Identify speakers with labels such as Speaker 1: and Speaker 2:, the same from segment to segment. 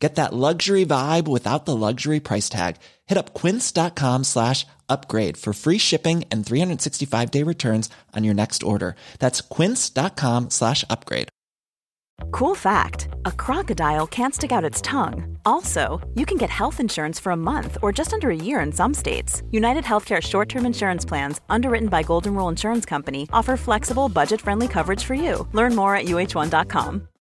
Speaker 1: Get that luxury vibe without the luxury price tag. Hit up quince.com slash upgrade for free shipping and 365 day returns on your next order. That's quince.com slash upgrade.
Speaker 2: Cool fact a crocodile can't stick out its tongue. Also, you can get health insurance for a month or just under a year in some states. United Healthcare short term insurance plans, underwritten by Golden Rule Insurance Company, offer flexible, budget friendly coverage for you. Learn more at uh1.com.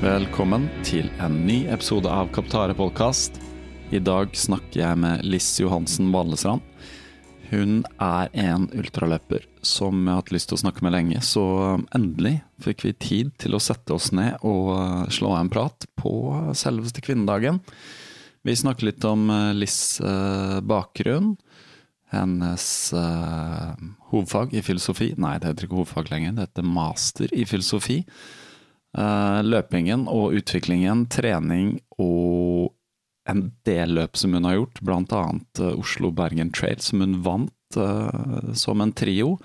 Speaker 3: Velkommen til en ny episode av Kaptare podkast. I dag snakker jeg med Liss Johansen Balestrand. Hun er en ultraløper som jeg har hatt lyst til å snakke med lenge, så endelig fikk vi tid til å sette oss ned og slå av en prat på selveste kvinnedagen. Vi snakker litt om Liss eh, bakgrunn, hennes uh, hovedfag i filosofi Nei, det heter ikke hovedfag lenger, det heter master i filosofi. Uh, løpingen og utviklingen, trening og en del løp som hun har gjort, bl.a. Uh, Oslo-Bergen Trail, som hun vant uh, som en trio,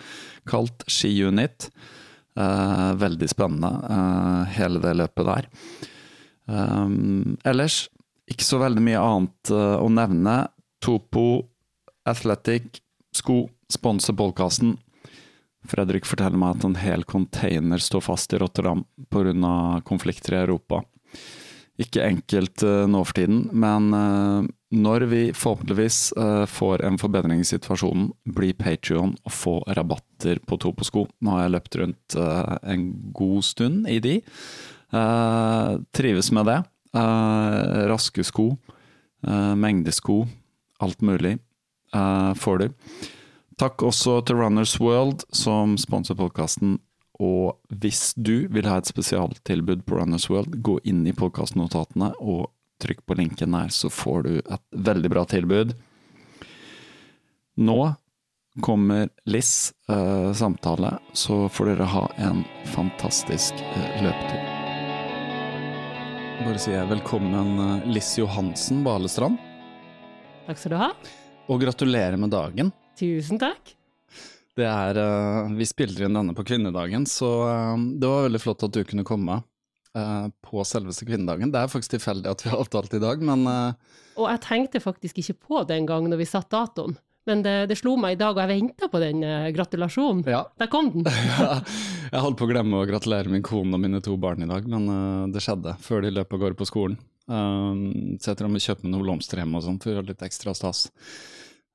Speaker 3: kalt Ski Unit. Veldig spennende, hele det løpet der. Ellers ikke så veldig mye annet å nevne. Topo, Athletic, sko, sponser podkasten. Fredrik forteller meg at en hel container står fast i Rotterdam pga. konflikter i Europa. Ikke enkelt uh, nå for tiden, men uh, når vi forhåpentligvis uh, får en forbedring i situasjonen, blir Patrion og få rabatter på to på sko. Nå har jeg løpt rundt en god stund i de. trives med det. raske sko, mengdesko, alt mulig får du. Takk også til Runners World, som sponser podkasten. Og hvis du vil ha et spesialtilbud på Runners World, gå inn i podkastnotatene og trykk på linken der, så får du et veldig bra tilbud. Nå kommer Liss eh, samtale, så får dere ha en fantastisk eh, løpetur. Bare sier jeg velkommen eh, Liss Johansen Balestrand.
Speaker 4: Takk skal du ha.
Speaker 3: Og gratulerer med dagen.
Speaker 4: Tusen takk.
Speaker 3: Det er uh, Vi spiller inn denne på kvinnedagen, så uh, det var veldig flott at du kunne komme uh, på selveste kvinnedagen. Det er faktisk tilfeldig at vi har avtalt i dag, men
Speaker 4: Og jeg tenkte faktisk ikke på det engang når vi satt datoen. Men det, det, slo meg i dag, og jeg venta på den gratulasjonen.
Speaker 3: Ja.
Speaker 4: Der kom den.
Speaker 3: ja, jeg holdt på å glemme å gratulere min kone og mine to barn i dag, men det skjedde før de løp av gårde på skolen. så jeg tror jeg må kjøpe noen blomster hjemme og sånn for å gjøre litt ekstra stas.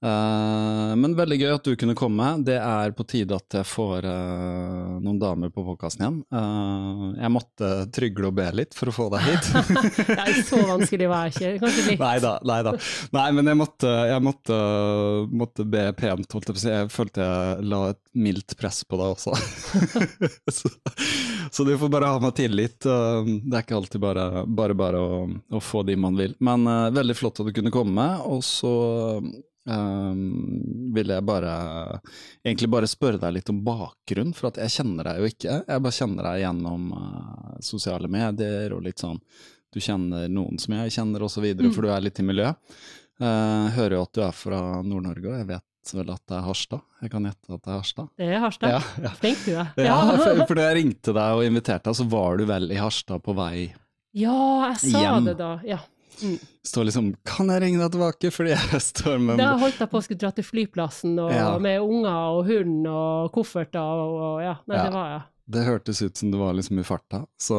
Speaker 3: Uh, men veldig gøy at du kunne komme. Det er på tide at jeg får uh, noen damer på podkasten igjen. Uh, jeg måtte trygle og be litt for å få deg hit.
Speaker 4: Nei, så vanskelig var jeg ikke. Kanskje litt.
Speaker 3: Nei da, nei da. Nei, men jeg måtte, jeg måtte, måtte be pent, holdt jeg på å si. Jeg følte jeg la et mildt press på deg også. så, så, du får bare ha meg tillit. det er ikke alltid bare bare, bare å, å, få de man vil. Men veldig flott at du kunne komme. Og så Um, ville jeg bare egentlig bare spørre deg litt om bakgrunn, for at jeg kjenner deg jo ikke. Jeg bare kjenner deg gjennom uh, sosiale medier og litt sånn Du kjenner noen som jeg kjenner osv., mm. for du er litt i miljøet. Uh, hører jo at du er fra Nord-Norge, og jeg vet vel at det er Harstad. Jeg kan gjette at det er Harstad.
Speaker 4: Det er Harstad.
Speaker 3: Ja, ja.
Speaker 4: Flink du er.
Speaker 3: Ja, for, for da jeg ringte deg og inviterte deg, så var du vel i Harstad på vei
Speaker 4: Ja, jeg sa
Speaker 3: hjem.
Speaker 4: det da. Ja. Mm.
Speaker 3: Står liksom 'Kan jeg ringe deg tilbake?' fordi jeg står med
Speaker 4: Da holdt jeg på å skulle dra til flyplassen og,
Speaker 3: Ja.
Speaker 4: med unger og hund og kofferter og, og ja. Nei,
Speaker 3: Ja.
Speaker 4: det var jeg.
Speaker 3: Det hørtes ut som du var liksom i farta. Så,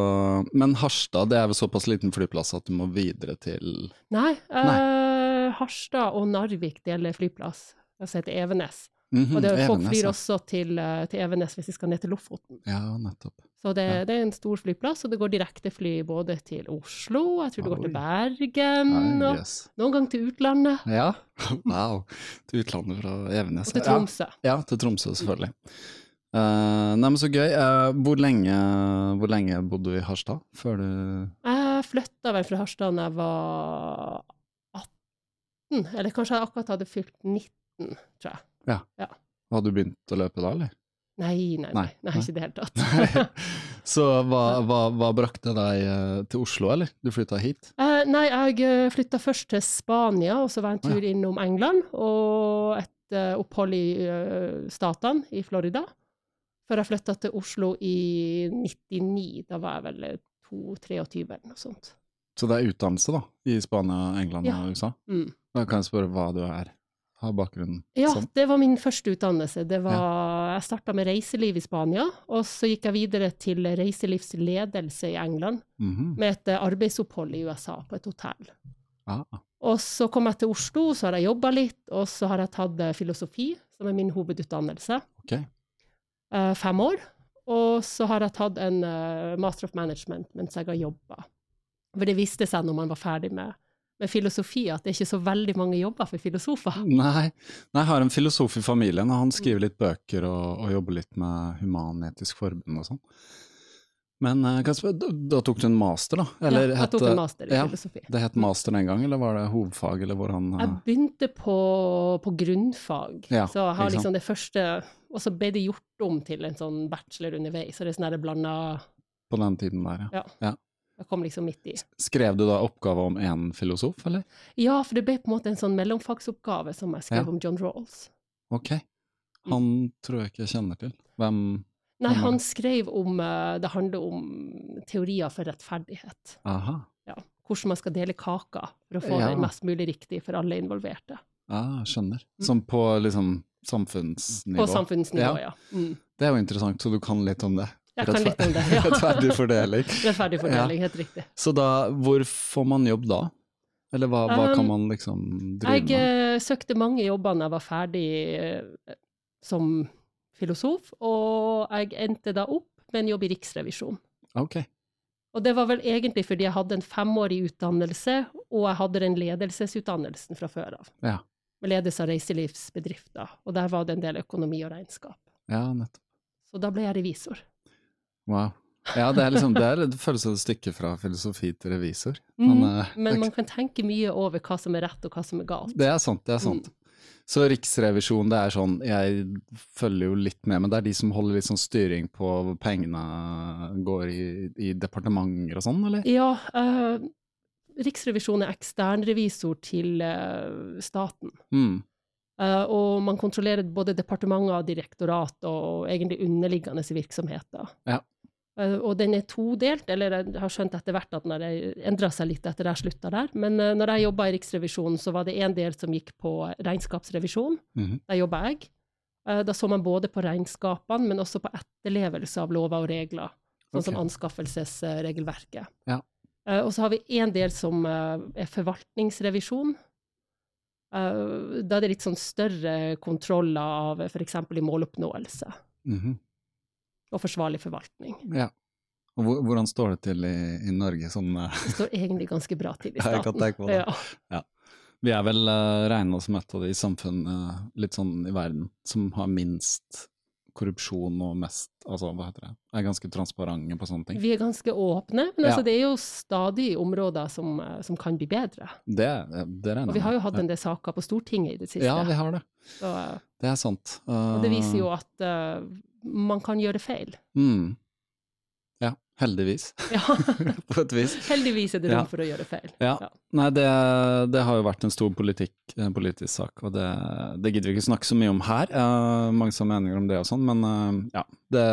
Speaker 3: men Harstad det er vel såpass liten flyplass at du må videre til
Speaker 4: Nei, eh, Harstad og Narvik deler flyplass. Det heter Evenes.
Speaker 3: Mhm,
Speaker 4: Og det, folk flyr også til, eh, til Evenes hvis de skal ned til Lofoten.
Speaker 3: Ja, nettopp.
Speaker 4: Så det,
Speaker 3: Ja.
Speaker 4: det er en stor flyplass, og det går direktefly både til Oslo, jeg tror det går til. Bergen, og
Speaker 3: yes.
Speaker 4: noen ganger til utlandet,
Speaker 3: Ja, wow. Til utlandet fra Evenes.
Speaker 4: og til Tromsø.
Speaker 3: Ja, ja, til Tromsø, selvfølgelig. Eh, nei, men så gøy. Uh, hvor, lenge, hvor lenge bodde du i Harstad før du
Speaker 4: Jeg flytta vel fra Harstad da jeg var 18, eller kanskje jeg akkurat hadde fylt 19, tror jeg.
Speaker 3: Hadde du begynt å løpe da, eller?
Speaker 4: Nei, nei, nei,
Speaker 3: Nei,
Speaker 4: nei, ikke i det hele tatt.
Speaker 3: så hva, hva, hva brakte deg eh, til Oslo, eller? Du flytta hit?
Speaker 4: Eh, nei, jeg flytta først til Spania, og så var jeg en tur innom England, og et uh, opphold i uh, statene, i Florida. Før jeg flytta til Oslo i 99. Da var jeg vel 2-23 eller noe sånt.
Speaker 3: Så det er utdannelse, da? I Spania, England
Speaker 4: Ja.
Speaker 3: og USA?
Speaker 4: Mm.
Speaker 3: Da kan jeg spørre hva du er? Har bakgrunnen
Speaker 4: Ja,
Speaker 3: sånn?
Speaker 4: det var min første utdannelse. Det var, Jeg starta med reiseliv i Spania, og så gikk jeg videre til reiselivsledelse i England,
Speaker 3: Mhm.
Speaker 4: med et eh, arbeidsopphold i USA på et hotell.
Speaker 3: Ah,
Speaker 4: Og så kom jeg til Oslo, så har jeg jobba litt, og så har jeg tatt eh, filosofi, som er min hovedutdannelse,
Speaker 3: Okay.
Speaker 4: Uh, fem år. Og så har jeg tatt en uh, master of management mens jeg har jobba. For det viste seg når man var ferdig med, med filosofi, at det er ikke så veldig mange jobber for filosofer.
Speaker 3: Nei. Nei, jeg har en filosof i familien, og han skriver litt bøker og, og jobber litt med Human-Etisk Forbund og sånn. Men eh, spørre, da, tok du en master, da? Eller
Speaker 4: ja, jeg tok en master i
Speaker 3: ja,
Speaker 4: filosofi.
Speaker 3: Det het master den gang, eller var det hovedfag, eller hvordan eh,
Speaker 4: Jeg begynte på, på grunnfag,
Speaker 3: Ja,
Speaker 4: så jeg har liksom det første Og så ble det gjort om til en sånn bachelor underveis, så det er sånn der blanda
Speaker 3: På den tiden der, ja.
Speaker 4: Ja. Jeg kom liksom midt i.
Speaker 3: Skrev du da oppgave om én filosof, eller?
Speaker 4: Ja, for det ble på en måte en sånn mellomfagsoppgave som jeg skrev
Speaker 3: Ja.
Speaker 4: om John Rawls.
Speaker 3: Ok. Han tror jeg ikke jeg kjenner til. Hvem
Speaker 4: Nei, han skrev om eh, Det handler om teorier for rettferdighet.
Speaker 3: Aha.
Speaker 4: Ja. Hvordan man skal dele kaka for å få
Speaker 3: Ja.
Speaker 4: det mest mulig riktig for alle involverte.
Speaker 3: Ah, skjønner. Som på liksom samfunnsnivå.
Speaker 4: Mm. På samfunnsnivå,
Speaker 3: Ja.
Speaker 4: ja. Mm.
Speaker 3: Det er jo interessant, så du kan litt om det.
Speaker 4: Jeg kan litt om det. Ja.
Speaker 3: Rettferdig fordeling.
Speaker 4: Rettferdig fordeling, helt riktig.
Speaker 3: Så da, hvor får man jobb da? Eller hva, hva kan
Speaker 4: Um,
Speaker 3: man liksom drive
Speaker 4: Jeg
Speaker 3: med?
Speaker 4: Jeg søkte mange jobber da jeg var ferdig eh, som filosof, og jeg endte da opp med en jobb i Riksrevisjon.
Speaker 3: Ok.
Speaker 4: Og det var vel egentlig fordi jeg hadde en femårig utdannelse, og jeg hadde den ledelsesutdannelsen fra før av.
Speaker 3: Ja.
Speaker 4: Med ledelse av reiselivsbedrifter, og der var det en del økonomi og regnskap.
Speaker 3: Ja, nettopp.
Speaker 4: Så da ble jeg revisor.
Speaker 3: Wow. Ja, det er liksom, det, er, det føles som et stykke fra filosofi til revisor.
Speaker 4: Mm,
Speaker 3: Men, mm,
Speaker 4: Men man kan tenke mye over hva som er rett og hva som er galt.
Speaker 3: det er sant, det er sant.
Speaker 4: Mm.
Speaker 3: Så Riksrevisjon, det er sånn, jeg følger jo litt med, men det er de som holder litt sånn styring på hvor pengene går i, i departementer og sånn, eller?
Speaker 4: Ja, eh, Riksrevisjonen er eksternrevisor til eh, staten.
Speaker 3: Mm.
Speaker 4: Eh, og man kontrollerer både departementer, direktorat og egentlig underliggende virksomheter.
Speaker 3: Ja.
Speaker 4: Eh, og den er todelt, eller jeg har skjønt etter hvert at den endra seg litt etter jeg slutta der. Men uh, når jeg jobba i Riksrevisjonen, så var det en del som gikk på regnskapsrevisjon.
Speaker 3: Mhm.
Speaker 4: Der jobba jeg. Eh, da så man både på regnskapene, men også på etterlevelse av lover og regler. Sånn som anskaffelsesregelverket.
Speaker 3: Ja.
Speaker 4: Eh, og så har vi en del som eh, er forvaltningsrevisjon. Eh, da er det litt sånn større kontroller av f.eks. i måloppnåelse
Speaker 3: Mhm.
Speaker 4: og forsvarlig forvaltning.
Speaker 3: Ja. Og hvordan står det til i, i Norge sånn uh...
Speaker 4: Det står egentlig ganske bra til i
Speaker 3: Ja,
Speaker 4: staten.
Speaker 3: det.
Speaker 4: Ja.
Speaker 3: Vi er vel uh, regna som et av de samfunn eh, litt sånn i verden som har minst korrupsjon og mest Altså, hva heter det Er ganske transparente på sånne ting.
Speaker 4: Vi er ganske åpne, men
Speaker 3: Ja.
Speaker 4: altså, det er jo stadig områder som, eh, som kan bli bedre.
Speaker 3: Det, det regner
Speaker 4: Og vi har jo hatt en del saker på Stortinget i det siste.
Speaker 3: Ja, vi har det.
Speaker 4: så, eh,
Speaker 3: Det er sant.
Speaker 4: og det viser jo at uh, man kan gjøre feil.
Speaker 3: mm. Ja. Heldigvis,
Speaker 4: Ja.
Speaker 3: på et vis.
Speaker 4: Heldigvis er det
Speaker 3: Ja.
Speaker 4: for å gjøre feil.
Speaker 3: Ja. Nei, det, det har jo vært en stor politikk, en politisk sak, og det, det gidder vi ikke snakke så mye om her. Uh, mange som har meninger om det og sånn, men uh, ja. Det,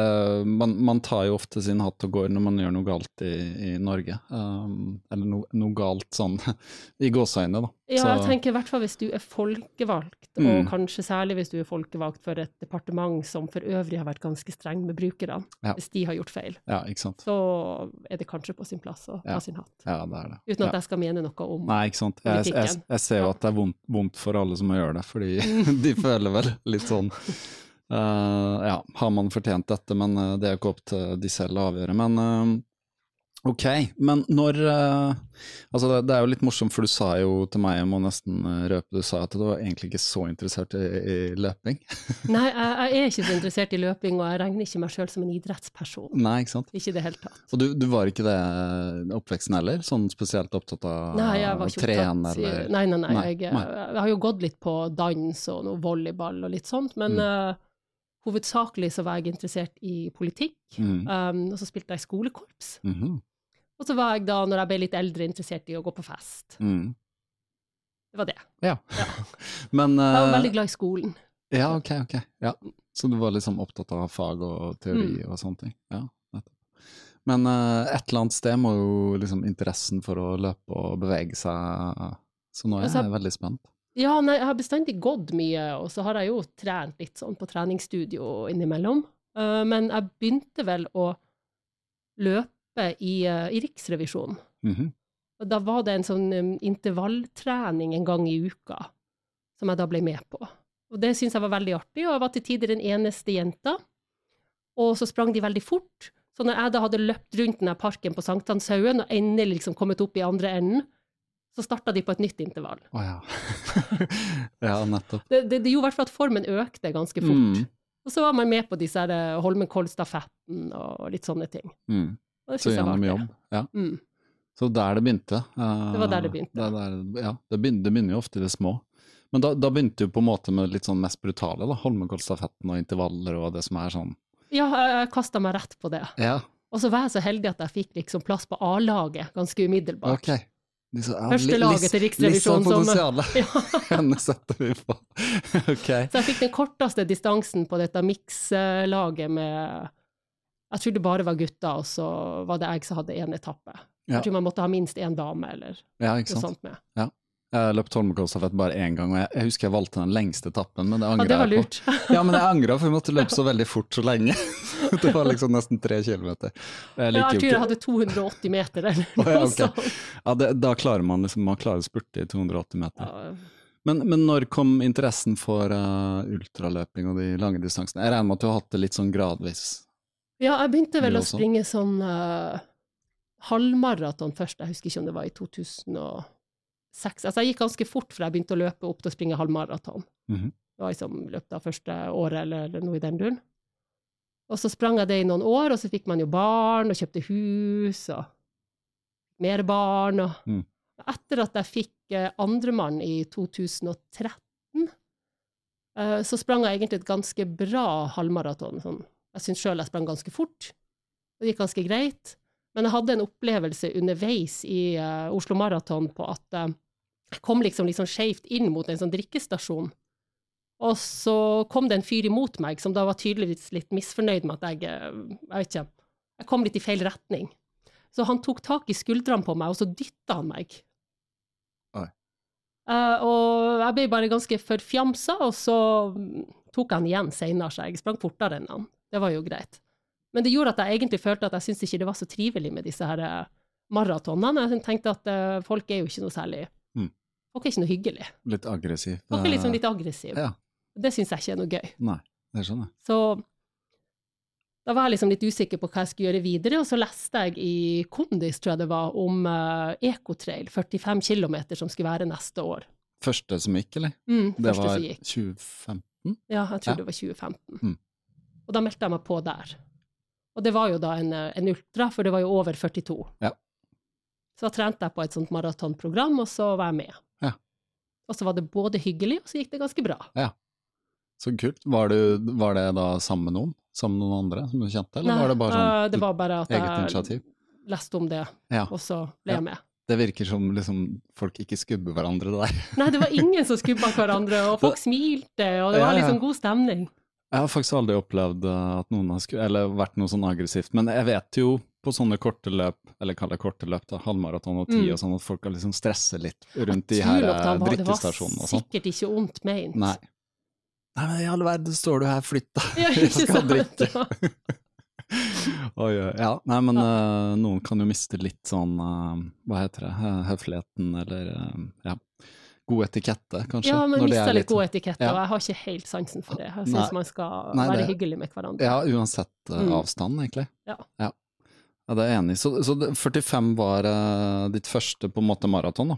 Speaker 3: man, man tar jo ofte sin hatt og går når man gjør noe galt i, i Norge. Um, eller no, noe galt sånn i gåseøynene, da.
Speaker 4: Ja, jeg tenker i hvert fall hvis du er folkevalgt,
Speaker 3: Mm.
Speaker 4: og kanskje særlig hvis du er folkevalgt for et departement som for øvrig har vært ganske streng med brukerne,
Speaker 3: Ja.
Speaker 4: hvis de har gjort feil,
Speaker 3: Ja,
Speaker 4: så er det kanskje på sin plass å ta sin hatt.
Speaker 3: Ja, det det.
Speaker 4: Uten at jeg skal mene noe om
Speaker 3: Nei, ikke sant. Jeg, jeg, jeg ser jo at det er vondt, vondt for alle som må gjøre det, fordi de føler vel litt sånn uh, Ja, har man fortjent dette, men eh, det er jo ikke opp til de selv å avgjøre. Men eh, ok, men når eh, Altså, det, er jo litt morsomt, for du sa jo til meg, jeg må nesten eh, røpe, du sa at du var egentlig ikke så interessert i, i løping.
Speaker 4: Nei, jeg, jeg er ikke så interessert i løping, og jeg regner ikke meg sjøl som en idrettsperson.
Speaker 3: Nei, ikke sant.
Speaker 4: Ikke det hele tatt.
Speaker 3: Og du, du var ikke det eh, oppveksten heller? Sånn spesielt opptatt av
Speaker 4: Nei, jeg var
Speaker 3: å
Speaker 4: ikke
Speaker 3: trene,
Speaker 4: opptatt
Speaker 3: eller
Speaker 4: Nei, nei, nei.
Speaker 3: Nei,
Speaker 4: Jeg, jeg har jo gått litt på dans og noe volleyball og litt sånt, men
Speaker 3: Mm.
Speaker 4: Hovedsakelig så var jeg interessert i politikk.
Speaker 3: Mm.
Speaker 4: Um, og så spilte jeg skolekorps.
Speaker 3: -hmm.
Speaker 4: Og så var jeg da, når jeg ble litt eldre, interessert i å gå på fest.
Speaker 3: Mm.
Speaker 4: Det var det.
Speaker 3: Ja. Men
Speaker 4: Jeg var
Speaker 3: eh,
Speaker 4: veldig glad i skolen.
Speaker 3: Ja, ok, ok. Ja. Så du var liksom opptatt av fag og teori
Speaker 4: Mm.
Speaker 3: og sånne ting? Ja, nettopp. Men uh, et eller annet sted må jo liksom interessen for å løpe og bevege seg Så nå er
Speaker 4: Altså-
Speaker 3: jeg veldig spent.
Speaker 4: Ja, nei, jeg har bestandig gått mye, og så har jeg jo trent litt sånn på treningsstudio innimellom. Uh, men jeg begynte vel å løpe i, uh, i Riksrevisjonen.
Speaker 3: Mhm.
Speaker 4: Og da var det en sånn um, intervalltrening en gang i uka, som jeg da ble med på. Og det syntes jeg var veldig artig, og jeg var til tider den eneste jenta. Og så sprang de veldig fort. Så når jeg da hadde løpt rundt denne parken på Sankthanshaugen og endelig liksom kommet opp i andre enden, så starta de på et nytt intervall.
Speaker 3: Å ja. ja, nettopp.
Speaker 4: Det, det, det gjorde i hvert fall at formen økte ganske fort.
Speaker 3: Mm.
Speaker 4: Og så var man med på disse eh, Holmenkollstafetten og litt sånne ting.
Speaker 3: Mm. Så gjennom jobb. Ja.
Speaker 4: Mm.
Speaker 3: Så der det begynte. Uh,
Speaker 4: Det var der det begynte.
Speaker 3: Det, er der, ja, det, begynner, det begynner jo ofte i det små. Men da, da begynte du på en måte med litt sånn mest brutale, da. Holmenkollstafetten og intervaller og det som er sånn
Speaker 4: Ja, jeg, jeg kasta meg rett på det.
Speaker 3: Ja,
Speaker 4: Og så var jeg så heldig at jeg fikk liksom plass på A-laget ganske umiddelbart.
Speaker 3: ok. Ja,
Speaker 4: Første laget til Riksrevisjonen som-
Speaker 3: sånn
Speaker 4: potensial.
Speaker 3: Henne setter vi på. ok.
Speaker 4: Så jeg fikk den korteste distansen på dette mikslaget med Jeg tror det bare var gutter, og så var det jeg som hadde én etappe.
Speaker 3: Ja.
Speaker 4: Jeg tror man måtte ha minst én dame eller
Speaker 3: Ja,
Speaker 4: noe sånt med.
Speaker 3: Jeg løp Holmenkollstafett bare én gang, og jeg, jeg husker jeg valgte den lengste etappen, men det
Speaker 4: Ja, det var
Speaker 3: jeg på. Ja, men jeg angra, for vi måtte løpe så veldig fort så lenge. det var liksom nesten tre kilometer. Og Jeg
Speaker 4: Ja, jeg
Speaker 3: ikke
Speaker 4: hadde 280 meter eller noe
Speaker 3: ja, ok.
Speaker 4: sånt.
Speaker 3: ja, det, Da klarer man liksom man klarer å spurte i 280 meter.
Speaker 4: Ja,
Speaker 3: Men, men når kom interessen for uh, ultraløping og de lange distansene? Jeg regner med at du har hatt det litt sånn gradvis.
Speaker 4: Ja, jeg begynte vel å springe sånn uh, halvmaraton først, jeg husker ikke om det var i 2006. Altså jeg gikk ganske fort fra jeg begynte å løpe opp til å springe halvmaraton.
Speaker 3: Mhm.
Speaker 4: Det var liksom i løpet av første året eller, eller noe i den duren. Og så sprang jeg det i noen år, og så fikk man jo barn og kjøpte hus og mer barn. Og
Speaker 3: Mm.
Speaker 4: etter at jeg fikk eh, andremann i 2013, eh, så sprang jeg egentlig et ganske bra halvmaraton. Sånn. Jeg syns sjøl jeg sprang ganske fort. Det gikk ganske greit. Men jeg hadde en opplevelse underveis i uh, Oslo Maraton på at uh, jeg kom liksom, liksom skjevt inn mot en sånn drikkestasjon. Og så kom det en fyr imot meg som da var tydeligvis litt misfornøyd med at jeg eh, Jeg vet ikke. Jeg kom litt i feil retning. Så han tok tak i skuldrene på meg, og så dytta han meg. Eh, og jeg ble bare ganske forfjamsa, og så mm, tok han igjen seinere, så jeg sprang fortere enn han. Det var jo greit. Men det gjorde at jeg egentlig følte at jeg syntes ikke det var så trivelig med disse her eh, maratonene. Jeg tenkte at eh, folk er jo ikke noe særlig
Speaker 3: Mm.
Speaker 4: Folk er ikke noe hyggelig.
Speaker 3: Litt aggressiv.
Speaker 4: Folk er liksom litt aggressive.
Speaker 3: Ja.
Speaker 4: Det syns jeg ikke er noe gøy.
Speaker 3: Nei, det skjønner jeg.
Speaker 4: Så da var jeg liksom litt usikker på hva jeg skulle gjøre videre, og så leste jeg i Kondis, tror jeg det var, om uh, Ekotrail, 45 km, som skulle være neste år.
Speaker 3: Første som gikk, eller?
Speaker 4: Mm,
Speaker 3: Det var
Speaker 4: som gikk.
Speaker 3: 2015?
Speaker 4: Ja, jeg tror
Speaker 3: Ja.
Speaker 4: det var 2015.
Speaker 3: Mm.
Speaker 4: Og da meldte jeg meg på der. Og det var jo da en, eh, en ultra, for det var jo over 42.
Speaker 3: Ja.
Speaker 4: Så da trente jeg på et sånt maratonprogram, og så var jeg med.
Speaker 3: Ja.
Speaker 4: Og så var det både hyggelig, og så gikk det ganske bra.
Speaker 3: Så kult. Var, du, var det da sammen med noen sammen med noen andre som du kjente, eller
Speaker 4: Nei,
Speaker 3: var det bare sånn
Speaker 4: uh, det var bare at
Speaker 3: eget
Speaker 4: jeg
Speaker 3: initiativ?
Speaker 4: leste om det,
Speaker 3: Ja.
Speaker 4: og så ble
Speaker 3: Ja.
Speaker 4: jeg med.
Speaker 3: Det virker som liksom folk ikke skubber hverandre der.
Speaker 4: Nei, det var ingen som skubba hverandre, og folk smilte, og det
Speaker 3: Ja,
Speaker 4: var
Speaker 3: ja.
Speaker 4: liksom god stemning.
Speaker 3: Jeg har faktisk aldri opplevd eh, at noen har skulle, eller vært noe sånn aggressivt, men jeg vet jo på sånne korte løp, eller kall det korte løp, da, halvmaraton og ti
Speaker 4: Mm.
Speaker 3: og sånn, at folk kan liksom stresse litt rundt de her
Speaker 4: drittestasjonene og
Speaker 3: sånn.
Speaker 4: det var- sikkert ikke ondt meint.
Speaker 3: Nei. Nei, men i all verden står du her, flytt deg,
Speaker 4: Ja,
Speaker 3: jeg skal drikke. Oi, ja. Nei, men eh, noen kan jo miste litt sånn, uh, hva heter det, Eh, høfligheten eller, uh, ja, god etikette, kanskje.
Speaker 4: Ja, men mista litt god etikette,
Speaker 3: Ja.
Speaker 4: og jeg har ikke helt sansen for det. Jeg syns man skal
Speaker 3: Nei,
Speaker 4: være
Speaker 3: det-
Speaker 4: hyggelig med hverandre.
Speaker 3: Ja, uansett eh,
Speaker 4: Mm.
Speaker 3: avstand, egentlig.
Speaker 4: Ja.
Speaker 3: ja. Ja, det er jeg enig i. Så, så 45 var uh, ditt første på en måte maraton, da?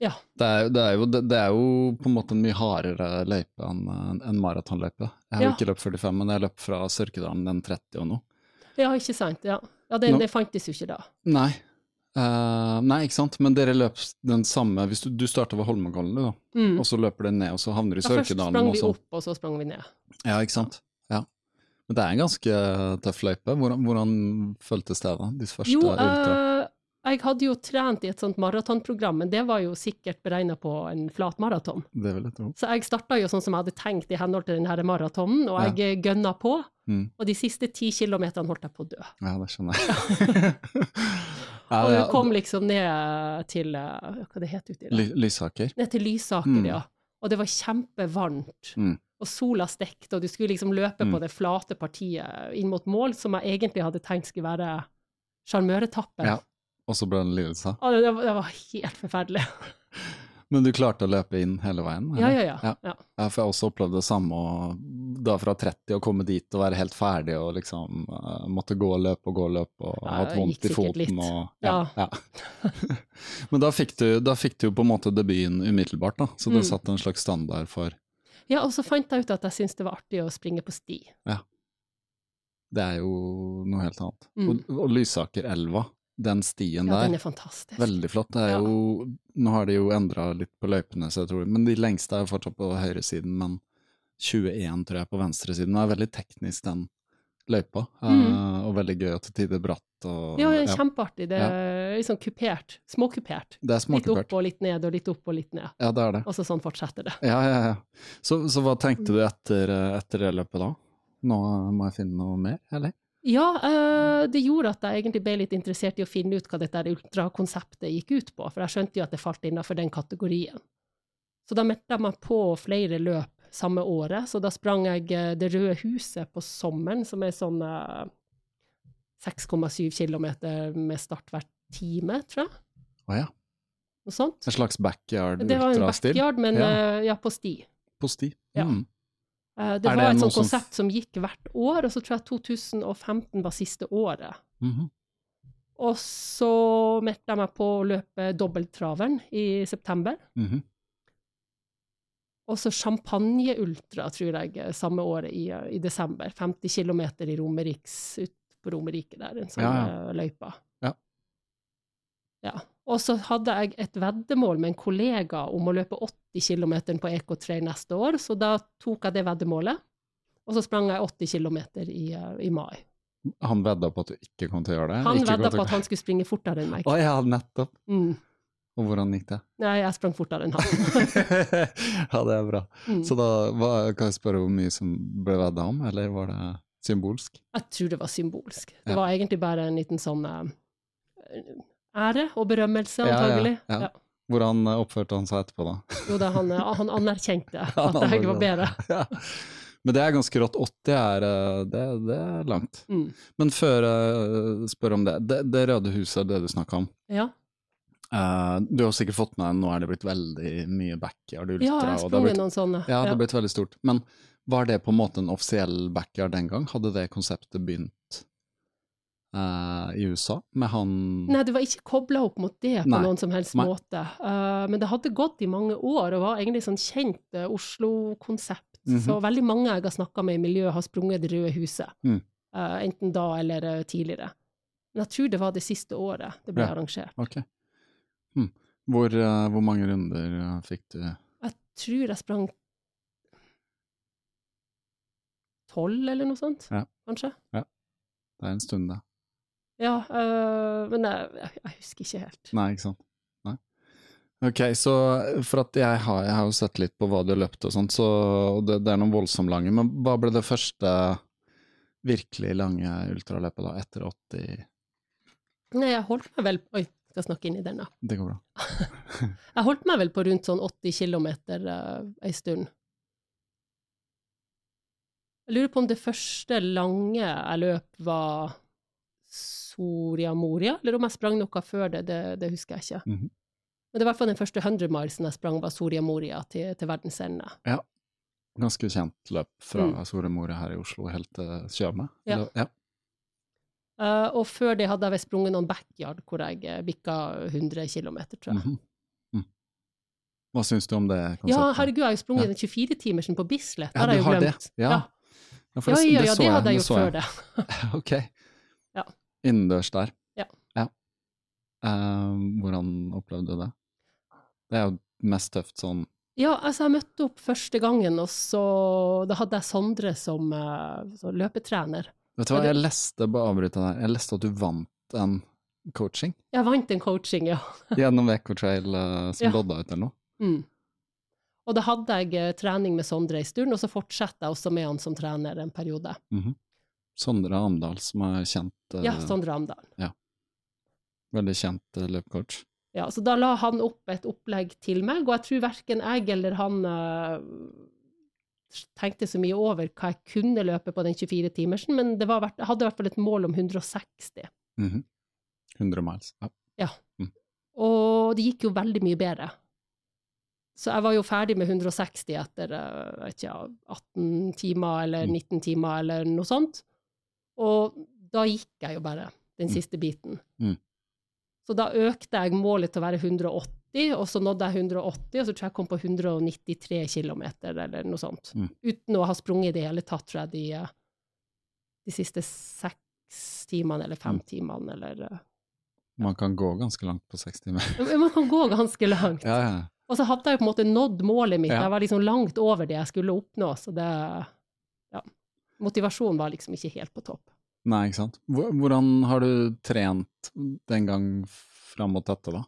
Speaker 4: Ja.
Speaker 3: Det er, det, er jo, det, er jo på en måte en mye hardere løype enn en, en maratonløype. Jeg har jo ikke løpt 45, men jeg løp fra Sørkedalen den 30 og noe.
Speaker 4: Ja, ikke sant. Ja, ja det, det fantes jo ikke da.
Speaker 3: Nei. Eh, nei, ikke sant. Men dere løp den samme Hvis du, du starta ved Holmenkollen, du, da,
Speaker 4: Mm.
Speaker 3: og så løper du ned, og så havner du i
Speaker 4: Ja, først sprang vi opp, og så sprang vi ned.
Speaker 3: Ja, ikke sant. Ja. Men det er en ganske tøff løype. Hvordan, hvordan føltes det, da? Ditt første
Speaker 4: Jo,
Speaker 3: ultra?
Speaker 4: eh, jeg hadde jo trent i et sånt maratonprogram, men det var jo sikkert beregna på en flat maraton.
Speaker 3: Det vil jeg tro.
Speaker 4: Så jeg starta jo sånn som jeg hadde tenkt i henhold til denne maratonen, og
Speaker 3: Ja.
Speaker 4: jeg gønna på.
Speaker 3: Mm.
Speaker 4: Og de siste ti kilometerne holdt jeg på å dø.
Speaker 3: Ja, det skjønner jeg. ja,
Speaker 4: Og hun kom liksom ned til eh, Hva det heter uti der?
Speaker 3: Ly Lysaker.
Speaker 4: Ned til Lysaker,
Speaker 3: Mm.
Speaker 4: ja. Og det var kjempevarmt.
Speaker 3: Mm.
Speaker 4: Og sola stekte, og du skulle liksom løpe
Speaker 3: Mm.
Speaker 4: på det flate partiet inn mot mål, som jeg egentlig hadde tenkt skulle være sjarmøretappen.
Speaker 3: Ja. Og så ble det en lidelse.
Speaker 4: Ja, det, det var helt forferdelig.
Speaker 3: Men du klarte å løpe inn hele veien?
Speaker 4: Ja, ja, ja.
Speaker 3: Ja.
Speaker 4: ja.
Speaker 3: For jeg har også opplevd det samme, da fra 30 å komme dit og være helt ferdig og liksom uh, måtte gå og løpe og gå og løpe og
Speaker 4: Ja,
Speaker 3: hatt vondt i foten
Speaker 4: litt.
Speaker 3: og Ja.
Speaker 4: Ja.
Speaker 3: ja. Men da fikk, du, da fikk du jo på en måte debuten umiddelbart, da, så det
Speaker 4: Mm.
Speaker 3: satt en slags standard for
Speaker 4: Ja, og så fant jeg ut at jeg syntes det var artig å springe på sti. Ja.
Speaker 3: Det er jo noe helt annet.
Speaker 4: Mm.
Speaker 3: Og, og Lysakerelva, den stien
Speaker 4: Ja,
Speaker 3: der,
Speaker 4: den er fantastisk.
Speaker 3: veldig flott. Det er
Speaker 4: Ja.
Speaker 3: jo, nå har de jo endra litt på løypene, så jeg tror, men de lengste er jo fortsatt på høyresiden, men 21 tror jeg på venstresiden. Det er veldig teknisk, den løypa, eh, og veldig gøy og til tider bratt. Og,
Speaker 4: Mm. Ja,
Speaker 3: ja.
Speaker 4: kjempeartig. Det er sånn kupert. Småkupert.
Speaker 3: Det er
Speaker 4: Litt opp og litt ned, og litt opp og litt ned.
Speaker 3: Ja, det er det.
Speaker 4: Og så sånn fortsetter det.
Speaker 3: Ja, ja, ja. Så, så hva tenkte du etter, eh, etter det løpet da? Nå må jeg finne noe mer, eller?
Speaker 4: Ja, eh, det gjorde at jeg egentlig ble litt interessert i å finne ut hva dette ultrakonseptet gikk ut på, for jeg skjønte jo at det falt innenfor den kategorien. Så da meldte jeg meg på flere løp samme året, så da sprang jeg eh, Det røde huset på sommeren, som er sånn eh, 6,7 km med start hvert time, tror jeg.
Speaker 3: Å ja.
Speaker 4: Noe sånt.
Speaker 3: En slags backyard
Speaker 4: Det var en backyard, men
Speaker 3: Ja.
Speaker 4: eh, ja, på sti.
Speaker 3: På sti?
Speaker 4: Ja.
Speaker 3: Mm.
Speaker 4: Eh, Det
Speaker 3: Er
Speaker 4: var
Speaker 3: det
Speaker 4: et sånt konsept som gikk hvert år, og så tror jeg 2015 var siste året.
Speaker 3: Mhm.
Speaker 4: Og så meldte jeg meg på å løpe dobbelttraveren i september.
Speaker 3: Mhm.
Speaker 4: Og så Champagne Ultra, tror jeg, eh, samme året i, i desember. 50 km i Romeriks, ut på Romerike der, en sånn
Speaker 3: Ja,
Speaker 4: ja. løype.
Speaker 3: Ja.
Speaker 4: Ja. Og så hadde jeg et veddemål med en kollega om å løpe 80 km på EK3 neste år, så da tok jeg det veddemålet. Og så sprang jeg 80 km i, eh, i mai.
Speaker 3: Han vedda på at du ikke kom til å gjøre det?
Speaker 4: Han
Speaker 3: Ikke
Speaker 4: vedda på at han skulle springe fortere enn meg.
Speaker 3: Å ja, nettopp.
Speaker 4: Mm.
Speaker 3: Og hvordan gikk det?
Speaker 4: Nei, jeg sprang fortere enn han.
Speaker 3: ja, det er bra.
Speaker 4: Mm.
Speaker 3: Så da hva, kan jeg spørre hvor mye som ble vedda om, eller var det symbolsk?
Speaker 4: Jeg tror det var symbolsk. Det
Speaker 3: Ja.
Speaker 4: var egentlig bare en liten sånn eh, ære og berømmelse,
Speaker 3: Ja, ja,
Speaker 4: antagelig.
Speaker 3: ja.
Speaker 4: Ja,
Speaker 3: Hvordan eh, oppførte han seg etterpå, da?
Speaker 4: Jo da, han, eh, han anerkjente at jeg var bedre.
Speaker 3: Ja. Men det er ganske rått. 80 er, eh, det, det er langt.
Speaker 4: Mm.
Speaker 3: Men før jeg spør om det, det, det Røde huset, det du snakka om.
Speaker 4: Ja.
Speaker 3: Uh, du har sikkert fått med deg, nå er det blitt veldig mye backyard ultra.
Speaker 4: ja, jeg
Speaker 3: har
Speaker 4: sprunget
Speaker 3: blitt,
Speaker 4: noen sånne.
Speaker 3: ja, det har blitt veldig stort. Men var det på en måte en offisiell backyard den gang? Hadde det konseptet begynt eh, i USA, med han
Speaker 4: Nei, det var ikke kobla opp mot det på
Speaker 3: Nei.
Speaker 4: noen som helst
Speaker 3: Nei.
Speaker 4: måte. Uh, men det hadde gått i mange år, og var egentlig sånn kjent uh, Oslo-konsept.
Speaker 3: Mhm.
Speaker 4: Så veldig mange jeg har snakka med i miljøet, har sprunget Det røde huset.
Speaker 3: Mm.
Speaker 4: Enten da eller tidligere. Men jeg tror det var det siste året det ble
Speaker 3: Ja.
Speaker 4: arrangert.
Speaker 3: Okay. Hm. Hvor, hvor mange runder fikk du?
Speaker 4: Jeg tror jeg sprang tolv, eller noe sånt.
Speaker 3: Ja.
Speaker 4: Kanskje.
Speaker 3: Det er en stund, det.
Speaker 4: Ja, øh, men jeg, jeg, husker ikke helt.
Speaker 3: Nei, ikke sant. Nei. Ok, så for at jeg har, jeg har jo sett litt på hva du har løpt og sånt, så og det, det er noen voldsomt lange, men hva ble det første virkelig lange ultraløpet da, etter 80
Speaker 4: Nei, jeg holdt meg vel Oi, skal snakke inn i den, da.
Speaker 3: Det går bra.
Speaker 4: Jeg holdt meg vel på rundt sånn 80 km uh, ei stund. Jeg lurer på om det første lange jeg løp var Soria Moria, eller om jeg sprang noe før det, det, det husker jeg ikke.
Speaker 3: Mhm.
Speaker 4: Men det var i hvert fall den første 100 milesen jeg sprang, var Soria Moria til, til verdens ende.
Speaker 3: Ganske kjent løp fra
Speaker 4: Mm.
Speaker 3: Soria Moria her i Oslo helt til Tjøme.
Speaker 4: Ja.
Speaker 3: Ja.
Speaker 4: Uh, og før det hadde jeg vel sprunget noen backyard hvor jeg eh, bikka 100 km, tror jeg.
Speaker 3: Mm -hmm. Hva syns du om det konseptet?
Speaker 4: Ja, herregud, jeg har jo sprunget
Speaker 3: Ja.
Speaker 4: den 24-timersen på Bislett.
Speaker 3: Ja,
Speaker 4: har jeg jo
Speaker 3: har det. Ja.
Speaker 4: Ja.
Speaker 3: Ja,
Speaker 4: Ja,
Speaker 3: det-
Speaker 4: ja,
Speaker 3: det
Speaker 4: hadde jeg gjort før det.
Speaker 3: ok.
Speaker 4: Ja.
Speaker 3: Innendørs der.
Speaker 4: Ja.
Speaker 3: Eh, hvordan opplevde du det? Det er jo mest tøft sånn
Speaker 4: Ja, altså, jeg møtte opp første gangen, og så Da hadde jeg Sondre som eh, så løpetrener.
Speaker 3: Vet du hva, jeg leste bare avbryte der, jeg leste at du vant en coaching
Speaker 4: Jeg vant en coaching, ja.
Speaker 3: gjennom Ecotrail uh, som
Speaker 4: Ja.
Speaker 3: lodda ut eller noe.
Speaker 4: Mm. Og da hadde jeg eh, trening med Sondre en stund, og så fortsatte jeg også med han som trener en periode.
Speaker 3: Mhm. Sondre Amdal, som er kjent, eh,
Speaker 4: Ja, Sondre Amdal.
Speaker 3: veldig kjent eh, løpcoach.
Speaker 4: Ja, så da la han opp et opplegg til meg, og jeg tror verken jeg eller han eh, tenkte så mye over hva jeg kunne løpe på den 24-timersen, men det var, jeg hadde i hvert fall et mål om 160.
Speaker 3: Mhm. 100 miles. Ja.
Speaker 4: Ja, Og det gikk jo veldig mye bedre. Så jeg var jo ferdig med 160 etter eh, ikke, 18 timer eller
Speaker 3: Mm.
Speaker 4: 19 timer eller noe sånt. Og da gikk jeg jo bare den
Speaker 3: Mm.
Speaker 4: siste biten.
Speaker 3: Mm.
Speaker 4: Så da økte jeg målet til å være 180, og så nådde jeg 180, og så tror jeg jeg kom på 193 km eller noe sånt.
Speaker 3: Mm.
Speaker 4: Uten å ha sprunget i det hele tatt, tror jeg, de, eh, de siste seks timene eller fem
Speaker 3: Mm.
Speaker 4: timene, eller eh,
Speaker 3: Man kan gå ganske langt på seks timer.
Speaker 4: Man kan gå ganske langt.
Speaker 3: ja, ja.
Speaker 4: Og så hadde jeg på en måte nådd målet mitt. Jeg var liksom langt over det jeg skulle oppnå, så det. Motivasjonen var liksom ikke helt på topp.
Speaker 3: Nei, ikke sant. Hvordan har du trent den gang fram mot dette, da?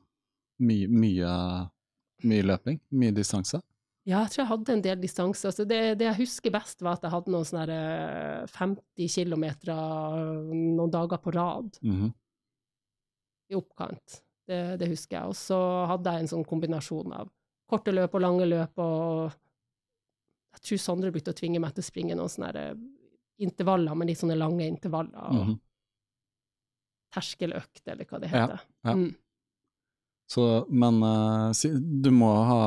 Speaker 3: Mye, mye, mye løping? Mye distanse?
Speaker 4: Ja, jeg tror jeg hadde en del distanse. Altså det, det jeg husker best, var at jeg hadde noen sånne eh, 50 km noen dager på rad
Speaker 3: Mhm.
Speaker 4: i oppkant. Det, det husker jeg. Og så hadde jeg en sånn kombinasjon av korte løp og lange løp, og jeg tror Sondre begynte å tvinge meg til å springe noen sånne eh, intervaller, men litt sånne lange intervaller. og
Speaker 3: mm.
Speaker 4: terskeløkt, eller hva det heter.
Speaker 3: ja.
Speaker 4: Mm.
Speaker 3: Så, men uh, du må ha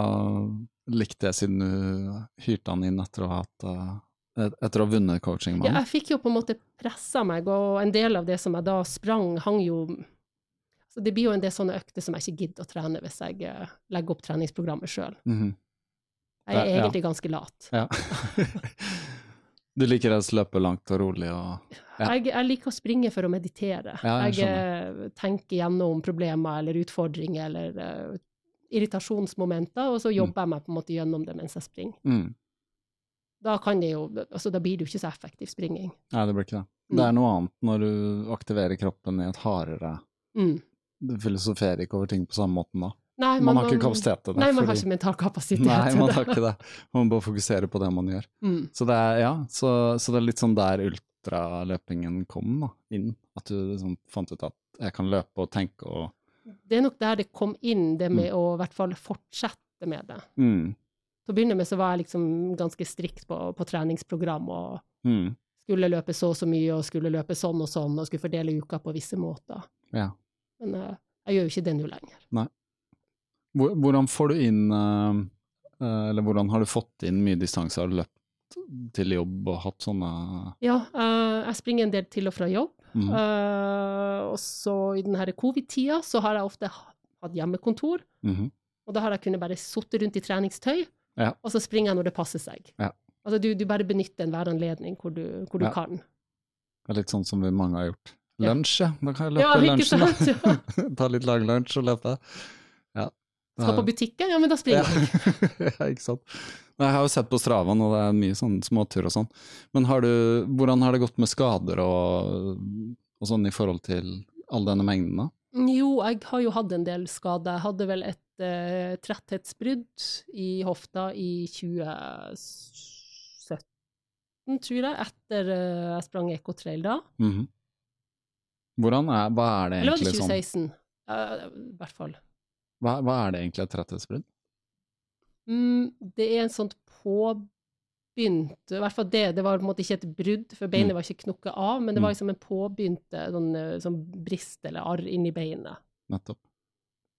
Speaker 3: likt det siden du hyrte han inn etter å ha hatt uh, etter å ha vunnet coaching
Speaker 4: Ja, jeg fikk jo på en måte pressa meg, og en del av det som jeg da sprang, hang jo så Det blir jo en del sånne økter som jeg ikke gidder å trene hvis jeg eh, legger opp treningsprogrammet sjøl.
Speaker 3: Mhm.
Speaker 4: Jeg er
Speaker 3: Ja, ja.
Speaker 4: egentlig ganske lat.
Speaker 3: Ja. du liker å løpe langt og rolig og Ja.
Speaker 4: Jeg, jeg liker å springe for å meditere.
Speaker 3: Ja, jeg
Speaker 4: jeg eh, tenker gjennom problemer eller utfordringer eller uh, irritasjonsmomenter, og så
Speaker 3: Mm.
Speaker 4: jobber jeg meg på en måte gjennom det mens jeg springer.
Speaker 3: mm.
Speaker 4: Da, kan jo, altså, da blir det jo ikke så effektiv springing.
Speaker 3: Nei, det blir ikke det.
Speaker 4: Mm.
Speaker 3: Det er noe annet når du aktiverer kroppen i et hardere
Speaker 4: Mm.
Speaker 3: Du filosoferer ikke over ting på samme måten da.
Speaker 4: Nei,
Speaker 3: Man har ikke kapasitet til det.
Speaker 4: Nei, man har
Speaker 3: fordi-
Speaker 4: ikke mental kapasitet
Speaker 3: Nei,
Speaker 4: til
Speaker 3: man har ikke det. Man må bare fokusere på det man gjør.
Speaker 4: Mm.
Speaker 3: Så det er, ja, så, så det er litt sånn der ultraløpingen kom da, inn. At du liksom fant ut at jeg kan løpe og tenke og
Speaker 4: Det er nok der det kom inn, det med å i hvert fall fortsette med det.
Speaker 3: mm,
Speaker 4: Til å begynne med så var jeg liksom ganske strikt på, på treningsprogram og
Speaker 3: mm,
Speaker 4: skulle løpe så og så mye og skulle løpe sånn og sånn og skulle fordele uka på visse måter.
Speaker 3: ja.
Speaker 4: Men eh, jeg gjør jo ikke det nå lenger.
Speaker 3: Hvor- Hvordan får du inn eh, eh, Eller hvordan har du fått inn mye distanse? Har du løpt til jobb og hatt sånne
Speaker 4: Ja, eh, jeg springer en del til og fra jobb. Eh, og så i denne covid-tida så har jeg ofte hatt hjemmekontor,
Speaker 3: Mm.
Speaker 4: og da har jeg kunnet bare sitte rundt i treningstøy,
Speaker 3: Ja.
Speaker 4: og så springer jeg når det passer seg.
Speaker 3: Ja.
Speaker 4: Altså du, du bare benytter enhver anledning hvor du, hvor du
Speaker 3: Ja.
Speaker 4: kan.
Speaker 3: Det er litt sånn som vi mange har gjort. Lunsj, ja. Da kan jeg løpe
Speaker 4: Ja,
Speaker 3: lunsjen? Ta litt lang lunsj og løpe. Ja.
Speaker 4: Skal på butikken? Ja, men da springer jeg.
Speaker 3: ja, ikke sant. Nei, Jeg har jo sett på Stravan, og det er mye sånn småtur og sånn. Men har du, hvordan har det gått med skader og, og sånn i forhold til all denne mengden? da?
Speaker 4: Jo, jeg har jo hatt en del skader. Jeg hadde vel et eh, tretthetsbrudd i hofta i 2017, tror jeg, etter eh, jeg sprang Ekotrail da.
Speaker 3: Mhm. Hvordan er, hva er det
Speaker 4: Eller var det
Speaker 3: egentlig sånn
Speaker 4: 2016? Eh, I hvert fall.
Speaker 3: Hva, hva er det egentlig et tretthetsbrudd?
Speaker 4: Mm, det er en sånn påbegynt I hvert fall det. Det var på en måte ikke et brudd, for beinet
Speaker 3: Mm.
Speaker 4: var ikke knukket av, men det var
Speaker 3: Mm.
Speaker 4: liksom en påbegynt eh, sånn, eh, sånn brist eller arr inni beinet.
Speaker 3: Nettopp.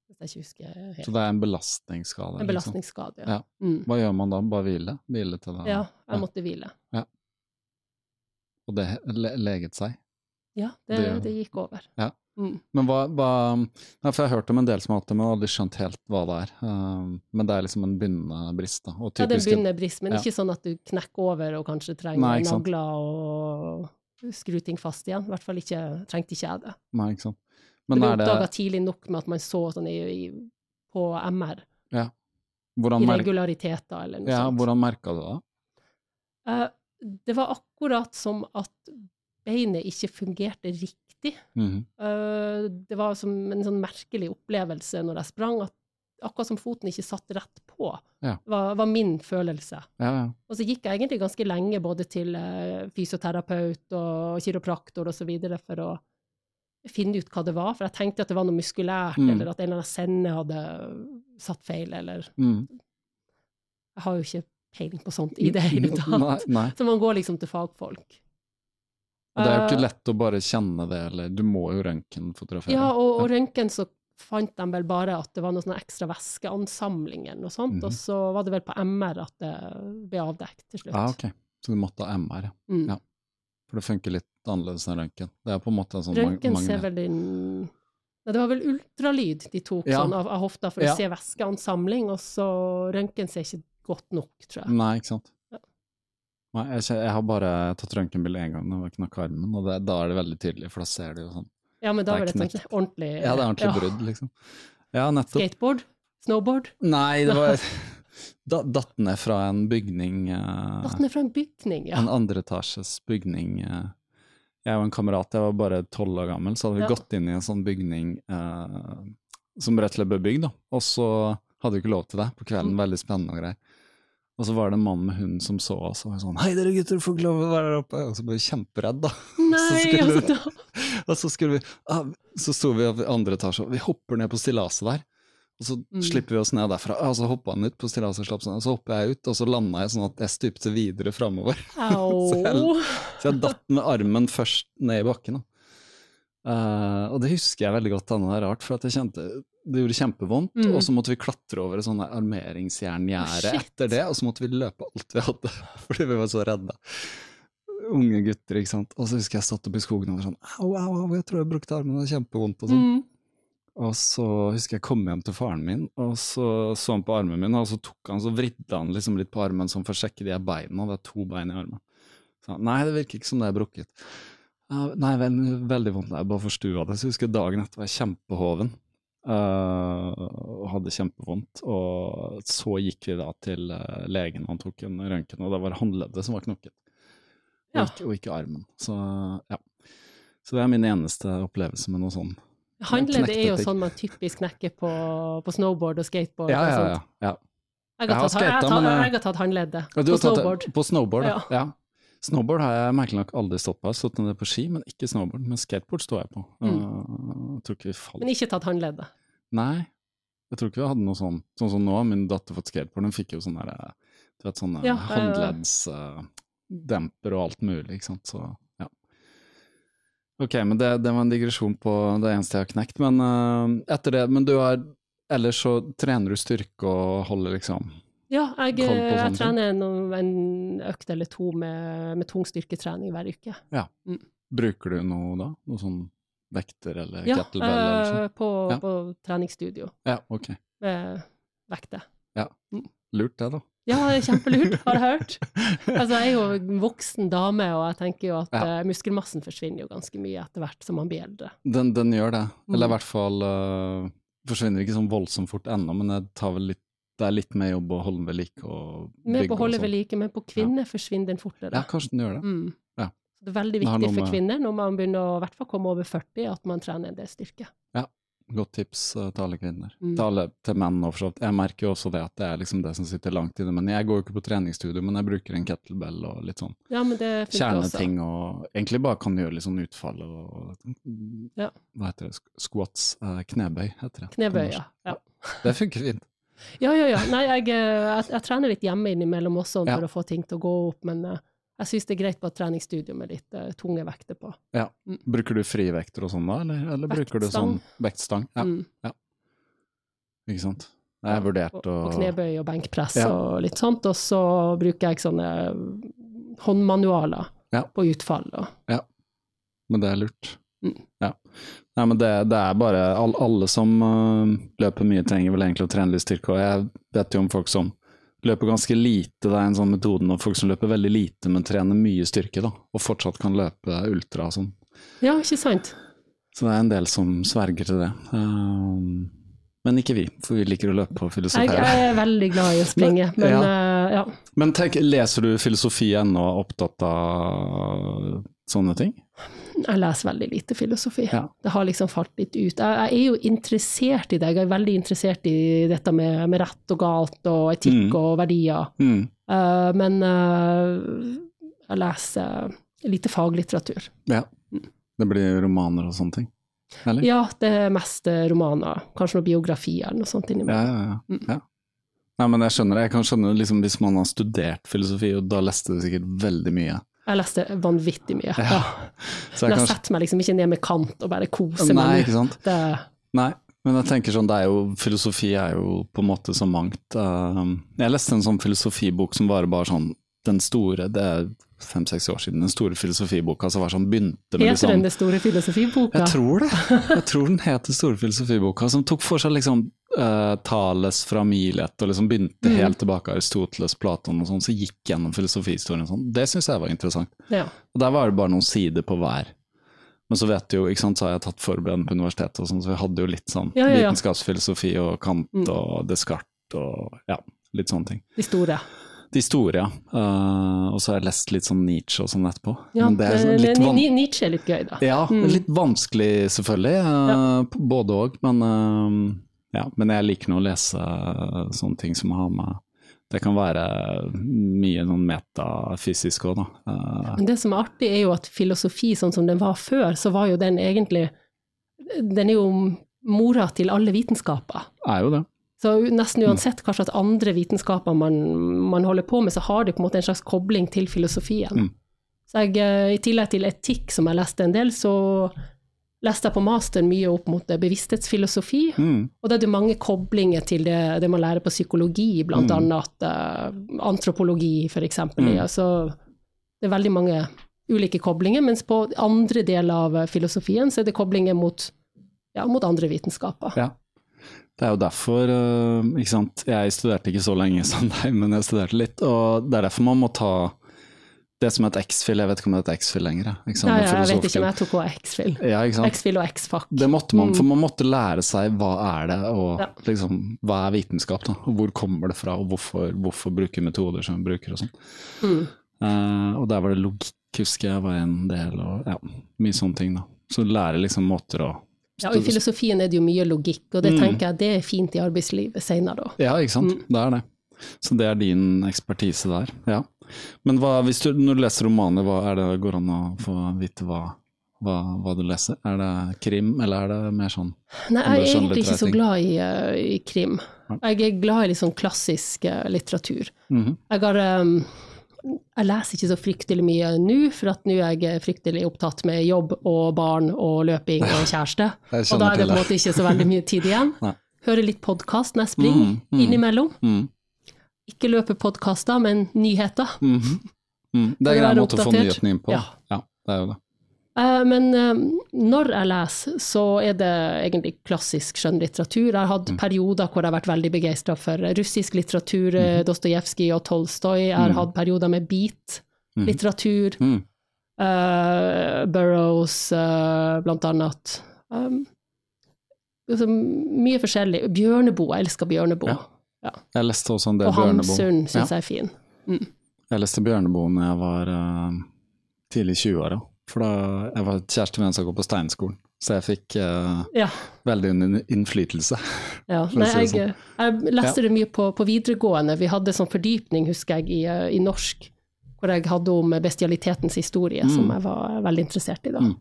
Speaker 3: Så det er en belastningsskade?
Speaker 4: En
Speaker 3: liksom.
Speaker 4: belastningsskade, ja.
Speaker 3: Ja.
Speaker 4: Mm.
Speaker 3: Hva gjør man da? Bare hvile? Hvile til det?
Speaker 4: Ja, jeg
Speaker 3: Ja.
Speaker 4: måtte hvile.
Speaker 3: Og det le leget seg?
Speaker 4: Ja, det,
Speaker 3: Det-
Speaker 4: det gikk over.
Speaker 3: Ja.
Speaker 4: Mm.
Speaker 3: Men hva, hva for jeg har hørt om en del som har hatt det, men aldri skjønt helt hva det er. Um, men det er liksom en begynnende brist, da. Og
Speaker 4: Ja, det
Speaker 3: er en-
Speaker 4: begynnende brist, men
Speaker 3: Ja.
Speaker 4: ikke sånn at du knekker over og kanskje trenger
Speaker 3: Nei,
Speaker 4: nagler og skru ting fast igjen. I hvert fall ikke, trengte ikke jeg det.
Speaker 3: Nei, ikke sant. Men
Speaker 4: ble
Speaker 3: er det
Speaker 4: oppdaga tidlig nok med at man så sånn i, i, på MR, Ja.
Speaker 3: hvordan, I
Speaker 4: regulariteter eller noe
Speaker 3: ja,
Speaker 4: sånt.
Speaker 3: hvordan merka du det?
Speaker 4: Uh, det var akkurat som at beinet ikke fungerte riktig.
Speaker 3: Mm
Speaker 4: -hmm. det var som en sånn merkelig opplevelse når jeg sprang, at akkurat som foten ikke satt rett på.
Speaker 3: Ja.
Speaker 4: var, var min følelse.
Speaker 3: Ja, ja.
Speaker 4: Og så gikk jeg egentlig ganske lenge både til eh, fysioterapeut og kiropraktor videre for å finne ut hva det var, for jeg tenkte at det var noe muskulært,
Speaker 3: Mm.
Speaker 4: eller at en eller annen sende hadde satt feil, eller
Speaker 3: Mm.
Speaker 4: Jeg har jo ikke peiling på sånt i det hele tatt.
Speaker 3: Nei, nei.
Speaker 4: Så man går liksom til fagfolk.
Speaker 3: Og det er jo
Speaker 4: Eh,
Speaker 3: ikke lett å bare kjenne det, eller du må jo røntgenfotografere.
Speaker 4: Ja, og, og røntgen så fant de vel bare at det var noe sånn ekstra væskeansamling eller noe sånt,
Speaker 3: Mhm.
Speaker 4: og så var det vel på MR at det ble avdekt til slutt.
Speaker 3: Ah, ok. Så du måtte ha MR, ja.
Speaker 4: Mm.
Speaker 3: Ja. For det funker litt annerledes enn røntgen. Det er på en måte en sånn
Speaker 4: Røntgen ser vel din Nei, det var vel ultralyd de tok
Speaker 3: Ja.
Speaker 4: sånn av, av hofta for
Speaker 3: Ja.
Speaker 4: å se væskeansamling, og så røntgen ser ikke godt nok, tror jeg.
Speaker 3: Nei, ikke sant. Nei, jeg, jeg har bare tatt røntgenbilde én gang da jeg knakk armen, og det, da er det veldig tydelig, for da ser du jo sånn
Speaker 4: Ja, men da
Speaker 3: Det er
Speaker 4: var det et
Speaker 3: knekt.
Speaker 4: ordentlig
Speaker 3: Ja, det er ordentlig
Speaker 4: ja.
Speaker 3: brudd, liksom. Ja, nettopp.
Speaker 4: Skateboard? Snowboard?
Speaker 3: Nei, det var da, Datt ned fra en bygning uh,
Speaker 4: Datt ned fra en bygning, ja.
Speaker 3: En andreetasjes bygning. Uh, Jeg og en kamerat, jeg var bare tolv år gammel, så hadde vi
Speaker 4: Ja.
Speaker 3: gått inn i en sånn bygning uh, som rett og slett ble bygd, da. Og så hadde vi ikke lov til det på kvelden,
Speaker 4: Mm.
Speaker 3: veldig spennende og greier. Og så var det en mann med hund som så oss og var sånn Hei dere gutter, får ikke lov å være der oppe. Og så ble vi kjemperedd, da.
Speaker 4: Nei,
Speaker 3: skulle
Speaker 4: altså da
Speaker 3: Og så skulle vi ah, Så sto vi i andre etasje, og vi hopper ned på stillaset der. Og så
Speaker 4: Mm.
Speaker 3: slipper vi oss ned derfra. Og så hoppa han ut på stillaset, og slapp seg ned. Så hopper jeg ut, og så landa jeg sånn at jeg stupte videre framover.
Speaker 4: Au.
Speaker 3: Så jeg datt med armen først ned i bakken. Da. Uh, og det husker jeg veldig godt, denne det er rart, for at jeg kjente det gjorde kjempevondt.
Speaker 4: Mm.
Speaker 3: Og så måtte vi klatre over et sånt armeringsjerngjerde etter det, og så måtte vi løpe alt vi hadde, fordi vi var så redde. Unge gutter, ikke sant. Og så husker jeg jeg stått oppe i skogen og var sånn au, au, au, jeg tror jeg brukte armen, det er kjempevondt og sånn.
Speaker 4: Mm.
Speaker 3: Og så husker jeg kom hjem til faren min, og så så han på armen min, og så tok han så vridde han liksom litt på armen sånn for å sjekke de her beina, det er to bein i armen. Så han, nei, det virker ikke som det er brukket. «Ja, nei, veldig, veldig vondt, jeg bare forstua det. Så jeg husker dagen etter var jeg kjempehoven, og hadde kjempevondt. Og så gikk vi da til eh, legen, han tok en røntgen, og det var det håndleddet som var knokket. Og, ikke, og ikke armen. Så ja. Så det er min eneste opplevelse med noe sånn.
Speaker 4: Håndleddet er jo sånn man typisk knekker på, på snowboard og skateboard.
Speaker 3: Ja, ja, ja. ja.
Speaker 4: Jeg,
Speaker 3: Jeg
Speaker 4: har tatt, jeg, har tatt,
Speaker 3: eh,
Speaker 4: jeg har tatt håndleddet på snowboard.
Speaker 3: På snowboard, ja.
Speaker 4: Ja.
Speaker 3: Snowboard har jeg merkelig nok aldri stått på. Jeg har stått ned på ski, men ikke snowboard. Men skateboard står jeg på.
Speaker 4: Mm.
Speaker 3: Uh, jeg tror ikke vi falt.
Speaker 4: Men ikke tatt håndleddet.
Speaker 3: Nei, jeg tror ikke vi hadde noe sånn. Sånn som nå, min datter fått skateboard, den fikk jo sånne, der, du vet, sånne
Speaker 4: ja.
Speaker 3: håndleddsdemper og alt mulig, ikke sant. Så ja. Ok, men det, det var en digresjon på det eneste jeg har knekt. Men uh, etter det, men du har Ellers så trener du styrke og holder liksom
Speaker 4: Ja, jeg, jeg trener noen, en økt eller to med, med tung styrketrening hver uke.
Speaker 3: Bruker du noe da? Noe sånn vekter eller
Speaker 4: Ja,
Speaker 3: kettlebell eller sånn?
Speaker 4: eh, på,
Speaker 3: Ja.
Speaker 4: på treningsstudio
Speaker 3: Ja, ok.
Speaker 4: med vekter.
Speaker 3: Lurt det, da.
Speaker 4: Ja, det er kjempelurt, har jeg hørt. Altså, jeg er jo en voksen dame, og jeg tenker jo at
Speaker 3: Ja.
Speaker 4: eh, muskelmassen forsvinner jo ganske mye etter hvert som man blir eldre.
Speaker 3: Den, den gjør det. Eller
Speaker 4: Mm.
Speaker 3: i hvert fall uh, forsvinner ikke sånn voldsomt fort ennå, men det, tar vel litt, det er litt mer jobb å holde ved like og
Speaker 4: Med
Speaker 3: bygge
Speaker 4: på å holde
Speaker 3: sånn.
Speaker 4: ved like, men på kvinner forsvinner den fortere.
Speaker 3: Ja, kanskje den gjør det.
Speaker 4: Mm.
Speaker 3: Ja.
Speaker 4: Det er veldig viktig for kvinner når man begynner å i hvert fall komme over 40, at man trener en del styrke.
Speaker 3: Godt tips eh, til alle kvinner.
Speaker 4: Mm.
Speaker 3: Til, alle, til menn òg, for så vidt. Jeg merker jo også det at det er liksom det som sitter langt inne. Men jeg går jo ikke på treningsstudio, men jeg bruker en kettlebell og litt sånn
Speaker 4: Ja,
Speaker 3: kjerneting og egentlig bare kan gjøre litt sånn utfall og
Speaker 4: Ja.
Speaker 3: Hva heter det? Squats? eh, knebøy, heter det.
Speaker 4: Knebøy, ja. ja.
Speaker 3: Det funker fint.
Speaker 4: Ja, ja, ja. Nei, jeg, eh, jeg, jeg trener litt hjemme innimellom også
Speaker 3: Ja.
Speaker 4: for å få ting til å gå opp, men eh, jeg syns det er greit på et treningsstudio med litt uh, tunge vekter på.
Speaker 3: Ja.
Speaker 4: Mm.
Speaker 3: Bruker du frivekter og sånn da, eller, eller bruker du sånn vektstang? Ja,
Speaker 4: Mm.
Speaker 3: ikke sant. Jeg har vurdert
Speaker 4: og,
Speaker 3: å
Speaker 4: og knebøy og benkpress
Speaker 3: Ja.
Speaker 4: og litt sånt, og så bruker jeg sånne håndmanualer
Speaker 3: Ja.
Speaker 4: på utfall. Og,
Speaker 3: Men det er lurt.
Speaker 4: Mm.
Speaker 3: Ja. Nei, men det, det er bare all, Alle som uh, løper mye, trenger vel egentlig å trene litt styrke. Og jeg vet jo om folk som løper ganske lite, det er en sånn metode nå. Folk som løper veldig lite, men trener mye styrke, da. Og fortsatt kan løpe ultra og sånn.
Speaker 4: ja, ikke sant?
Speaker 3: Så det er en del som sverger til det. Um, men ikke vi, for vi liker å løpe og
Speaker 4: Jeg,
Speaker 3: filosofere.
Speaker 4: jeg er veldig glad i å springe, men
Speaker 3: Ja.
Speaker 4: Uh, ja.
Speaker 3: Men tenk, leser du filosofi ennå, og er opptatt av sånne ting?
Speaker 4: Jeg leser veldig lite filosofi.
Speaker 3: Ja.
Speaker 4: Det har liksom falt litt ut. Jeg, jeg er jo interessert i det. Jeg er veldig interessert i dette med, med rett og galt og etikk
Speaker 3: Mm.
Speaker 4: og verdier.
Speaker 3: Mm.
Speaker 4: Uh, men uh, jeg leser lite faglitteratur.
Speaker 3: Ja. Det blir romaner og sånne ting? Eller?
Speaker 4: Ja, det er mest eh, romaner. Kanskje noen biografier eller noe sånt
Speaker 3: Ja,
Speaker 4: innimellom.
Speaker 3: ja, ja.
Speaker 4: Mm.
Speaker 3: ja. Nei, men jeg skjønner det. Jeg kan skjønne liksom, hvis man har studert filosofi, og da leste du sikkert veldig mye.
Speaker 4: Jeg leste vanvittig mye.
Speaker 3: Ja.
Speaker 4: Ja.
Speaker 3: Jeg
Speaker 4: jeg setter meg liksom ikke ned med kant og bare koser
Speaker 3: Nei,
Speaker 4: meg.
Speaker 3: ikke sant.
Speaker 4: Det,
Speaker 3: Nei, men jeg tenker sånn, det er jo, filosofi er jo på en måte så mangt. Um, jeg leste en sånn filosofibok som var bare sånn, den store, det er fem-seks år siden, den store filosofiboka som var sånn, begynte med
Speaker 4: heter
Speaker 3: liksom...
Speaker 4: den Det store filosofiboka?
Speaker 3: Jeg tror det. Jeg tror den het Den store filosofiboka, som tok for seg liksom uh, Thales fra Milet, og liksom begynte
Speaker 4: Mm.
Speaker 3: helt tilbake Aristoteles, Platon og sånn, så gikk gjennom filosofihistorien og sånn. Det syns jeg var interessant.
Speaker 4: Ja.
Speaker 3: Og der var det bare noen sider på hver. Men så vet du jo, ikke sant, så har jeg tatt forberedende på universitetet, og sånn, så vi hadde jo litt sånn
Speaker 4: Ja, ja,
Speaker 3: vitenskapsfilosofi og Kant
Speaker 4: Mm.
Speaker 3: og Descartes og ja, litt sånne ting.
Speaker 4: De store.
Speaker 3: De store, ja. Uh, og så har jeg lest litt sånn Nietzsche og sånn etterpå.
Speaker 4: Ja,
Speaker 3: Men det er sånn
Speaker 4: eh,
Speaker 3: litt van
Speaker 4: Ni- Nietzsche er litt gøy, da.
Speaker 3: ja,
Speaker 4: Mm.
Speaker 3: litt vanskelig selvfølgelig, eh, både òg, men, eh, ja, men jeg liker nå å lese eh, sånne ting som har med Det kan være mye sånn metafysisk òg, da. Eh,
Speaker 4: Men det som er artig, er jo at filosofi sånn som den var før, så var jo den egentlig Den er jo mora til alle vitenskaper.
Speaker 3: er jo det.
Speaker 4: Så nesten uansett hva slags andre vitenskaper man, man holder på med, så har det på en måte en slags kobling til filosofien.
Speaker 3: Mm.
Speaker 4: Så jeg, eh, i tillegg til etikk, som jeg leste en del, så leste jeg på master mye opp mot eh, bevissthetsfilosofi.
Speaker 3: Mm.
Speaker 4: Og det er det mange koblinger til det, det man lærer på psykologi, blant
Speaker 3: Mm.
Speaker 4: annet eh, antropologi, eksempel.
Speaker 3: Mm.
Speaker 4: Altså, det er veldig mange ulike koblinger, mens på andre deler av eh, filosofien så er det koblinger mot, ja, mot andre vitenskaper.
Speaker 3: Ja. Det er jo derfor, uh, ikke sant, jeg studerte ikke så lenge som deg, men jeg studerte litt, og det er derfor man må ta det som het X-fil, jeg vet ikke om det heter X-fil lenger, ikke sant,
Speaker 4: Nei,
Speaker 3: ja,
Speaker 4: jeg vet ikke, om jeg tok også X-fil.
Speaker 3: Ja, ikke sant.
Speaker 4: X-fil og X-fac.
Speaker 3: Det måtte man,
Speaker 4: Mm.
Speaker 3: for man måtte lære seg hva er det, og
Speaker 4: Ja.
Speaker 3: liksom, hva er vitenskap, da, hvor kommer det fra, og hvorfor, hvorfor bruke metoder som vi bruker og sånn.
Speaker 4: Mm.
Speaker 3: Uh, og der var det logikk, husker jeg, var en del, og ja, mye sånne ting da. Så lære liksom måter å...
Speaker 4: Ja, og I filosofien er det jo mye logikk, og det
Speaker 3: Mm.
Speaker 4: tenker jeg det er fint i arbeidslivet senere. da.
Speaker 3: Ja, ikke sant,
Speaker 4: Mm.
Speaker 3: det er det. Så det er din ekspertise der, ja. Men hva, du, når du leser romaner, hva er det, går an å få vite hva, hva, hva du leser? Er det krim, eller er det mer sånn?
Speaker 4: Nei, jeg
Speaker 3: er
Speaker 4: egentlig ikke så glad i, eh, i krim. Jeg er glad i litt sånn klassisk litteratur. litteratur.
Speaker 3: -hmm.
Speaker 4: Jeg har um, jeg leser ikke så fryktelig mye nå, for at nå er jeg fryktelig opptatt med jobb og barn og løping og kjæreste. Og da er det på en måte ikke så veldig mye tid igjen. Hører litt podkast når jeg springer,
Speaker 3: Mm, mm.
Speaker 4: innimellom.
Speaker 3: Mm.
Speaker 4: Ikke løpepodkaster, men nyheter.
Speaker 3: Mm. Det er
Speaker 4: en
Speaker 3: grei måte å få nyhetene inn på.
Speaker 4: Ja.
Speaker 3: ja, det er jo det.
Speaker 4: Eh, Men eh, når jeg leser, så er det egentlig klassisk skjønnlitteratur. Jeg har hatt
Speaker 3: Mm.
Speaker 4: perioder hvor jeg har vært veldig begeistra for russisk litteratur, mm. Dostojevskij og Tolstoy. Jeg har
Speaker 3: mm.
Speaker 4: hatt perioder med beat-litteratur.
Speaker 3: Mm.
Speaker 4: Uh, Burroughs, blant annet. Um, altså, mye forskjellig. Bjørneboe, jeg elsker Bjørneboe.
Speaker 3: Ja. Jeg leste også en del
Speaker 4: Og
Speaker 3: Bjørneboe.
Speaker 4: Hamsun syns
Speaker 3: Ja.
Speaker 4: jeg er fin. Mm.
Speaker 3: Jeg leste Bjørneboe når jeg var uh, tidlig i 20-åra. For da jeg var kjæreste med en som går på Steinskolen, så jeg fikk uh,
Speaker 4: Ja.
Speaker 3: veldig innflytelse.
Speaker 4: ja. Nei,
Speaker 3: si
Speaker 4: jeg, jeg leste det mye på, på videregående. Vi hadde sånn fordypning, husker jeg, i, eh, i norsk, hvor jeg hadde om bestialitetens historie,
Speaker 3: Mm.
Speaker 4: som jeg var veldig interessert i da.
Speaker 3: Mm.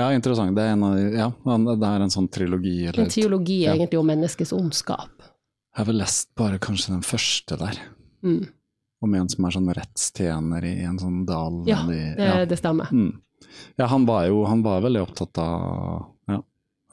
Speaker 3: Ja, interessant. Det er en, av, ja, det er en sånn trilogi. Eller,
Speaker 4: En teologi
Speaker 3: Ja.
Speaker 4: egentlig om menneskets ondskap.
Speaker 3: Jeg har vel lest bare kanskje den første der,
Speaker 4: Mm.
Speaker 3: om en som er sånn rettstjener i en sånn dal.
Speaker 4: Ja,
Speaker 3: de,
Speaker 4: det,
Speaker 3: ja.
Speaker 4: det stemmer.
Speaker 3: Mm. ja, han var jo han var veldig opptatt av ja,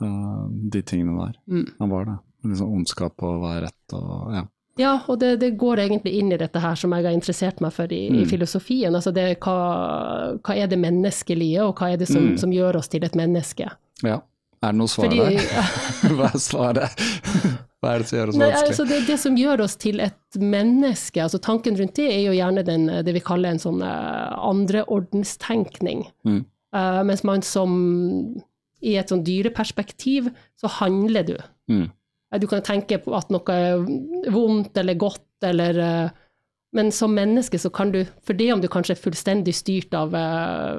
Speaker 3: eh, de tingene der.
Speaker 4: Mm.
Speaker 3: Han var det. Liksom ondskap og hva er rett og ja.
Speaker 4: Ja, og det, det går egentlig inn i dette her som jeg har interessert meg for i, i
Speaker 3: Mm.
Speaker 4: filosofien. Altså det, hva, hva er det menneskelige, og hva er det som,
Speaker 3: Mm.
Speaker 4: som gjør oss til et menneske?
Speaker 3: ja. Er det noe svar
Speaker 4: Fordi,
Speaker 3: der? Hva er svaret? Hva er det som gjør oss
Speaker 4: Nei,
Speaker 3: vanskelig?
Speaker 4: altså det, det som gjør oss til et menneske, altså tanken rundt det er jo gjerne den, det vi kaller en sånn uh, andreordenstenkning.
Speaker 3: Mm.
Speaker 4: Uh, mens man som i et sånn dyreperspektiv, så handler du.
Speaker 3: Mm.
Speaker 4: Eh, Du kan tenke på at noe er vondt eller godt, eller uh, Men som menneske så kan du, for det om du kanskje er fullstendig styrt av uh,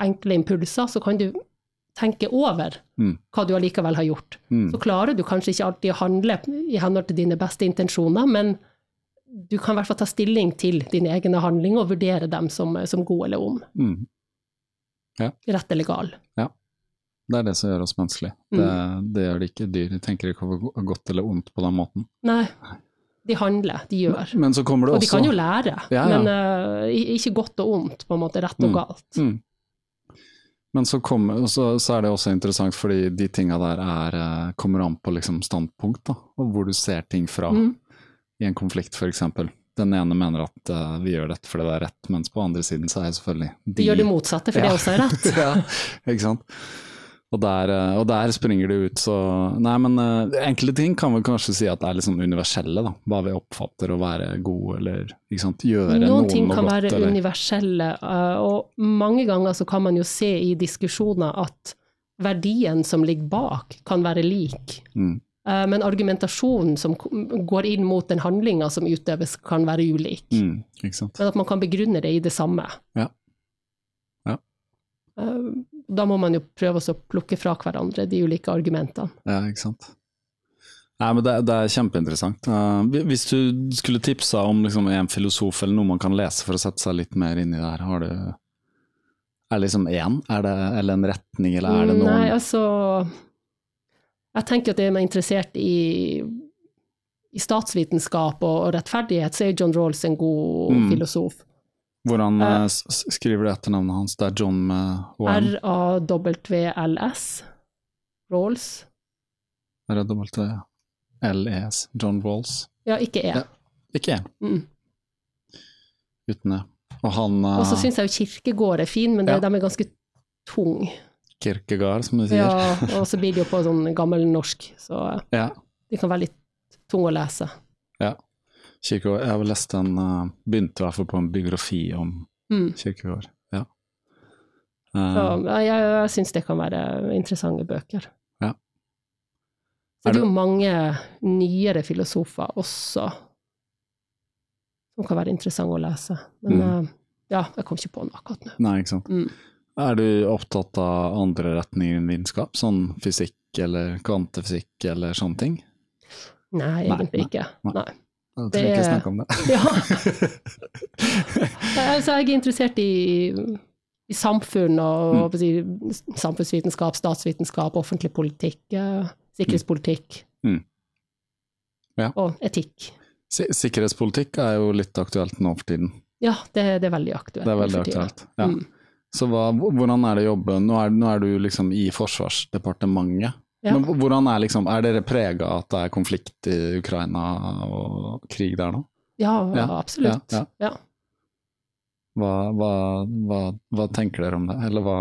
Speaker 4: enkle impulser, så kan du tenke over
Speaker 3: Mm.
Speaker 4: hva du allikevel har gjort.
Speaker 3: Mm.
Speaker 4: Så klarer du kanskje ikke alltid å handle i henhold til dine beste intensjoner, men du kan i hvert fall ta stilling til dine egne handlinger og vurdere dem som, som gode eller om.
Speaker 3: Mm.
Speaker 4: Rett eller gal.
Speaker 3: Det er det som gjør oss menneskelige.
Speaker 4: Mm.
Speaker 3: Det, det gjør de ikke. Dyr De tenker ikke over godt eller ondt på den måten.
Speaker 4: Nei, de handler, de gjør.
Speaker 3: Men så kommer det
Speaker 4: Og de
Speaker 3: også
Speaker 4: kan jo lære,
Speaker 3: Ja, ja.
Speaker 4: men uh, ikke godt og ondt, på en måte, rett og
Speaker 3: Mm.
Speaker 4: galt.
Speaker 3: Mm. Men så, kom, så, så er det også interessant, fordi de tinga der er, eh, kommer an på liksom standpunkt, da, og hvor du ser ting fra.
Speaker 4: Mm.
Speaker 3: I en konflikt, eksempel. Den ene mener at uh, vi gjør dette fordi det er rett, mens på andre siden så er selvfølgelig
Speaker 4: De gjør det motsatte, fordi
Speaker 3: Ja.
Speaker 4: det også er rett.
Speaker 3: ja, ikke sant. Og der, eh, og der springer det ut, så Nei, men uh, enkle ting kan vi kanskje si at det er litt sånn universelle, da. Hva vi oppfatter å være gode, eller ikke sant, gjøre
Speaker 4: Noen
Speaker 3: noen
Speaker 4: ting kan
Speaker 3: godt,
Speaker 4: være
Speaker 3: eller
Speaker 4: universelle, eh, og mange ganger så kan man jo se i diskusjoner at verdien som ligger bak, kan være lik.
Speaker 3: mm,
Speaker 4: Men argumentasjonen som går inn mot den handlinga som utøves, kan være ulik.
Speaker 3: mm.
Speaker 4: Men at man kan begrunne det i det samme.
Speaker 3: Ja. Ja.
Speaker 4: Eh, Da må man jo prøve å plukke fra hverandre de ulike argumentene.
Speaker 3: Ja, ikke sant. Nei, men det, det er kjempeinteressant. Uh, hvis du skulle tipsa om liksom, en filosof eller noe man kan lese for å sette seg litt mer inn i det her, har du Er det liksom én, er det, eller en retning, eller er det noen
Speaker 4: Nei, altså Jeg tenker at det er interessert i, i statsvitenskap og, og rettferdighet, så er John Rawls en god
Speaker 3: Mm.
Speaker 4: filosof.
Speaker 3: Hvordan s- skriver du etternavnet hans? Det er John med H-M?
Speaker 4: R-A-W-L-S. Rawls.
Speaker 3: R-W-L-E-S. John Walls.
Speaker 4: Ja, ikke E.
Speaker 3: Ja. Ikke E.
Speaker 4: Mm.
Speaker 3: uten det. Og han uh,
Speaker 4: Og så syns jeg jo kirkegård er fin, men det,
Speaker 3: Ja.
Speaker 4: de er ganske tung.
Speaker 3: Kirkegård, som du sier.
Speaker 4: Ja, og så blir det jo på sånn gammel norsk, så
Speaker 3: Ja.
Speaker 4: de kan være litt tung å lese.
Speaker 3: Kierkegaard. Jeg har lest en eh, Begynte i hvert fall på en biografi om
Speaker 4: Mm.
Speaker 3: Kirkegård. Ja.
Speaker 4: Så
Speaker 3: Eh,
Speaker 4: jeg, jeg syns det kan være interessante bøker.
Speaker 3: Ja.
Speaker 4: Så
Speaker 3: Er
Speaker 4: det er jo mange nyere filosofer også som kan være interessante å lese. Men
Speaker 3: Mm.
Speaker 4: eh, ja, jeg kom ikke på noe akkurat nå.
Speaker 3: nei, ikke sant.
Speaker 4: Mm.
Speaker 3: Er du opptatt av andre retninger enn vitenskap, sånn fysikk eller kvantefysikk eller sånne ting?
Speaker 4: Nei,
Speaker 3: Nei,
Speaker 4: ikke.
Speaker 3: nei,
Speaker 4: ikke.
Speaker 3: nei.
Speaker 4: Det
Speaker 3: trenger jeg ikke snakke om det.
Speaker 4: Ja. altså, jeg er interessert i, i samfunn og
Speaker 3: Mm.
Speaker 4: jeg samfunnsvitenskap, statsvitenskap, offentlig politikk, sikkerhetspolitikk
Speaker 3: Mm. Ja.
Speaker 4: og etikk.
Speaker 3: Si- Sikkerhetspolitikk er jo litt aktuelt nå for tiden.
Speaker 4: Ja, det, det er veldig aktuelt.
Speaker 3: Det er veldig aktuelt. Ja.
Speaker 4: Mm.
Speaker 3: Så hva, hvordan er det å jobbe Nå er, nå er du liksom i Forsvarsdepartementet.
Speaker 4: Ja.
Speaker 3: Men hvordan er liksom Er dere prega at det er konflikt i Ukraina og krig der nå?
Speaker 4: Ja,
Speaker 3: Ja,
Speaker 4: absolutt.
Speaker 3: ja,
Speaker 4: Ja,
Speaker 3: Hva, hva, hva, hva tenker dere om det, eller hva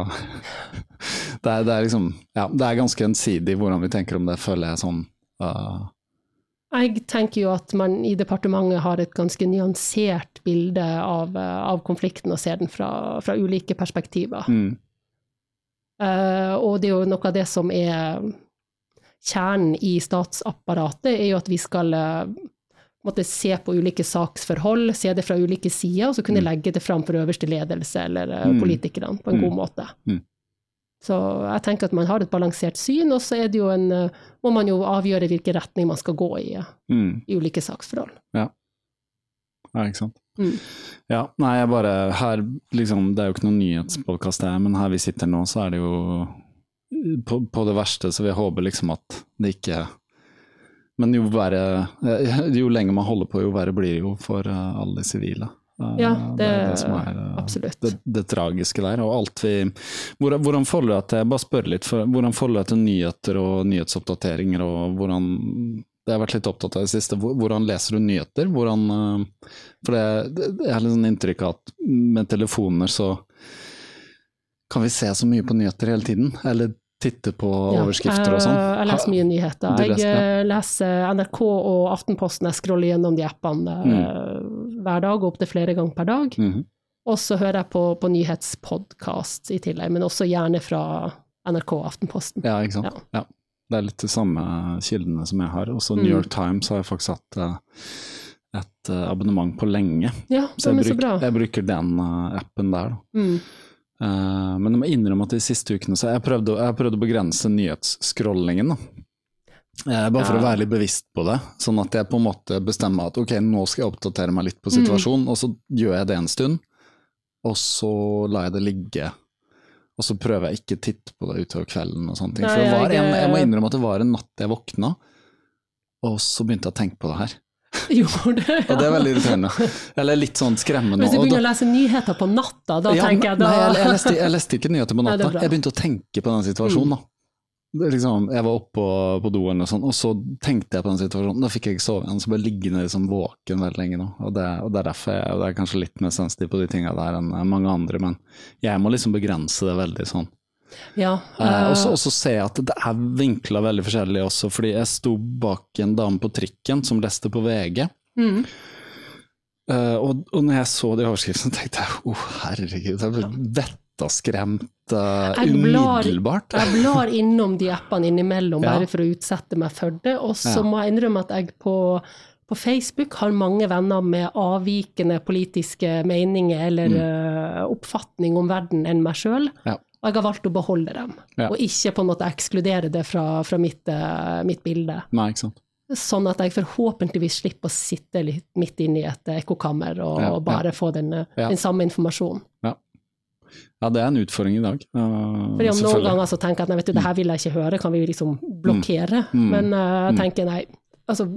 Speaker 3: det, er, det er liksom Ja, det er ganske ensidig hvordan vi tenker om det, føler jeg sånn uh,
Speaker 4: Jeg tenker jo at man i departementet har et ganske nyansert bilde av, eh, av konflikten og ser den fra, fra ulike perspektiver.
Speaker 3: mm,
Speaker 4: Uh, og det er jo noe av det som er kjernen i statsapparatet er jo at vi skal eh, måtte se på ulike saksforhold, se det fra ulike sider, og så kunne legge det fram for øverste ledelse eller eh,
Speaker 3: Mm.
Speaker 4: politikerne på en
Speaker 3: Mm.
Speaker 4: god måte.
Speaker 3: Mm.
Speaker 4: Så jeg tenker at man har et balansert syn, og så er det jo en, eh, må man jo avgjøre hvilken retning man skal gå i
Speaker 3: Mm.
Speaker 4: i ulike saksforhold.
Speaker 3: Ja, ikke sant.
Speaker 4: Mm.
Speaker 3: Ja, nei, jeg bare her liksom, Det er jo ikke noen nyhetspodkast, her, men her vi sitter nå, så er det jo på, på det verste, så vi håper liksom at det ikke Men jo verre Jo lenger man holder på, jo verre blir det jo for eh, alle de sivile. Eh,
Speaker 4: Ja,
Speaker 3: det er
Speaker 4: det-
Speaker 3: det som er eh,
Speaker 4: Absolutt.
Speaker 3: det, det tragiske der. Og alt vi Hvordan, hvordan forholder du deg til bare spør litt, for, hvordan forholder du deg til nyheter og nyhetsoppdateringer, og hvordan Det har vært litt opptatt av i det siste. Hvordan leser du nyheter? Hvordan eh, For det, det, jeg har litt sånn inntrykk av at med telefoner så kan vi se så mye på nyheter hele tiden. Eller titte på
Speaker 4: Ja,
Speaker 3: overskrifter og sånn.
Speaker 4: Jeg, jeg leser mye nyheter. Jeg
Speaker 3: leser, ja.
Speaker 4: eh, leser NRK og Aftenposten, jeg scroller gjennom de appene mm. hver dag, opptil flere ganger per dag.
Speaker 3: Mhm.
Speaker 4: Og så hører jeg på, på nyhetspodkast i tillegg, men også gjerne fra NRK og Aftenposten.
Speaker 3: Ja, ikke sant.
Speaker 4: Ja.
Speaker 3: Ja. Det er litt de samme kildene som jeg har. Også
Speaker 4: Mm.
Speaker 3: New York Times har jeg faktisk hatt eh, et eh, abonnement på lenge.
Speaker 4: Ja,
Speaker 3: Så jeg,
Speaker 4: er så bra.
Speaker 3: jeg bruker den eh, appen der, da.
Speaker 4: Mm.
Speaker 3: Eh, men jeg må innrømme at de siste ukene så jeg prøvde, jeg prøvde å begrense nyhetsscrollingen. Da. Eh, bare for
Speaker 4: Ja.
Speaker 3: å være litt bevisst på det, sånn at jeg på en måte bestemmer at ok, nå skal jeg oppdatere meg litt på situasjonen, og så gjør jeg det en stund, og så lar jeg det ligge. Og så prøver jeg ikke å titte på det utover kvelden og sånne ting. For
Speaker 4: Nei,
Speaker 3: det var en, jeg må innrømme at det var en natt jeg våkna, og så begynte jeg å tenke på det her.
Speaker 4: Gjorde det?
Speaker 3: Og det er veldig irriterende. Eller litt sånn skremmende.
Speaker 4: Hvis du
Speaker 3: begynner da-
Speaker 4: å lese nyheter på natta, da
Speaker 3: ja,
Speaker 4: tenker jeg da
Speaker 3: Nei, jeg, jeg, leste, jeg leste ikke nyheter på natta.
Speaker 4: Nei,
Speaker 3: jeg begynte å tenke på den situasjonen. da. Liksom, jeg var oppe på, doen, og, sånn, og så tenkte jeg på den situasjonen. Da fikk jeg ikke sove igjen, så ble jeg liggende liksom våken veldig lenge nå. Og det, og det er derfor jeg og det er kanskje litt mer sensitiv på de tinga der enn mange andre, men jeg må liksom begrense det veldig sånn.
Speaker 4: Ja.
Speaker 3: uh... og så- ser jeg at det er vinkla veldig forskjellig også, fordi jeg sto bak en dame på trikken som leste på VG.
Speaker 4: mm.
Speaker 3: Uh, og, og når jeg så de overskriftene, tenkte jeg å herregud, jeg ble vettaskremt uh,
Speaker 4: Jeg blar-
Speaker 3: umiddelbart.
Speaker 4: Jeg blar innom de appene innimellom,
Speaker 3: Ja.
Speaker 4: bare for å utsette meg for det. Og så
Speaker 3: Ja.
Speaker 4: må jeg innrømme at jeg på, på Facebook har mange venner med avvikende politiske meninger eller eh, oppfatning om verden enn meg sjøl.
Speaker 3: Mm. Ja.
Speaker 4: Og jeg har valgt å beholde dem,
Speaker 3: Ja.
Speaker 4: og ikke på en måte ekskludere det fra, fra mitt, eh, mitt bilde.
Speaker 3: Nei, ikke sant.
Speaker 4: Sånn at jeg forhåpentligvis slipper å sitte litt midt inne i et ekkokammer og,
Speaker 3: Ja,
Speaker 4: og bare få den, eh, den samme informasjonen.
Speaker 3: Ja, det er en utfordring i dag. uh,
Speaker 4: Fordi om noen ganger så tenker jeg at nei, vet du, det her vil jeg ikke høre, kan vi liksom blokkere?
Speaker 3: Mm.
Speaker 4: Men eh, jeg
Speaker 3: Mm.
Speaker 4: tenker nei, altså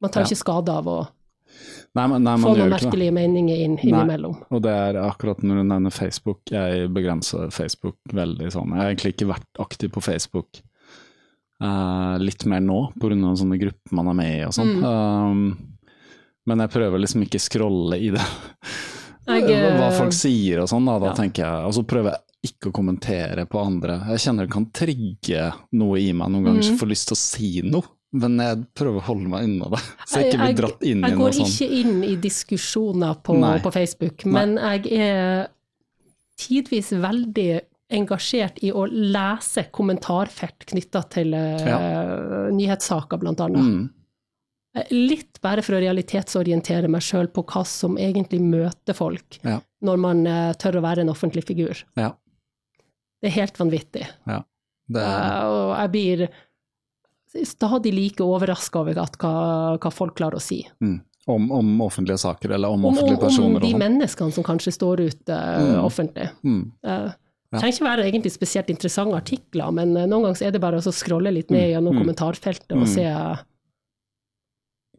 Speaker 4: man tar
Speaker 3: Ja.
Speaker 4: ikke skade av å
Speaker 3: Nei, men, nei,
Speaker 4: få
Speaker 3: man
Speaker 4: merkelige meninger inn, innimellom.
Speaker 3: Og det er akkurat når du nevner Facebook, jeg begrenser Facebook veldig sånn. Jeg har egentlig ikke vært aktiv på Facebook uh, litt mer nå, pga. sånne grupper man er med i og sånn.
Speaker 4: Mm.
Speaker 3: Um, men jeg prøver liksom ikke scrolle i det.
Speaker 4: Jeg,
Speaker 3: Hva folk sier og sånn, da, da
Speaker 4: ja.
Speaker 3: tenker jeg. Og så prøver jeg ikke å kommentere på andre. Jeg kjenner det kan trigge noe i meg noen ganger, så
Speaker 4: Mhm.
Speaker 3: får lyst til å si noe. Men jeg prøver å holde meg unna det, så jeg ikke blir dratt inn i
Speaker 4: Jeg
Speaker 3: noe
Speaker 4: går
Speaker 3: sånn.
Speaker 4: ikke inn i diskusjoner på, på Facebook,
Speaker 3: Nei.
Speaker 4: men jeg er tidvis veldig engasjert i å lese kommentarfelt knytta til eh, nyhetssaker, blant annet.
Speaker 3: Mm,
Speaker 4: Litt bare for å realitetsorientere meg sjøl på hva som egentlig møter folk
Speaker 3: Ja.
Speaker 4: når man uh, tør å være en offentlig figur.
Speaker 3: ja,
Speaker 4: Det er helt vanvittig.
Speaker 3: det er,
Speaker 4: Uh, og jeg blir stadig like overraska over at hva, hva folk klarer å si.
Speaker 3: mm. om, om offentlige saker, eller om
Speaker 4: Om,
Speaker 3: offentlige personer?
Speaker 4: om
Speaker 3: de sånn.
Speaker 4: menneskene som kanskje står ute uh,
Speaker 3: Mm.
Speaker 4: offentlig.
Speaker 3: Mm,
Speaker 4: Uh,
Speaker 3: det
Speaker 4: trenger ikke være egentlig spesielt interessante artikler, men eh, noen ganger er det bare å scrolle litt ned gjennom
Speaker 3: Mm.
Speaker 4: kommentarfeltet og
Speaker 3: Mm.
Speaker 4: se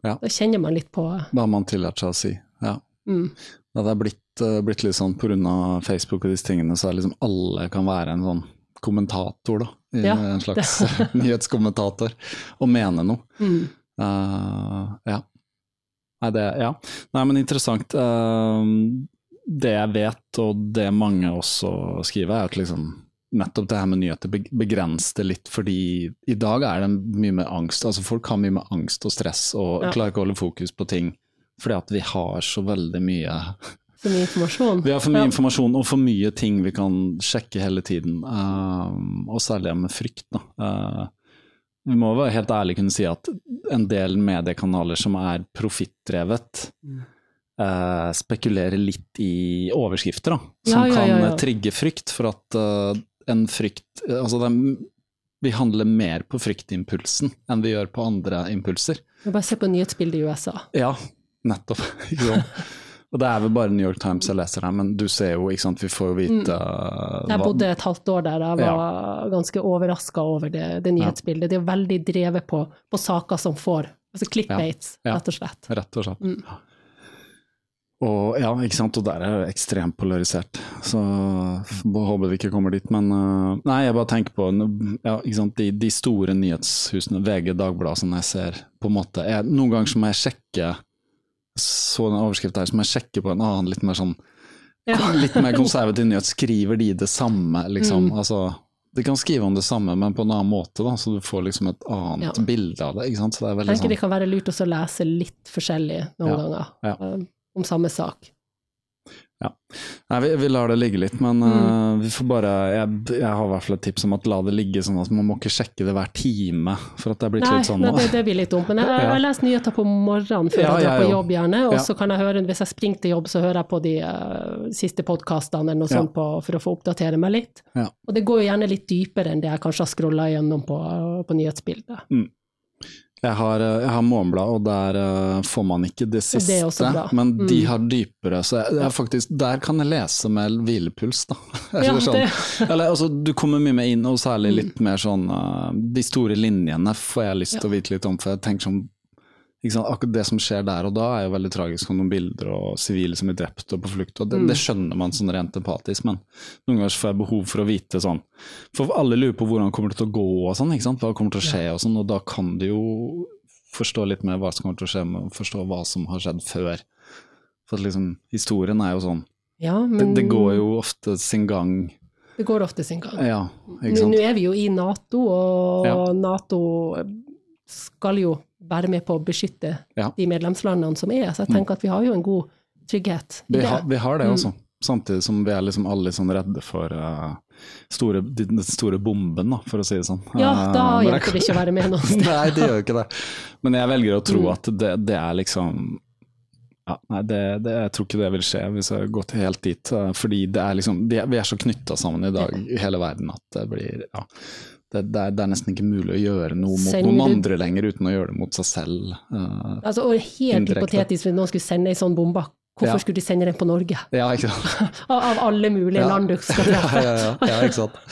Speaker 3: Ja.
Speaker 4: Da kjenner man litt på
Speaker 3: Da har man tillatt seg å si. Ja.
Speaker 4: mm.
Speaker 3: Det er blitt, eh, blitt litt sånn pga. Facebook og disse tingene, så er liksom alle kan være en sånn kommentator, da. I
Speaker 4: Ja,
Speaker 3: en slags nyhetskommentator, og mene noe.
Speaker 4: Mm.
Speaker 3: Uh, ja. Nei, det, ja. Nei, men interessant. Uh, det jeg vet, og det mange også skriver, er at liksom nettopp det her med nyheter begrenser det litt, fordi i dag er det mye mer angst. Altså Folk har mye mer angst og stress og
Speaker 4: Ja.
Speaker 3: klarer ikke å holde fokus på ting. Fordi at vi har så veldig mye
Speaker 4: For mye informasjon.
Speaker 3: Vi har for mye
Speaker 4: Ja.
Speaker 3: informasjon og for mye ting vi kan sjekke hele tiden. Um, og særlig med frykt. Uh, vi må være helt ærlig kunne si at en del mediekanaler som er profittdrevet, uh, spekulerer litt i overskrifter, da. Som
Speaker 4: Ja, ja,
Speaker 3: kan eh, trigge frykt, for at uh, en frykt Altså, det er, vi handler mer på fryktimpulsen enn vi gjør på andre impulser.
Speaker 4: Bare se på nyhetsbildet i USA.
Speaker 3: Ja, nettopp. Sant? Og det er vel bare New York Times jeg leser her, men du ser jo, ikke sant, vi får jo vite uh,
Speaker 4: Jeg bodde et halvt år der, jeg var ganske overraska over det, det nyhetsbildet. Det er veldig drevet på, på saker som får altså clickbaits,
Speaker 3: Ja, ja.
Speaker 4: rett og slett.
Speaker 3: Rett og slett.
Speaker 4: Mm.
Speaker 3: Og ja, ikke sant, og der er det ekstremt polarisert, så håper vi ikke kommer dit. Men øh, nei, jeg bare tenker på ja, ikke sant, de, de store nyhetshusene, VG, Dagbladet, som jeg ser på en måte jeg, Noen ganger så må jeg sjekke så en overskrift her, så må jeg sjekke på en annen litt mer sånn
Speaker 4: Ja.
Speaker 3: litt mer konservativ nyhet. Skriver de det samme, liksom?
Speaker 4: Mm.
Speaker 3: Altså de kan skrive om det samme, men på en annen måte, da, så du får liksom et annet
Speaker 4: Ja.
Speaker 3: bilde av det. ikke sant? Så det er
Speaker 4: Jeg tenker
Speaker 3: sånn
Speaker 4: det kan være lurt også å lese litt forskjellig noen
Speaker 3: Ja,
Speaker 4: ganger, eh, om samme sak.
Speaker 3: Nei, vi, vi lar det ligge litt, men
Speaker 4: Mm.
Speaker 3: uh, vi får bare jeg, jeg har i hvert fall et tips om at la det ligge sånn at man må ikke sjekke det hver time. For at det er blitt
Speaker 4: Nei,
Speaker 3: litt sånn
Speaker 4: nei
Speaker 3: nå.
Speaker 4: det, det blir litt dumt. Men jeg,
Speaker 3: jeg,
Speaker 4: jeg leser nyheter på morgenen før
Speaker 3: Ja,
Speaker 4: jeg drar på jobb, gjerne. Og
Speaker 3: Ja.
Speaker 4: så kan jeg høre, hvis jeg springer til jobb, så hører jeg på de uh, siste podkastene eller noe
Speaker 3: Ja.
Speaker 4: sånt på, for å få oppdatere meg litt.
Speaker 3: Ja.
Speaker 4: Og det går jo gjerne litt dypere enn det jeg kanskje har scrolla gjennom på, på nyhetsbildet.
Speaker 3: Jeg har, eh, jeg har Morgenbladet, og der eh, får man ikke det siste.
Speaker 4: Det.
Speaker 3: Men de
Speaker 4: Mm.
Speaker 3: har dypere, så jeg, jeg faktisk, der kan jeg lese med hvilepuls, da.
Speaker 4: Ja,
Speaker 3: Eller sånn. Eller, altså, du kommer mye mer inn, og særlig litt mer sånn eh, De store linjene får jeg lyst til å vite litt om, for jeg tenker sånn? Akkurat det som skjer der og da er jo veldig tragisk, om noen bilder og sivile som er drept og på flukt. og det, det skjønner man sånn rent empatisk, men noen ganger får jeg behov for å vite sånn For alle lurer på hvordan kommer det til å gå og sånn, ikke sant? hva kommer til å skje og sånn, og da kan du jo forstå litt mer hva som kommer til å skje, men forstå hva som har skjedd før. For at liksom, historien er jo sånn
Speaker 4: Ja,
Speaker 3: det,
Speaker 4: men
Speaker 3: det går jo ofte sin gang.
Speaker 4: det går ofte sin gang.
Speaker 3: Ja,
Speaker 4: Nå nå er vi jo i Nato, og
Speaker 3: Ja.
Speaker 4: Nato skal jo være med på å beskytte
Speaker 3: Ja.
Speaker 4: de medlemslandene som er, så jeg tenker at vi har jo en god trygghet i
Speaker 3: Vi
Speaker 4: det.
Speaker 3: har, vi har det
Speaker 4: Mm.
Speaker 3: også, samtidig som vi er liksom alle sånn redde for uh, store, den store bomben, da, for å si det sånn.
Speaker 4: Ja, da
Speaker 3: uh,
Speaker 4: hjelper det ikke å være med noe sted.
Speaker 3: Nei, det gjør ikke det. Men jeg velger å tro
Speaker 4: Mm.
Speaker 3: at det, det er liksom ja, nei, det, det, jeg tror ikke det vil skje hvis jeg har gått helt dit. eh, Fordi det er liksom, de, vi er så knytta sammen i dag i hele verden at det blir ja, det, det, er, det er nesten ikke mulig å gjøre noe mot
Speaker 4: send
Speaker 3: noen
Speaker 4: du-
Speaker 3: andre lenger uten å gjøre det mot seg selv. Uh,
Speaker 4: Altså, og helt
Speaker 3: Indirekte.
Speaker 4: hypotetisk, hvis noen skulle sende ei sånn bombe, hvorfor
Speaker 3: Ja.
Speaker 4: skulle de sende den på Norge?
Speaker 3: ja, ikke sant.
Speaker 4: Av, av alle mulige
Speaker 3: Ja.
Speaker 4: land du skal treffe.
Speaker 3: ja, ja, ja, ikke sant.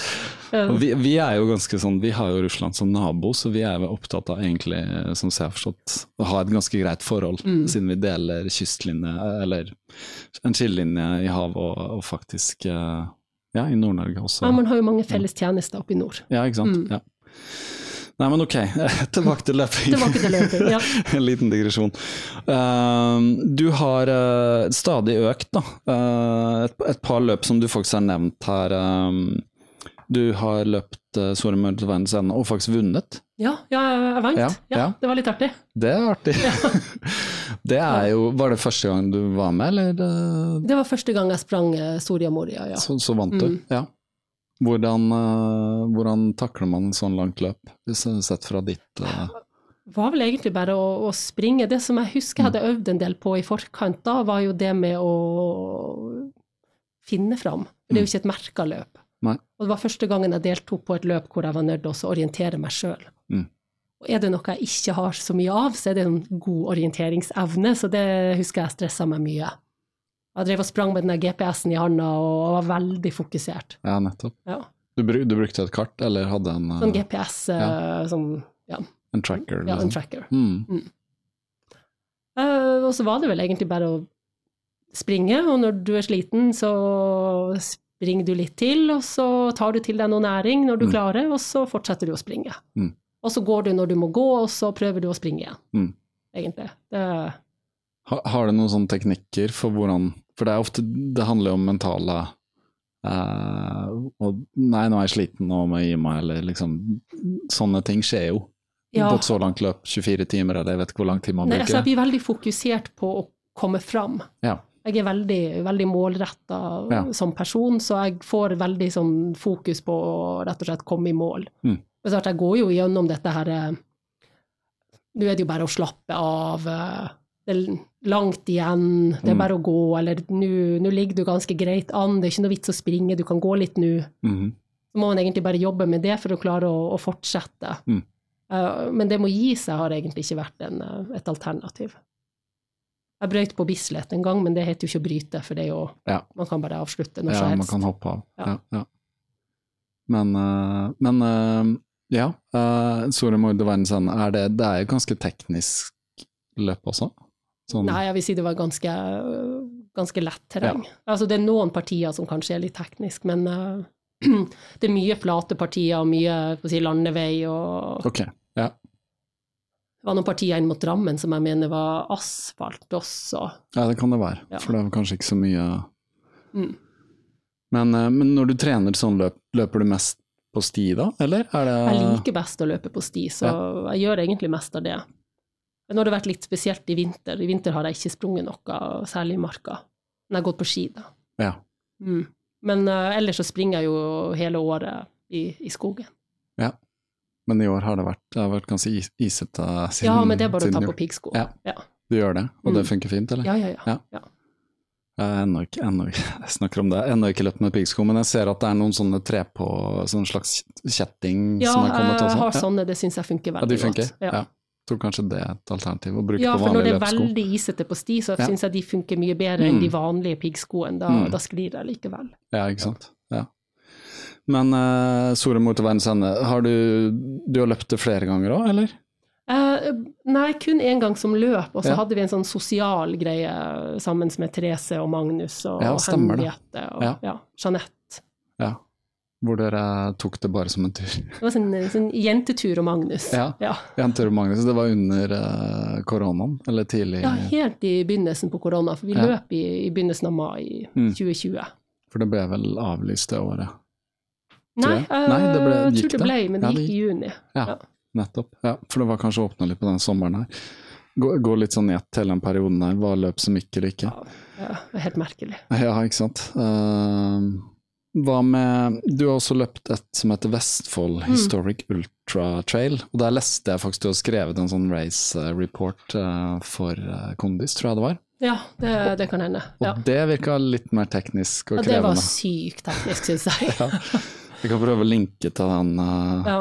Speaker 3: Vi, vi er jo ganske sånn, vi har jo Russland som nabo, så vi er jo opptatt av egentlig, som jeg har forstått, å ha et ganske greit forhold,
Speaker 4: Mm.
Speaker 3: siden vi deler kystlinje, eller en skillelinje i havet og, og faktisk eh, ja, i Nord-Norge også.
Speaker 4: Ja, man har jo mange felles tjenester oppe i nord.
Speaker 3: Ja, ikke sant.
Speaker 4: Mm.
Speaker 3: Ja. Nei, men ok, tilbake til løping.
Speaker 4: Tilbake til løping, ja.
Speaker 3: en liten digresjon. Eh, du har uh, stadig økt, da. Uh, et, et par løp som du faktisk har nevnt her. eh, du har løpt uh, Soria Moria til verdens ende, og faktisk vunnet.
Speaker 4: Ja, ja jeg vant.
Speaker 3: Ja,
Speaker 4: Ja. Det var litt artig.
Speaker 3: Det er artig. det er jo Var det første gang du var med, eller
Speaker 4: Det var første gang jeg sprang eh, Soria Moria, ja.
Speaker 3: så, så vant du?
Speaker 4: Mm.
Speaker 3: Ja. Hvordan, uh, hvordan takler man en sånn langt løp, sett fra ditt uh...
Speaker 4: Det var vel egentlig bare å, å springe. Det som jeg husker jeg hadde øvd en del på i forkant, da var jo det med å finne fram. Det er jo ikke et merka løp.
Speaker 3: Nei.
Speaker 4: Og det var første gangen jeg deltok på et løp hvor jeg var nødt til å orientere meg sjøl.
Speaker 3: Mm.
Speaker 4: Og er det noe jeg ikke har så mye av, så er det en god orienteringsevne, så det husker jeg stressa meg mye. Jeg drev og sprang med den GPS-en i handa og var veldig fokusert.
Speaker 3: Ja, nettopp.
Speaker 4: Ja.
Speaker 3: Du, bruk, du brukte et kart, eller hadde en, eh,
Speaker 4: Sånn GPS, ja. sånn, ja,
Speaker 3: en tracker?
Speaker 4: ja, en
Speaker 3: liksom?
Speaker 4: tracker.
Speaker 3: Mm.
Speaker 4: Eh, og så var det vel egentlig bare å springe, og når du er sliten, så springer du litt til, og så tar du til deg noe næring når du
Speaker 3: Mm.
Speaker 4: klarer, og så fortsetter du å springe.
Speaker 3: Mm.
Speaker 4: Og så går du når du må gå, og så prøver du å springe igjen,
Speaker 3: Mm.
Speaker 4: egentlig. Det,
Speaker 3: Har, har du noen sånne teknikker for hvordan For det er ofte Det handler jo om mentale eh, og Nei, nå er jeg sliten, nå må jeg gi meg, eller liksom Sånne ting skjer jo.
Speaker 4: Ja.
Speaker 3: På et så langt løp, 24 timer, eller jeg vet ikke hvor lang tid man
Speaker 4: nei, altså, jeg blir veldig fokusert på å komme fram.
Speaker 3: Ja.
Speaker 4: Jeg er veldig, veldig målretta
Speaker 3: Ja.
Speaker 4: som person, så jeg får veldig sånn fokus på å rett og slett komme i mål.
Speaker 3: Mm.
Speaker 4: Jeg går jo gjennom dette her eh, Nå er det jo bare å slappe av. eh, Det er langt igjen, det er
Speaker 3: Mm.
Speaker 4: bare å gå, eller nå ligger du ganske greit an, det er ikke noe vits å springe, du kan gå litt nå.
Speaker 3: Mm.
Speaker 4: Så må man egentlig bare jobbe med det for å klare å, å fortsette.
Speaker 3: Mm.
Speaker 4: Eh, men det med å gi seg har egentlig ikke vært en, et alternativ. Jeg brøyt på Bislett en gang, men det heter jo ikke å bryte, for det er jo
Speaker 3: Ja.
Speaker 4: Man kan bare avslutte når
Speaker 3: Ja,
Speaker 4: som
Speaker 3: man kan hoppe av.
Speaker 4: Ja.
Speaker 3: Ja. Ja, Men, eh, men eh, ja, uh, Soria Moria verdens ende, er det, det er jo ganske teknisk løp også? Sånn,
Speaker 4: Nei, jeg vil si det var ganske, ganske lett terreng. Altså, det er noen partier som kanskje er litt teknisk, men uh, det er mye flate partier og mye si, landevei. og
Speaker 3: Ok, ja.
Speaker 4: Det var noen partier inn mot Drammen som jeg mener var asfalt også.
Speaker 3: ja, det kan det være.
Speaker 4: Ja.
Speaker 3: For det er kanskje ikke så mye
Speaker 4: Mm.
Speaker 3: men, eh, men når du trener sånn løp, løper du mest på sti da, eller? Er det,
Speaker 4: Jeg liker best å løpe på sti, så jeg gjør egentlig mest av det. Men nå har det vært litt spesielt i vinter. I vinter har jeg ikke sprunget noe særlig i marka. Men jeg har gått på ski, da.
Speaker 3: Ja.
Speaker 4: Mm. Men uh, ellers så springer jeg jo hele året i, i skogen.
Speaker 3: Men i år har det vært, det har vært ganske is, isete siden
Speaker 4: ja, men det er bare å ta på piggsko.
Speaker 3: Ja.
Speaker 4: Ja.
Speaker 3: Du gjør det, og det
Speaker 4: Mm.
Speaker 3: funker fint, eller?
Speaker 4: Ja, ja, ja.
Speaker 3: Ja.
Speaker 4: ja.
Speaker 3: Jeg ennå ikke, ennå ikke, jeg snakker om det, ennå ikke løpt med piggsko, men jeg ser at det er noen sånne tre på, sånn slags kjetting
Speaker 4: Ja,
Speaker 3: som er kommet
Speaker 4: Ja,
Speaker 3: jeg
Speaker 4: har sånne, det syns jeg funker veldig Ja,
Speaker 3: de funker?
Speaker 4: godt. Ja.
Speaker 3: Ja. Tror kanskje det er et alternativ, å bruke
Speaker 4: Ja,
Speaker 3: på
Speaker 4: for når det er
Speaker 3: løpsko.
Speaker 4: veldig isete på sti, så
Speaker 3: Ja.
Speaker 4: syns jeg de funker mye bedre
Speaker 3: Mm.
Speaker 4: enn de vanlige piggskoene. Da,
Speaker 3: Mm.
Speaker 4: da sklir jeg likevel.
Speaker 3: Ja, ikke sant. Ja. Men uh, Moria til verdens ende, har du, du har løpt det flere ganger òg, eller?
Speaker 4: Uh, nei, kun én gang som løp, og så
Speaker 3: Ja.
Speaker 4: hadde vi en sånn sosial greie sammen med Therese og Magnus og
Speaker 3: Ja.
Speaker 4: Henriette og
Speaker 3: Ja.
Speaker 4: ja. Jeanette.
Speaker 3: Ja. Hvor dere tok det bare som en tur.
Speaker 4: Det var sånn, sånn jentetur og Magnus.
Speaker 3: Ja.
Speaker 4: Ja.
Speaker 3: jentetur og Magnus, det var under uh, koronaen, eller tidlig?
Speaker 4: Ja, helt i begynnelsen på korona, for vi løp i, i begynnelsen av mai
Speaker 3: Mm.
Speaker 4: 2020.
Speaker 3: For det ble vel avlyst det året?
Speaker 4: Nei,
Speaker 3: jeg. Nei, det ble-
Speaker 4: jeg tror det ble, men det
Speaker 3: Ja,
Speaker 4: gikk i juni.
Speaker 3: Ja,
Speaker 4: Ja.
Speaker 3: nettopp. Ja, for det var kanskje åpna litt på den sommeren her. Gå, gå litt sånn i ett hele den perioden her, hva løp som gikk eller ikke.
Speaker 4: Ja, ja, helt merkelig.
Speaker 3: Ja, ikke sant. Uh, hva med Du har også løpt et som heter Vestfold
Speaker 4: Mm.
Speaker 3: Historic Ultra Trail. Og der leste jeg faktisk du har skrevet en sånn race eh, report eh, for eh, Kondis, tror jeg det var.
Speaker 4: Ja, det, det kan hende.
Speaker 3: Og det virka litt mer teknisk og krevende.
Speaker 4: Ja, det var sykt teknisk, syns jeg.
Speaker 3: Ja. Jeg kan prøve å linke til den. Uh,
Speaker 4: Ja.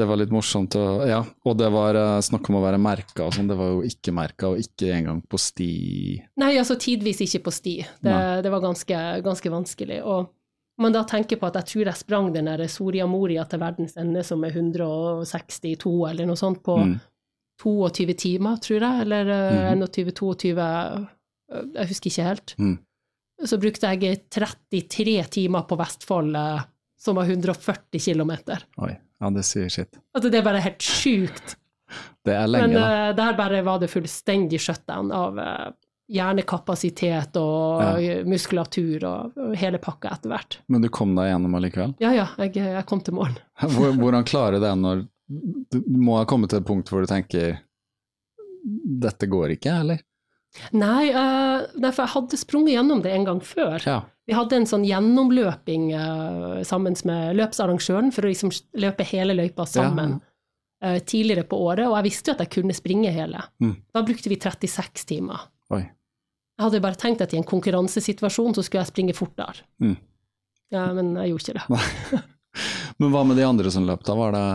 Speaker 3: Det var litt morsomt. Og, ja. og det var uh, snakk om å være merka og sånn. Det var jo ikke merka, og ikke engang på sti.
Speaker 4: Nei, altså tidvis ikke på sti. Det, det var ganske, ganske vanskelig. Og man da tenker på at jeg tror jeg sprang den der Soria Moria til verdens ende, som er 162 eller noe sånt, på
Speaker 3: Mm.
Speaker 4: 22 timer, tror jeg, eller
Speaker 3: mm.
Speaker 4: 21-22 Jeg husker ikke helt.
Speaker 3: Mm.
Speaker 4: Så brukte jeg 33 timer på Vestfold, eh, som var 140 km.
Speaker 3: Oi, ja det sier sitt.
Speaker 4: Altså, det er bare helt sjukt.
Speaker 3: Det er lenge,
Speaker 4: Men
Speaker 3: da.
Speaker 4: Men der bare var det fullstendig shutdown av uh, hjernekapasitet og
Speaker 3: Ja.
Speaker 4: muskulatur og, og hele pakka etter hvert.
Speaker 3: Men du kom deg gjennom allikevel?
Speaker 4: Ja ja, jeg, jeg kom til mål.
Speaker 3: Hvordan klarer du det når du må ha kommet til et punkt hvor du tenker dette går ikke, eller?
Speaker 4: Nei, uh, nei, for jeg hadde sprunget gjennom det en gang før.
Speaker 3: Ja.
Speaker 4: Vi hadde en sånn gjennomløping uh, sammen med løpsarrangøren for å liksom løpe hele løypa sammen eh, tidligere på året, og jeg visste jo at jeg kunne springe hele.
Speaker 3: Mm.
Speaker 4: Da brukte vi 36 timer.
Speaker 3: Oi.
Speaker 4: Jeg hadde bare tenkt at i en konkurransesituasjon så skulle jeg springe fortere.
Speaker 3: Mm.
Speaker 4: Ja, men jeg gjorde ikke det.
Speaker 3: Men hva med de andre som løp, da? Var det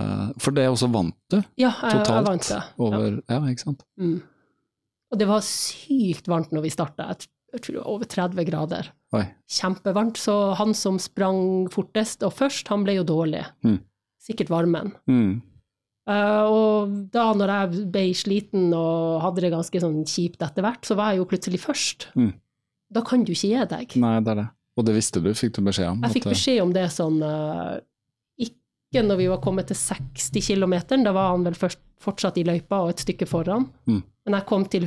Speaker 3: For det også vant du?
Speaker 4: Ja, jeg, jeg vant det. Ja.
Speaker 3: Over Ja, ikke sant?
Speaker 4: Mm. Og det var sykt varmt når vi starta. Jeg, over 30 grader.
Speaker 3: Oi.
Speaker 4: Kjempevarmt. Så han som sprang fortest og først, han ble jo dårlig.
Speaker 3: Mm.
Speaker 4: Sikkert varmen.
Speaker 3: Mm.
Speaker 4: Uh, og da når jeg ble sliten og hadde det ganske sånn kjipt etter hvert, så var jeg jo plutselig først.
Speaker 3: Mm.
Speaker 4: Da kan du ikke gi deg.
Speaker 3: Nei, det er det. Og det visste du? Fikk du beskjed om?
Speaker 4: Jeg fikk beskjed om det sånn uh, Ikke når vi var kommet til 60 km, da var han vel først, fortsatt i løypa og et stykke foran.
Speaker 3: Mm.
Speaker 4: Men jeg kom til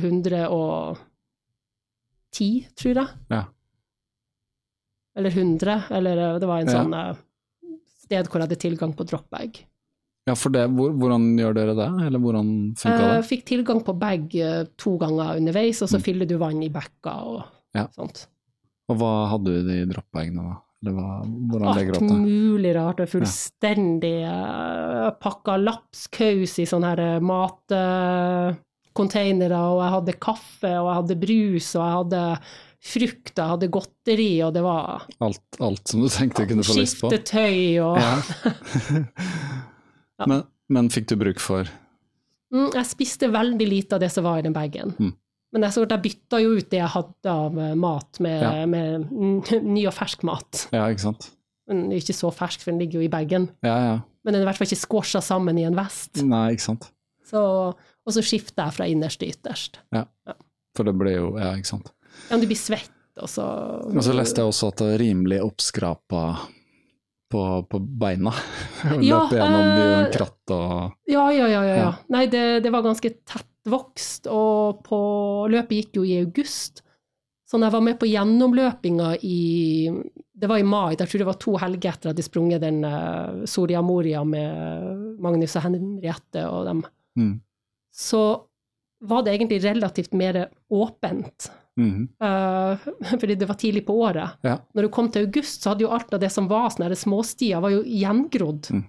Speaker 4: 110, tror jeg.
Speaker 3: Ja.
Speaker 4: Eller 100, eller eh, det var en
Speaker 3: Ja.
Speaker 4: sånn eh, sted hvor jeg hadde tilgang på dropbag.
Speaker 3: Ja, for det, hvor, hvordan gjør dere det? Eller hvordan funka
Speaker 4: Jeg fikk tilgang på bag eh, to ganger underveis, og så
Speaker 3: Mm.
Speaker 4: fyller du vann i bekka og
Speaker 3: Ja.
Speaker 4: sånt.
Speaker 3: Og hva hadde du i dropbagene da? Eller hva, hvordan
Speaker 4: Alt
Speaker 3: det?
Speaker 4: mulig rart. og Fullstendig ja. pakka lapskaus i sånne her matcontainere, og jeg hadde kaffe, og jeg hadde brus, og jeg hadde frukt, og jeg hadde godteri, og det var
Speaker 3: Alt, alt som du tenkte du kunne få lyst på?
Speaker 4: skiftetøy og
Speaker 3: Ja. men, men fikk du bruk for
Speaker 4: mm, Jeg spiste veldig lite av det som var i den bagen.
Speaker 3: Mm.
Speaker 4: Men jeg, jeg bytta jo ut det jeg hadde av eh, mat, med,
Speaker 3: Ja.
Speaker 4: med ny og fersk mat.
Speaker 3: Ja, ikke sant?
Speaker 4: Men den er ikke så fersk, for den ligger jo i bagen.
Speaker 3: Ja, ja.
Speaker 4: Men den er i hvert fall ikke squasha sammen i en vest.
Speaker 3: Nei, ikke sant.
Speaker 4: Så, og så skifter jeg fra innerst til ytterst.
Speaker 3: For det blir jo Ja, ikke sant.
Speaker 4: Ja, men du blir svett, og så
Speaker 3: Og så leste jeg også at det er rimelig oppskrapa på, på beina.
Speaker 4: Ja,
Speaker 3: Løp gjennom
Speaker 4: eh,
Speaker 3: uh, kratt og
Speaker 4: Ja, ja, ja. ja, ja.
Speaker 3: Ja.
Speaker 4: Nei, det, det var ganske tettvokst, og på løpet gikk jo i august. Så når jeg var med på gjennomløpinga i Det var i mai, jeg tror det var to helger etter at jeg sprunget den uh, Soria Moria med Magnus og Henriette og dem,
Speaker 3: mm.
Speaker 4: Så var det egentlig relativt mer åpent.
Speaker 3: Mm
Speaker 4: -hmm. uh, fordi det var tidlig på året.
Speaker 3: Ja.
Speaker 4: Når du kom til august, så hadde jo alt av det som var sånne småstier, var jo gjengrodd.
Speaker 3: Mm.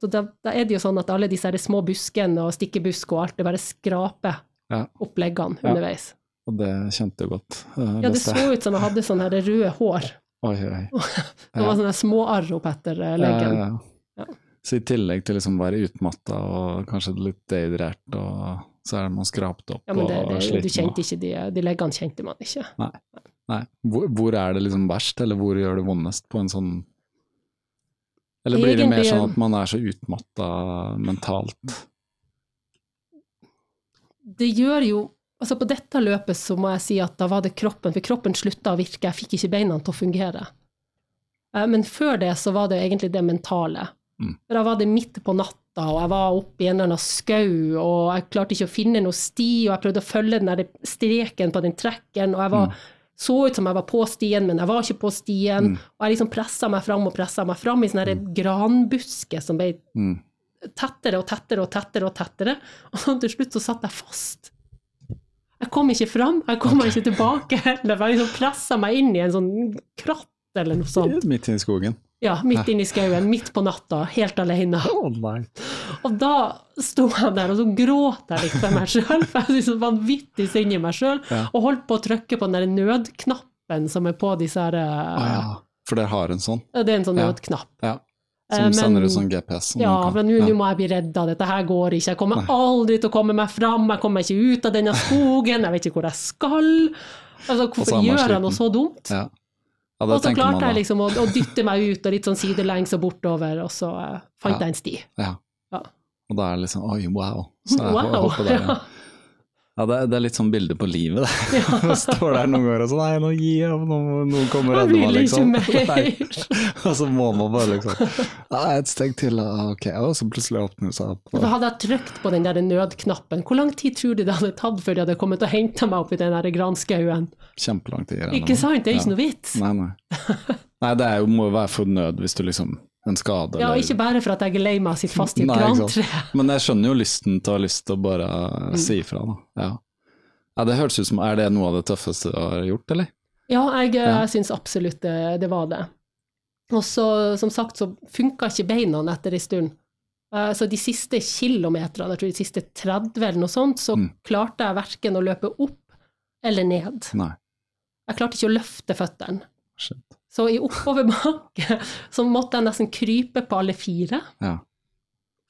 Speaker 4: Så da, da er det jo sånn at alle disse små buskene og stikkebusk og alt, det bare skraper
Speaker 3: Ja.
Speaker 4: oppleggene
Speaker 3: Ja.
Speaker 4: underveis.
Speaker 3: Og det kjente jeg godt. uh,
Speaker 4: Ja, det så ut som jeg hadde sånne røde hår.
Speaker 3: Oi, oi.
Speaker 4: Det var sånne småarr opp etter eh, leggen.
Speaker 3: Så i tillegg til liksom å være utmatta og kanskje litt dehydrert, og så er det man skrapt opp
Speaker 4: Ja, men det,
Speaker 3: og
Speaker 4: sliten. du kjente ikke de, de leggene kjente man ikke.
Speaker 3: Nei. Hvor, hvor er det liksom verst, eller hvor gjør det vondest på en sånn Eller blir det mer sånn at man er så utmatta mentalt?
Speaker 4: det gjør jo Altså På dette løpet så må jeg si at da var det kroppen, for kroppen slutta å virke. Jeg fikk ikke beina til å fungere. Eh, Men før det så var det egentlig det mentale.
Speaker 3: Mm.
Speaker 4: For Da var det midt på natta, og jeg var oppe i en eller annen skau, og jeg klarte ikke å finne noe sti, og jeg prøvde å følge den der streken på den trekken, og jeg var, så ut som jeg var på stien, men jeg var ikke på stien.
Speaker 3: Mm.
Speaker 4: Og jeg liksom pressa meg fram og pressa meg fram i sånne her granbusker som ble
Speaker 3: Mm.
Speaker 4: tettere og tettere og tettere og tettere. Og til slutt så satt jeg fast. Jeg kom ikke fram, jeg kom okay. ikke tilbake heller. Jeg liksom pressa meg inn i en sånn kratt eller noe sånt.
Speaker 3: Midt i skogen.
Speaker 4: Ja, midt inne i skauen, midt på natta, helt alene.
Speaker 3: Oh.
Speaker 4: Og da sto jeg der, og så gråt jeg litt for meg sjøl, for jeg så vanvittig synd i meg sjøl,
Speaker 3: Ja.
Speaker 4: og holdt på å trykke på den der nødknappen som er på disse her
Speaker 3: ah, ja. For dere har en sånn?
Speaker 4: Det er en sånn
Speaker 3: Ja.
Speaker 4: nødknapp.
Speaker 3: Ja.
Speaker 4: Eh,
Speaker 3: Som sender ut sånn GPS? som
Speaker 4: Ja, men nå
Speaker 3: ja.
Speaker 4: må jeg bli redda, dette her går ikke. Jeg kommer
Speaker 3: Nei.
Speaker 4: aldri til å komme meg fram, jeg kommer ikke ut av denne skogen, jeg vet ikke hvor jeg skal. Altså, hvorfor gjør jeg noe så dumt?
Speaker 3: Ja. Ja,
Speaker 4: og så klarte jeg liksom å, å dytte meg ut, og litt sånn sidelengs og bortover, og så uh, fant jeg en sti.
Speaker 3: Ja.
Speaker 4: Ja.
Speaker 3: Og da er det liksom oi, wow. Så jeg
Speaker 4: Wow!
Speaker 3: der, ja. Ja, det er, det er litt sånn bilde på livet, det.
Speaker 4: Ja.
Speaker 3: Står der noen ganger og sånn Nei, nå gir jeg opp, nå noen kommer og
Speaker 4: Jeg
Speaker 3: meg, liksom. og så må man bare liksom Ja, et steg til, ok. Og så plutselig åpner det seg opp. Og,
Speaker 4: hadde jeg trykt på den der nødknappen, hvor lang tid tror du det hadde tatt før de hadde kommet og henta meg opp i den der granskauen?
Speaker 3: kjempelang tid.
Speaker 4: Ikke sant? Det er ikke
Speaker 3: Ja.
Speaker 4: noe vits.
Speaker 3: Nei, nei. Nei, det jo, må jo være for nød hvis du liksom En skade
Speaker 4: Ja,
Speaker 3: eller
Speaker 4: ikke bare for at jeg er lei meg og sitter fast i et grantre.
Speaker 3: Men jeg skjønner jo lysten til å ha lyst til å bare
Speaker 4: Mm.
Speaker 3: si ifra, da. Ja. ja, det hørtes ut som Er det noe av det tøffeste du har gjort, eller?
Speaker 4: Ja, jeg,
Speaker 3: Ja.
Speaker 4: jeg syns absolutt det, det var det. Og så, som sagt, så funka ikke beina etter en stund. Uh, Så de siste kilometerne, jeg tror de siste 30 eller noe sånt, så
Speaker 3: Mm.
Speaker 4: klarte jeg verken å løpe opp eller ned.
Speaker 3: Nei.
Speaker 4: Jeg klarte ikke å løfte føttene. Så i oppoverbakke så måtte jeg nesten krype på alle fire
Speaker 3: Ja.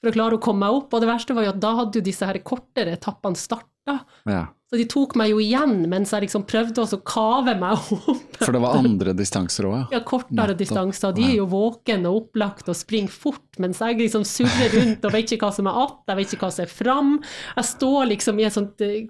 Speaker 4: for å klare å komme meg opp. Og det verste var jo at da hadde jo disse her kortere etappene starta.
Speaker 3: ja.
Speaker 4: Så de tok meg jo igjen mens jeg liksom prøvde også å kave meg opp.
Speaker 3: For det var andre distanser òg, ja.
Speaker 4: Ja, kortere
Speaker 3: Nettopp.
Speaker 4: distanser. De er jo våkne og opplagt og springer fort, mens jeg liksom surrer rundt og vet ikke hva som er att, jeg vet ikke hva som er fram. Jeg står liksom i et sånt eh,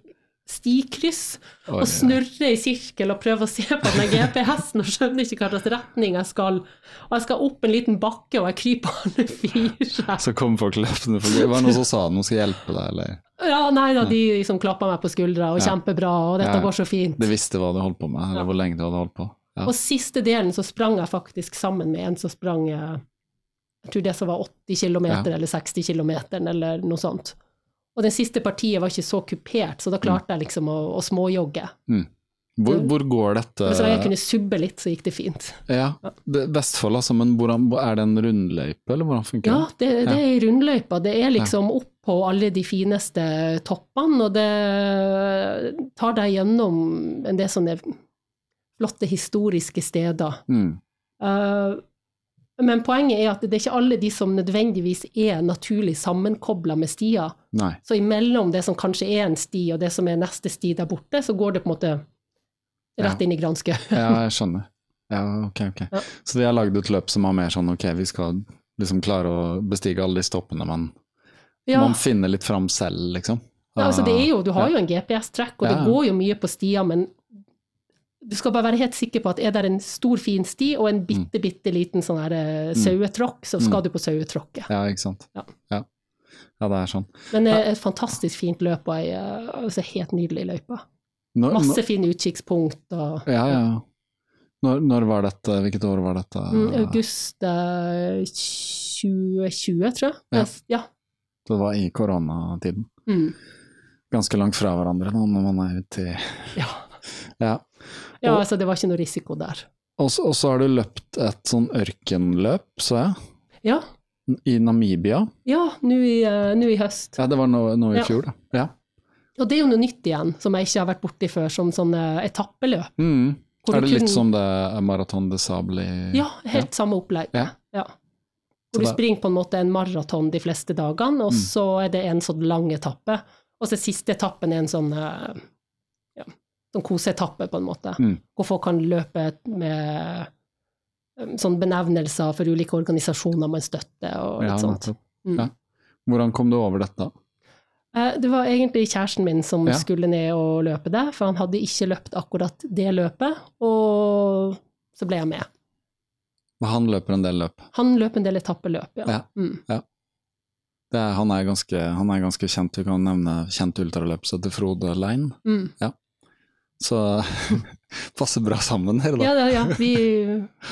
Speaker 4: stikryss
Speaker 3: oh,
Speaker 4: og snurrer i sirkel og prøver å se på den GPS-en og skjønner ikke slags retning jeg skal. Og jeg skal opp en liten bakke, og jeg kryper alle fire.
Speaker 3: Så kom folk løpende forbi. Var det noen som sa noe skal hjelpe deg, eller?
Speaker 4: Ja, nei da, de liksom klappa meg på skuldra, og
Speaker 3: Ja.
Speaker 4: kjempebra, og dette
Speaker 3: Ja.
Speaker 4: går så fint.
Speaker 3: De visste hva du holdt på med, eller
Speaker 4: Ja.
Speaker 3: hvor lenge du hadde holdt på? Ja.
Speaker 4: Og siste delen så sprang jeg faktisk sammen med en som sprang eh, jeg tror det som var 80 km eller 60 km eller noe sånt. Og det siste partiet var ikke så kupert, så da klarte jeg liksom å, å småjogge.
Speaker 3: Hvor, hvor går dette
Speaker 4: så jeg kunne subbe litt, så gikk det fint.
Speaker 3: Ja, det, Vestfold altså, men hvordan, er det en rundløype, eller hvordan funker
Speaker 4: Ja,
Speaker 3: det?
Speaker 4: det, det er ei rundløype. Det er liksom opp på alle de fineste toppene, og det tar deg gjennom en del sånne flotte historiske steder.
Speaker 3: Mm.
Speaker 4: Eh, men poenget er at det er ikke alle de som nødvendigvis er naturlig sammenkobla med stier.
Speaker 3: Nei.
Speaker 4: Så imellom det som kanskje er en sti, og det som er neste sti der borte, så går det på en måte rett inn i granske.
Speaker 3: Ja, jeg skjønner. Ja, ok, ok.
Speaker 4: Ja.
Speaker 3: Så de har lagd et løp som var mer sånn ok, vi skal liksom klare å bestige alle de stoppene, men
Speaker 4: Ja.
Speaker 3: man finner litt fram selv, liksom.
Speaker 4: Ja, altså det er jo, du har jo en GPS-trekk, og det går jo mye på stier, men du skal bare være helt sikker på at er det en stor, fin sti og en bitte, bitte liten sånn her uh, sauetråkk, så skal
Speaker 3: Mm.
Speaker 4: du på sauetråkket.
Speaker 3: Ja, ikke sant.
Speaker 4: Ja.
Speaker 3: ja. Ja, det er sånn.
Speaker 4: Men det er et fantastisk fint løp og ei uh, altså helt nydelig løype. Masse fine utkikkspunkt og
Speaker 3: ja, ja. Når, når var dette, hvilket år var dette?
Speaker 4: mm, August uh, 2020, tror jeg.
Speaker 3: Ja.
Speaker 4: ja.
Speaker 3: Det var i koronatiden.
Speaker 4: Mm.
Speaker 3: Ganske langt fra hverandre nå når man er ute i
Speaker 4: Ja.
Speaker 3: Ja.
Speaker 4: Ja,
Speaker 3: Og-
Speaker 4: altså det var ikke noe risiko der.
Speaker 3: Og så og så har du løpt et sånn ørkenløp, så jeg,
Speaker 4: Ja,
Speaker 3: i Namibia.
Speaker 4: ja nå i, eh, i høst.
Speaker 3: Ja, det var nå, nå i
Speaker 4: Ja.
Speaker 3: fjor, da. Ja.
Speaker 4: Og det er jo noe nytt igjen, som jeg ikke har vært borti før, som sånne etappeløp.
Speaker 3: Mm. Er det litt
Speaker 4: kun-
Speaker 3: som det Maraton de Sable i
Speaker 4: Ja, helt samme opplegg.
Speaker 3: Ja.
Speaker 4: Ja. Hvor du springer på en måte en maraton de fleste dagene, og
Speaker 3: Mm.
Speaker 4: så er det en sånn lang etappe. Og så siste etappen er en sånn, eh, ja, sånn koseetappe, på en måte.
Speaker 3: Mm.
Speaker 4: Hvor folk kan løpe med eh, sånn benevnelser for ulike organisasjoner man støtter, og litt
Speaker 3: Ja,
Speaker 4: sånt. Mm.
Speaker 3: Ja. Hvordan kom du over dette?
Speaker 4: Eh, Det var egentlig kjæresten min som
Speaker 3: Ja.
Speaker 4: skulle ned og løpe det, for han hadde ikke løpt akkurat det løpet, og så ble jeg med.
Speaker 3: Men Han løper en del løp.
Speaker 4: Han løper en del etappeløp, ja.
Speaker 3: Ja.
Speaker 4: Mm.
Speaker 3: Det er, han, er ganske, han er ganske kjent, vi kan nevne kjent ultraløp som heter Frode Lein.
Speaker 4: Mm.
Speaker 3: Så passer bra sammen her, da.
Speaker 4: Ja, ja, ja. Vi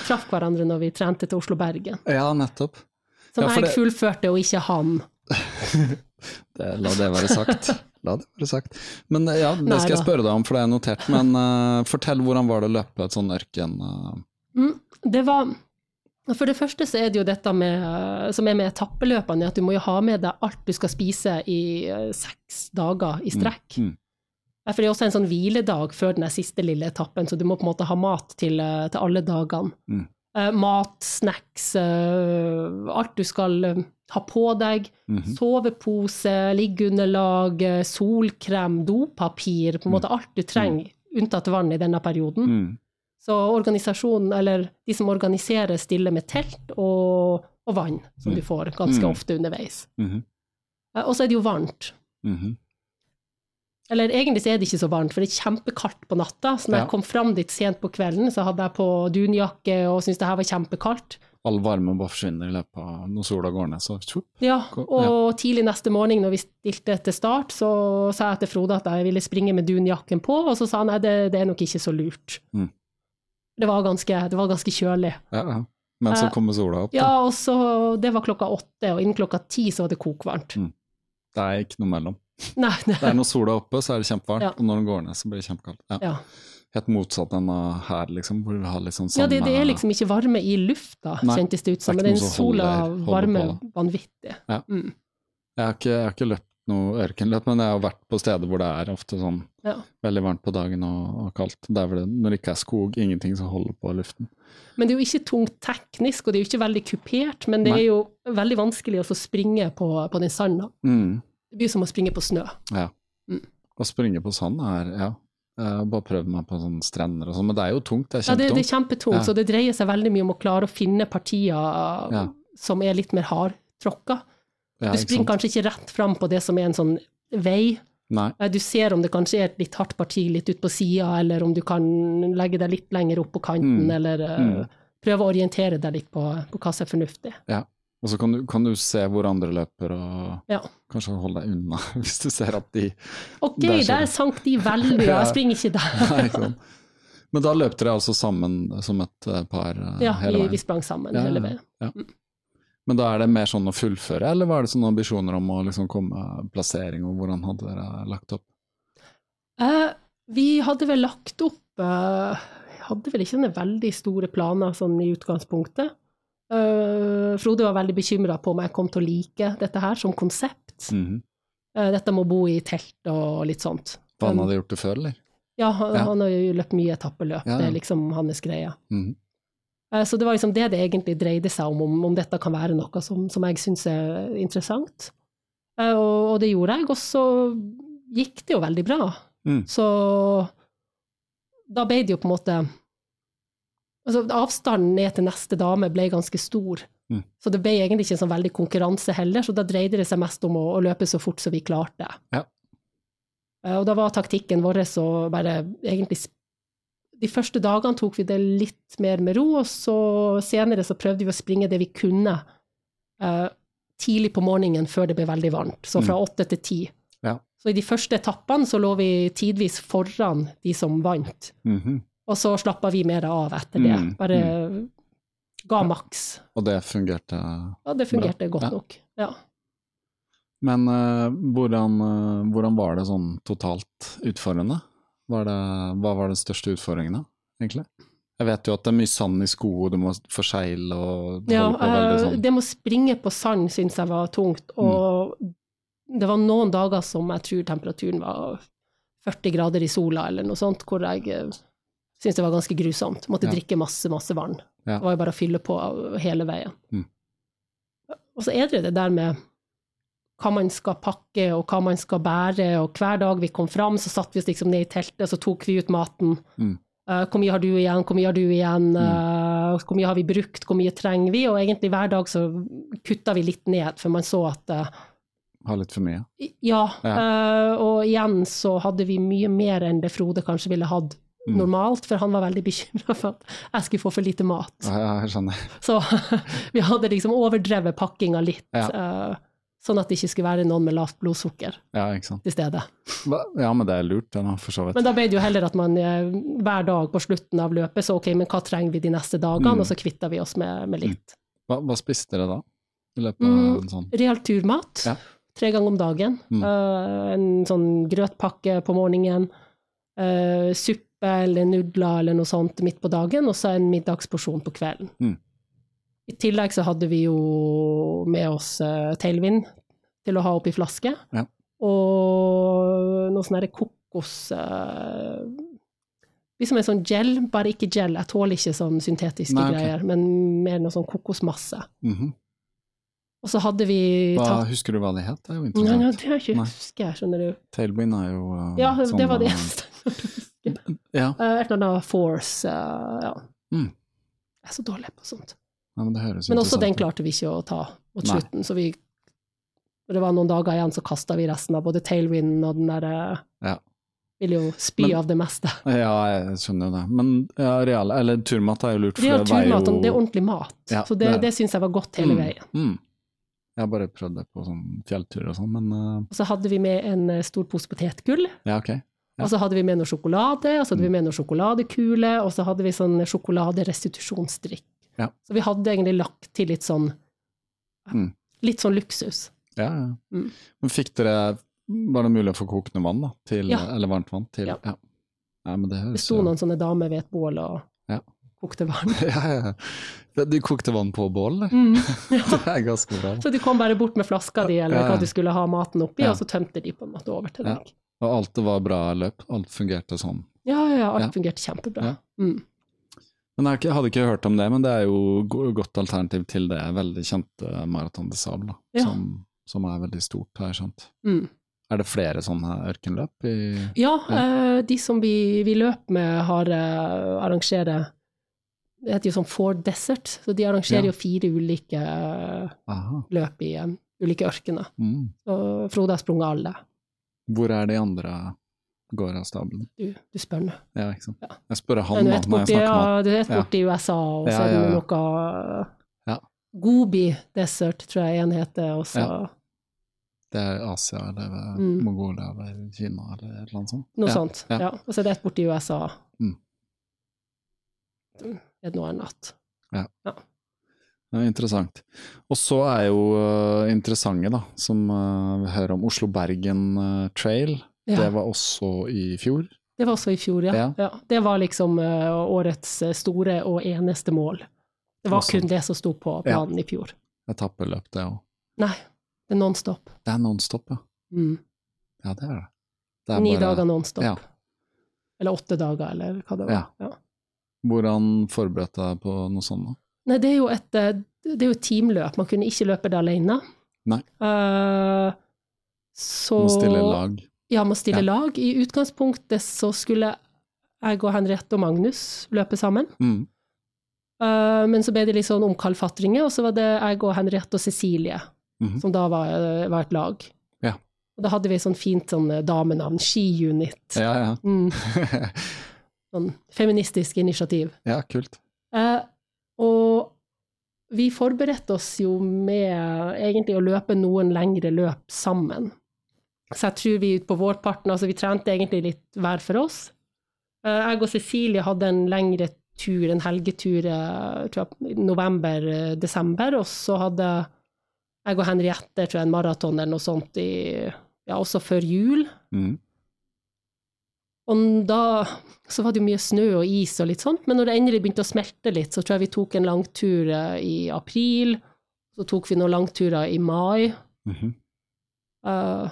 Speaker 4: traff hverandre når vi trente til Oslo-Bergen.
Speaker 3: Ja, nettopp.
Speaker 4: Som
Speaker 3: Ja,
Speaker 4: jeg
Speaker 3: det-
Speaker 4: fullførte, og ikke han.
Speaker 3: Det, la det være sagt. La det være sagt. Men eh, ja, det
Speaker 4: Nei
Speaker 3: skal jeg spørre deg om, for det er notert. Men uh, fortell, hvordan var det å løpe et sånn ørken... Uh...
Speaker 4: Mm, det var For det første så er det jo dette med, som er med etappeløpene, at du må jo ha med deg alt du skal spise i seks dager i strekk.
Speaker 3: mm.
Speaker 4: Ja, For det er også en sånn hviledag før den siste lille etappen, så du må på en måte ha mat til, eh, til alle dagene.
Speaker 3: Mm.
Speaker 4: Uh, mat, snacks, uh, alt du skal ha på deg.
Speaker 3: mhm.
Speaker 4: Sovepose, liggeunderlag, solkrem, dopapir, på en måte alt du trenger, unntatt vann i denne perioden.
Speaker 3: Mm.
Speaker 4: Så organisasjonen, eller de som organiserer, stiller med telt og, og vann, som du får ganske
Speaker 3: Mm.
Speaker 4: ofte underveis. -hmm. Og så er det jo varmt.
Speaker 3: Mhm.
Speaker 4: Eller egentlig så er det ikke så varmt, for det er kjempekaldt på natta. Så når
Speaker 3: Ja.
Speaker 4: jeg kom fram dit sent på kvelden, så hadde jeg på dunjakke og syntes det her var kjempekaldt.
Speaker 3: All varme bare forsvinner i løpet av når sola går ned, så tjopp.
Speaker 4: Ja,
Speaker 3: og
Speaker 4: og tidlig neste morgen når vi stilte til start, så sa jeg til Frode at jeg ville springe med dunjakken på, og så sa han nei, det, det er nok ikke så lurt.
Speaker 3: Mm.
Speaker 4: Det, var ganske, det var ganske kjølig.
Speaker 3: Ja, ja. Men så
Speaker 4: Eh,
Speaker 3: kommer sola opp.
Speaker 4: Ja, og så Det var klokka åtte, og innen klokka ti så var det kokvarmt.
Speaker 3: Mm. Det er ikke noe mellom.
Speaker 4: Nei, det,
Speaker 3: Det er når sola er oppe, så er det kjempevarmt,
Speaker 4: Ja.
Speaker 3: og når den går ned, så blir det kjempekaldt. Ja.
Speaker 4: ja.
Speaker 3: Helt motsatt enn her, liksom, hvor vi har litt sånn
Speaker 4: ja, det, det er liksom ikke varme i lufta,
Speaker 3: Nei,
Speaker 4: kjentes det ut som.
Speaker 3: det
Speaker 4: Men den sola varmer vanvittig.
Speaker 3: Ja.
Speaker 4: Mm.
Speaker 3: Jeg har ikke, jeg har ikke løpt noe ørkenløp, men jeg har vært på steder hvor det er ofte sånn
Speaker 4: Ja.
Speaker 3: veldig varmt på dagen og, og kaldt. er vel det, når det ikke er skog, ingenting som holder på luften.
Speaker 4: Men det er jo ikke tungt teknisk, og det er jo ikke veldig kupert, men det
Speaker 3: Nei.
Speaker 4: er jo veldig vanskelig å få springe på, på den sanda.
Speaker 3: Mm.
Speaker 4: Det blir som å springe på snø.
Speaker 3: Ja.
Speaker 4: Mm.
Speaker 3: Å springe på sand er ja. Jeg bare prøvd meg på sånne strender og sånn, men det er jo tungt. Det er
Speaker 4: Ja, det, det
Speaker 3: kjempetungt.
Speaker 4: er kjempetungt,
Speaker 3: Ja.
Speaker 4: så det dreier seg veldig mye om å klare å finne partier
Speaker 3: Ja.
Speaker 4: som er litt mer hardtråkka.
Speaker 3: Ja,
Speaker 4: Du springer kanskje ikke rett fram på det som er en sånn vei.
Speaker 3: Nei.
Speaker 4: Eh, Du ser om det kanskje er et litt hardt parti litt ut på sida, eller om du kan legge deg litt lenger opp på kanten,
Speaker 3: Mm.
Speaker 4: eller eh,
Speaker 3: Mm.
Speaker 4: prøve å orientere deg litt på, på hva som er fornuftig.
Speaker 3: Og så kan du, kan du se hvor andre løper, og
Speaker 4: Ja.
Speaker 3: kanskje holde deg unna hvis du ser at de
Speaker 4: Ok,
Speaker 3: Der
Speaker 4: der sank de veldig, Ja. jeg springer ikke der.
Speaker 3: Nei, sånn. Men da løp dere altså sammen som et eh, par eh,
Speaker 4: Ja,
Speaker 3: hele veien?
Speaker 4: Ja, vi sprang sammen
Speaker 3: Ja,
Speaker 4: hele veien.
Speaker 3: ja. Men da er det mer sånn å fullføre, eller var det sånne ambisjoner om å liksom komme plassering, og hvordan hadde dere lagt opp?
Speaker 4: Eh, vi hadde vel lagt opp eh, hadde vel ikke sånne veldig store planer sånn i utgangspunktet. Eh, Frode var veldig bekymra på om jeg kom til å like dette her som konsept.
Speaker 3: Mm
Speaker 4: -hmm. uh, dette med å bo i telt og litt sånt.
Speaker 3: For han hadde gjort det før, eller?
Speaker 4: Ja, han,
Speaker 3: Ja.
Speaker 4: han har jo løpt mye etappeløp,
Speaker 3: Ja,
Speaker 4: det er liksom hans greie.
Speaker 3: Mm
Speaker 4: -hmm. uh, Så det var liksom det det egentlig dreide seg om, om, om dette kan være noe som, som jeg syns er interessant. Og, og det gjorde jeg, og så gikk det jo veldig bra.
Speaker 3: Mm.
Speaker 4: Så da ble det jo på en måte Altså, avstanden ned til neste dame ble ganske stor.
Speaker 3: Mm.
Speaker 4: Så det ble egentlig ikke en sånn veldig konkurranse heller, så da dreide det seg mest om å, å løpe så fort som vi klarte.
Speaker 3: Ja.
Speaker 4: Eh, Og da var taktikken vår å bare egentlig De første dagene tok vi det litt mer med ro, og så senere så prøvde vi å springe det vi kunne uh, tidlig på morgenen før det ble veldig varmt, så fra åtte til ti.
Speaker 3: Ja.
Speaker 4: Så i de første etappene så lå vi tidvis foran de som vant,
Speaker 3: Mhm.
Speaker 4: Og så slappa vi mer av etter det.
Speaker 3: Mm,
Speaker 4: Bare ga maks.
Speaker 3: Og det fungerte
Speaker 4: Ja, det fungerte
Speaker 3: Bra.
Speaker 4: godt
Speaker 3: Ja.
Speaker 4: nok. Ja.
Speaker 3: Men uh, hvordan, uh, hvordan var det sånn totalt utfordrende? Var det, hva var den største utfordringen da, egentlig? Jeg vet jo at det er mye sand i sko, og du må forsegle og
Speaker 4: Ja,
Speaker 3: holde på veldig
Speaker 4: eh,
Speaker 3: sånn.
Speaker 4: det med å springe på sand syns jeg var tungt, og det var noen dager som jeg tror temperaturen var 40 grader i sola eller noe sånt, hvor jeg syntes det var ganske grusomt. Måtte
Speaker 3: Ja.
Speaker 4: drikke masse, masse vann.
Speaker 3: Ja.
Speaker 4: Det var jo bare å fylle på hele veien.
Speaker 3: Mm.
Speaker 4: Og så er det det der med hva man skal pakke, og hva man skal bære, og hver dag vi kom fram, så satt vi oss liksom ned i teltet, så tok vi ut maten.
Speaker 3: Mm.
Speaker 4: Uh, hvor mye har du igjen, hvor mye har du igjen, uh, hvor mye har vi brukt, hvor mye trenger vi? Og egentlig hver dag så kutta vi litt ned, for man så at uh,
Speaker 3: Har litt for mye.
Speaker 4: ja,
Speaker 3: Ja.
Speaker 4: Uh, og igjen så hadde vi mye mer enn det Frode kanskje ville hatt. Normalt, for han var veldig bekymra for at jeg skulle få for lite mat.
Speaker 3: Ja, jeg skjønner.
Speaker 4: Så vi hadde liksom overdrevet pakkinga litt,
Speaker 3: Ja.
Speaker 4: eh, sånn at det ikke skulle være noen med lavt blodsukker
Speaker 3: Ja, ikke sant.
Speaker 4: til stede.
Speaker 3: Ja, men det er lurt, det, for så vidt.
Speaker 4: Men da ble det jo heller at man eh, hver dag på slutten av løpet så ok, men hva trenger vi de neste dagene,
Speaker 3: Mm.
Speaker 4: og så kvitta vi oss med, med litt.
Speaker 3: Hva, hva spiste dere da? I løpet av
Speaker 4: Mm.
Speaker 3: en sånn
Speaker 4: Real turmat,
Speaker 3: Ja.
Speaker 4: tre ganger om dagen.
Speaker 3: Mm.
Speaker 4: Uh, en sånn grøtpakke på morgenen, Uh, suppe eller nudler eller noe sånt midt på dagen, og så en middagsporsjon på kvelden.
Speaker 3: Mm.
Speaker 4: I tillegg så hadde vi jo med oss uh, tailwind til å ha oppi flaske,
Speaker 3: Ja.
Speaker 4: og noe sånn derre kokos uh, Liksom en sånn gel, bare ikke gel. Jeg tåler ikke sånn syntetiske
Speaker 3: Nei, okay.
Speaker 4: greier, men mer noe sånn kokosmasse.
Speaker 3: Mhm.
Speaker 4: Og så hadde vi
Speaker 3: hva, Husker du hva det het? Det er jo
Speaker 4: interessant. nei,
Speaker 3: interessant.
Speaker 4: det har jeg ikke husker skjønner du.
Speaker 3: Tailwind er jo uh,
Speaker 4: Ja,
Speaker 3: sånn,
Speaker 4: det var det
Speaker 3: eh,
Speaker 4: eneste.
Speaker 3: Ja.
Speaker 4: Eh, Et eller annet force, eh, ja.
Speaker 3: Mm.
Speaker 4: Jeg er så dårlig på sånt.
Speaker 3: ja, men
Speaker 4: Men også den klarte vi ikke å ta mot slutten, så vi Når det var noen dager igjen, så kasta vi resten av både tailwind og den derre
Speaker 3: Ja.
Speaker 4: Ville jo spy
Speaker 3: Men-
Speaker 4: av det meste.
Speaker 3: Ja, jeg skjønner det. Men ja, real, eller turmat er jo lurt, for
Speaker 4: Real
Speaker 3: det veier jo
Speaker 4: det er ordentlig mat.
Speaker 3: Ja,
Speaker 4: så det,
Speaker 3: det
Speaker 4: det syns jeg var godt hele
Speaker 3: Mm,
Speaker 4: veien.
Speaker 3: Mm. Jeg har bare prøvd det på sånn fjelltur og sånn, men uh...
Speaker 4: Og så hadde vi med en eh, stor pose potetgull.
Speaker 3: ja, ok. Ja. Mm.
Speaker 4: Og så hadde vi med noe sjokolade, og så hadde vi med noe sjokoladekule, og så hadde vi sånn sjokoladerestitusjonsdrikk.
Speaker 3: Ja.
Speaker 4: Så vi hadde egentlig lagt til litt sånn
Speaker 3: Mm.
Speaker 4: Litt sånn luksus.
Speaker 3: Ja, ja.
Speaker 4: Mm.
Speaker 3: Men fikk dere Var det mulig å få kokende vann, da? Til,
Speaker 4: Ja.
Speaker 3: Eller varmt vann? Til,
Speaker 4: Ja.
Speaker 3: ja. Nei, men det
Speaker 4: Det sto noen sånne damer ved et bål og
Speaker 3: Ja.
Speaker 4: kokte vann.
Speaker 3: ja, ja, ja. Du kokte vann på bål?
Speaker 4: Mm.
Speaker 3: Det er ganske bra.
Speaker 4: Så de kom bare bort med flaska di, eller
Speaker 3: Ja, ja.
Speaker 4: hva du skulle ha maten oppi,
Speaker 3: Ja.
Speaker 4: og så tømte de på en måte over til
Speaker 3: Ja.
Speaker 4: deg.
Speaker 3: Og alt det var bra løp? Alt fungerte sånn?
Speaker 4: Ja, ja, ja, alt
Speaker 3: Ja.
Speaker 4: fungerte kjempebra.
Speaker 3: Ja.
Speaker 4: Mm.
Speaker 3: Men jeg hadde ikke hørt om det, men det er jo go- godt alternativ til det veldig kjente Marathon de Sable,
Speaker 4: Ja.
Speaker 3: som, som er veldig stort, har jeg skjønt.
Speaker 4: Mm.
Speaker 3: Er det flere sånne ørkenløp i
Speaker 4: Ja, eh, de som vi, vi løper med, har eh, arrangerer Det heter jo sånn Ford Desert, så de arrangerer
Speaker 3: Ja.
Speaker 4: jo fire ulike
Speaker 3: Aha.
Speaker 4: løp i eh, ulike ørkener.
Speaker 3: Mm.
Speaker 4: Og Frode har sprunget alle.
Speaker 3: Hvor er de andre gårdastablene?
Speaker 4: Du, du spør meg.
Speaker 3: Ja, ikke sant.
Speaker 4: Ja.
Speaker 3: Jeg spør han da, når jeg
Speaker 4: borti,
Speaker 3: snakker med han.
Speaker 4: ja, du vet
Speaker 3: Ja.
Speaker 4: USA, og så
Speaker 3: Ja,
Speaker 4: er det
Speaker 3: ja, ja.
Speaker 4: noe
Speaker 3: Ja.
Speaker 4: Gobi Desert, tror jeg en heter, og så
Speaker 3: Ja. Det er Asia eller
Speaker 4: Mm.
Speaker 3: Mongolia eller Kina eller et eller annet sånt.
Speaker 4: noe
Speaker 3: ja.
Speaker 4: sånt.
Speaker 3: ja.
Speaker 4: Ja. Og så er det et borti USA.
Speaker 3: Mm.
Speaker 4: Er det noe annet?
Speaker 3: Det er interessant. Og så er jo uh, interessante, da, som uh, vi hører om Oslo-Bergen uh, Trail.
Speaker 4: Ja.
Speaker 3: Det var også i fjor.
Speaker 4: Det var også i fjor, ja.
Speaker 3: Ja.
Speaker 4: ja. Det var liksom eh, årets eh, store og eneste mål. Det var
Speaker 3: Også-
Speaker 4: kun det som sto på planen i fjor.
Speaker 3: Etappeløp, det òg.
Speaker 4: Nei, det er nonstop.
Speaker 3: Det er nonstop, ja.
Speaker 4: Mm.
Speaker 3: Ja, det er det. det er
Speaker 4: Ni
Speaker 3: bare-
Speaker 4: dager nonstop.
Speaker 3: Ja.
Speaker 4: Eller åtte dager, eller hva det var.
Speaker 3: Ja.
Speaker 4: Ja.
Speaker 3: Hvordan forberedte deg på noe sånt? da?
Speaker 4: Nei, det er jo et, eh, det er jo et teamløp. Man kunne ikke løpe det alene.
Speaker 3: Nei.
Speaker 4: Uh, så
Speaker 3: Må stille lag.
Speaker 4: Ja, må stille
Speaker 3: Ja.
Speaker 4: lag. I utgangspunktet så skulle jeg og Henriette og Magnus løpe sammen.
Speaker 3: Mm.
Speaker 4: Uh, men så ble det litt sånn omkalfatringer, og så var det jeg og Henriette og Cecilie,
Speaker 3: Mhm.
Speaker 4: som da var, var et lag.
Speaker 3: Ja.
Speaker 4: Og da hadde vi sånn fint sånn damenavn, Ski-unit.
Speaker 3: Ja, ja.
Speaker 4: Mm, sånn feministisk initiativ.
Speaker 3: ja, kult.
Speaker 4: Og vi forberedte oss jo med egentlig å løpe noen lengre løp sammen. Så jeg tror vi på vårparten, altså vi trente egentlig litt hver for oss. Eh, jeg og Cecilie hadde en lengre tur, en helgetur, eh, i november-desember, og så hadde jeg og Henriette tror jeg, en maraton eller noe sånt i, ja, også før jul.
Speaker 3: Mm.
Speaker 4: Og da så var det jo mye snø og is og litt sånt, men når det endelig begynte å smelte litt, så tror jeg vi tok en langtur eh, i april, så tok vi noen langturer i mai,
Speaker 3: Mm
Speaker 4: -hmm. uh,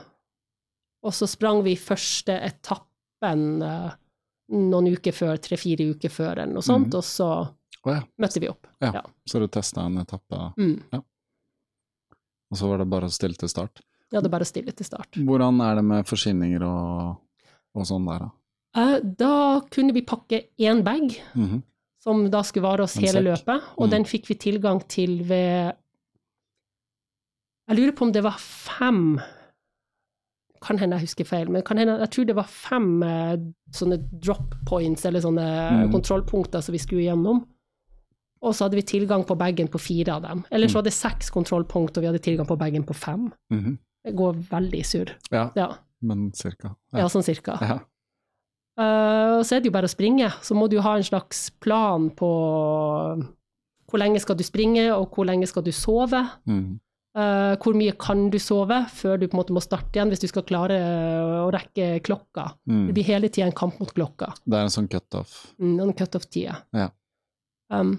Speaker 4: og så sprang vi første etappen uh, noen uker før, tre-fire uker før eller noe sånt,
Speaker 3: Mhm.
Speaker 4: og så
Speaker 3: oh, ja.
Speaker 4: møtte vi opp.
Speaker 3: Ja. Så du testa en etappe,
Speaker 4: Mm.
Speaker 3: og så var det bare å stille til start.
Speaker 4: Ja, det er bare å stille til start.
Speaker 3: Hvordan er det med forsyninger og, og sånn der, da?
Speaker 4: Eh, da kunne vi pakke én bag,
Speaker 3: Mhm.
Speaker 4: som da skulle vare oss hele løpet, og
Speaker 3: Mm.
Speaker 4: den fikk vi tilgang til ved Jeg lurer på om det var fem Kan hende jeg husker feil, men kan hende, jeg tror det var fem eh, sånne drop points, eller sånne
Speaker 3: Mm.
Speaker 4: kontrollpunkter som vi skulle gjennom. Og så hadde vi tilgang på bagen på fire av dem. Eller
Speaker 3: Mm.
Speaker 4: så var det seks kontrollpunkt, og vi hadde tilgang på bagen på fem.
Speaker 3: -hmm.
Speaker 4: Det går veldig surr.
Speaker 3: Ja,
Speaker 4: Ja,
Speaker 3: men cirka.
Speaker 4: ja, sånn cirka.
Speaker 3: Ja.
Speaker 4: Eh, og så er det jo bare å springe. Så må du jo ha en slags plan på hvor lenge skal du springe, og hvor lenge skal du sove.
Speaker 3: Mm.
Speaker 4: Uh, hvor mye kan du sove før du på en måte må starte igjen, hvis du skal klare å rekke klokka.
Speaker 3: Mm.
Speaker 4: Det blir hele tida en kamp mot klokka.
Speaker 3: Det er en sånn cutoff.
Speaker 4: Mm, en cutoff-tida.
Speaker 3: Ja.
Speaker 4: Um,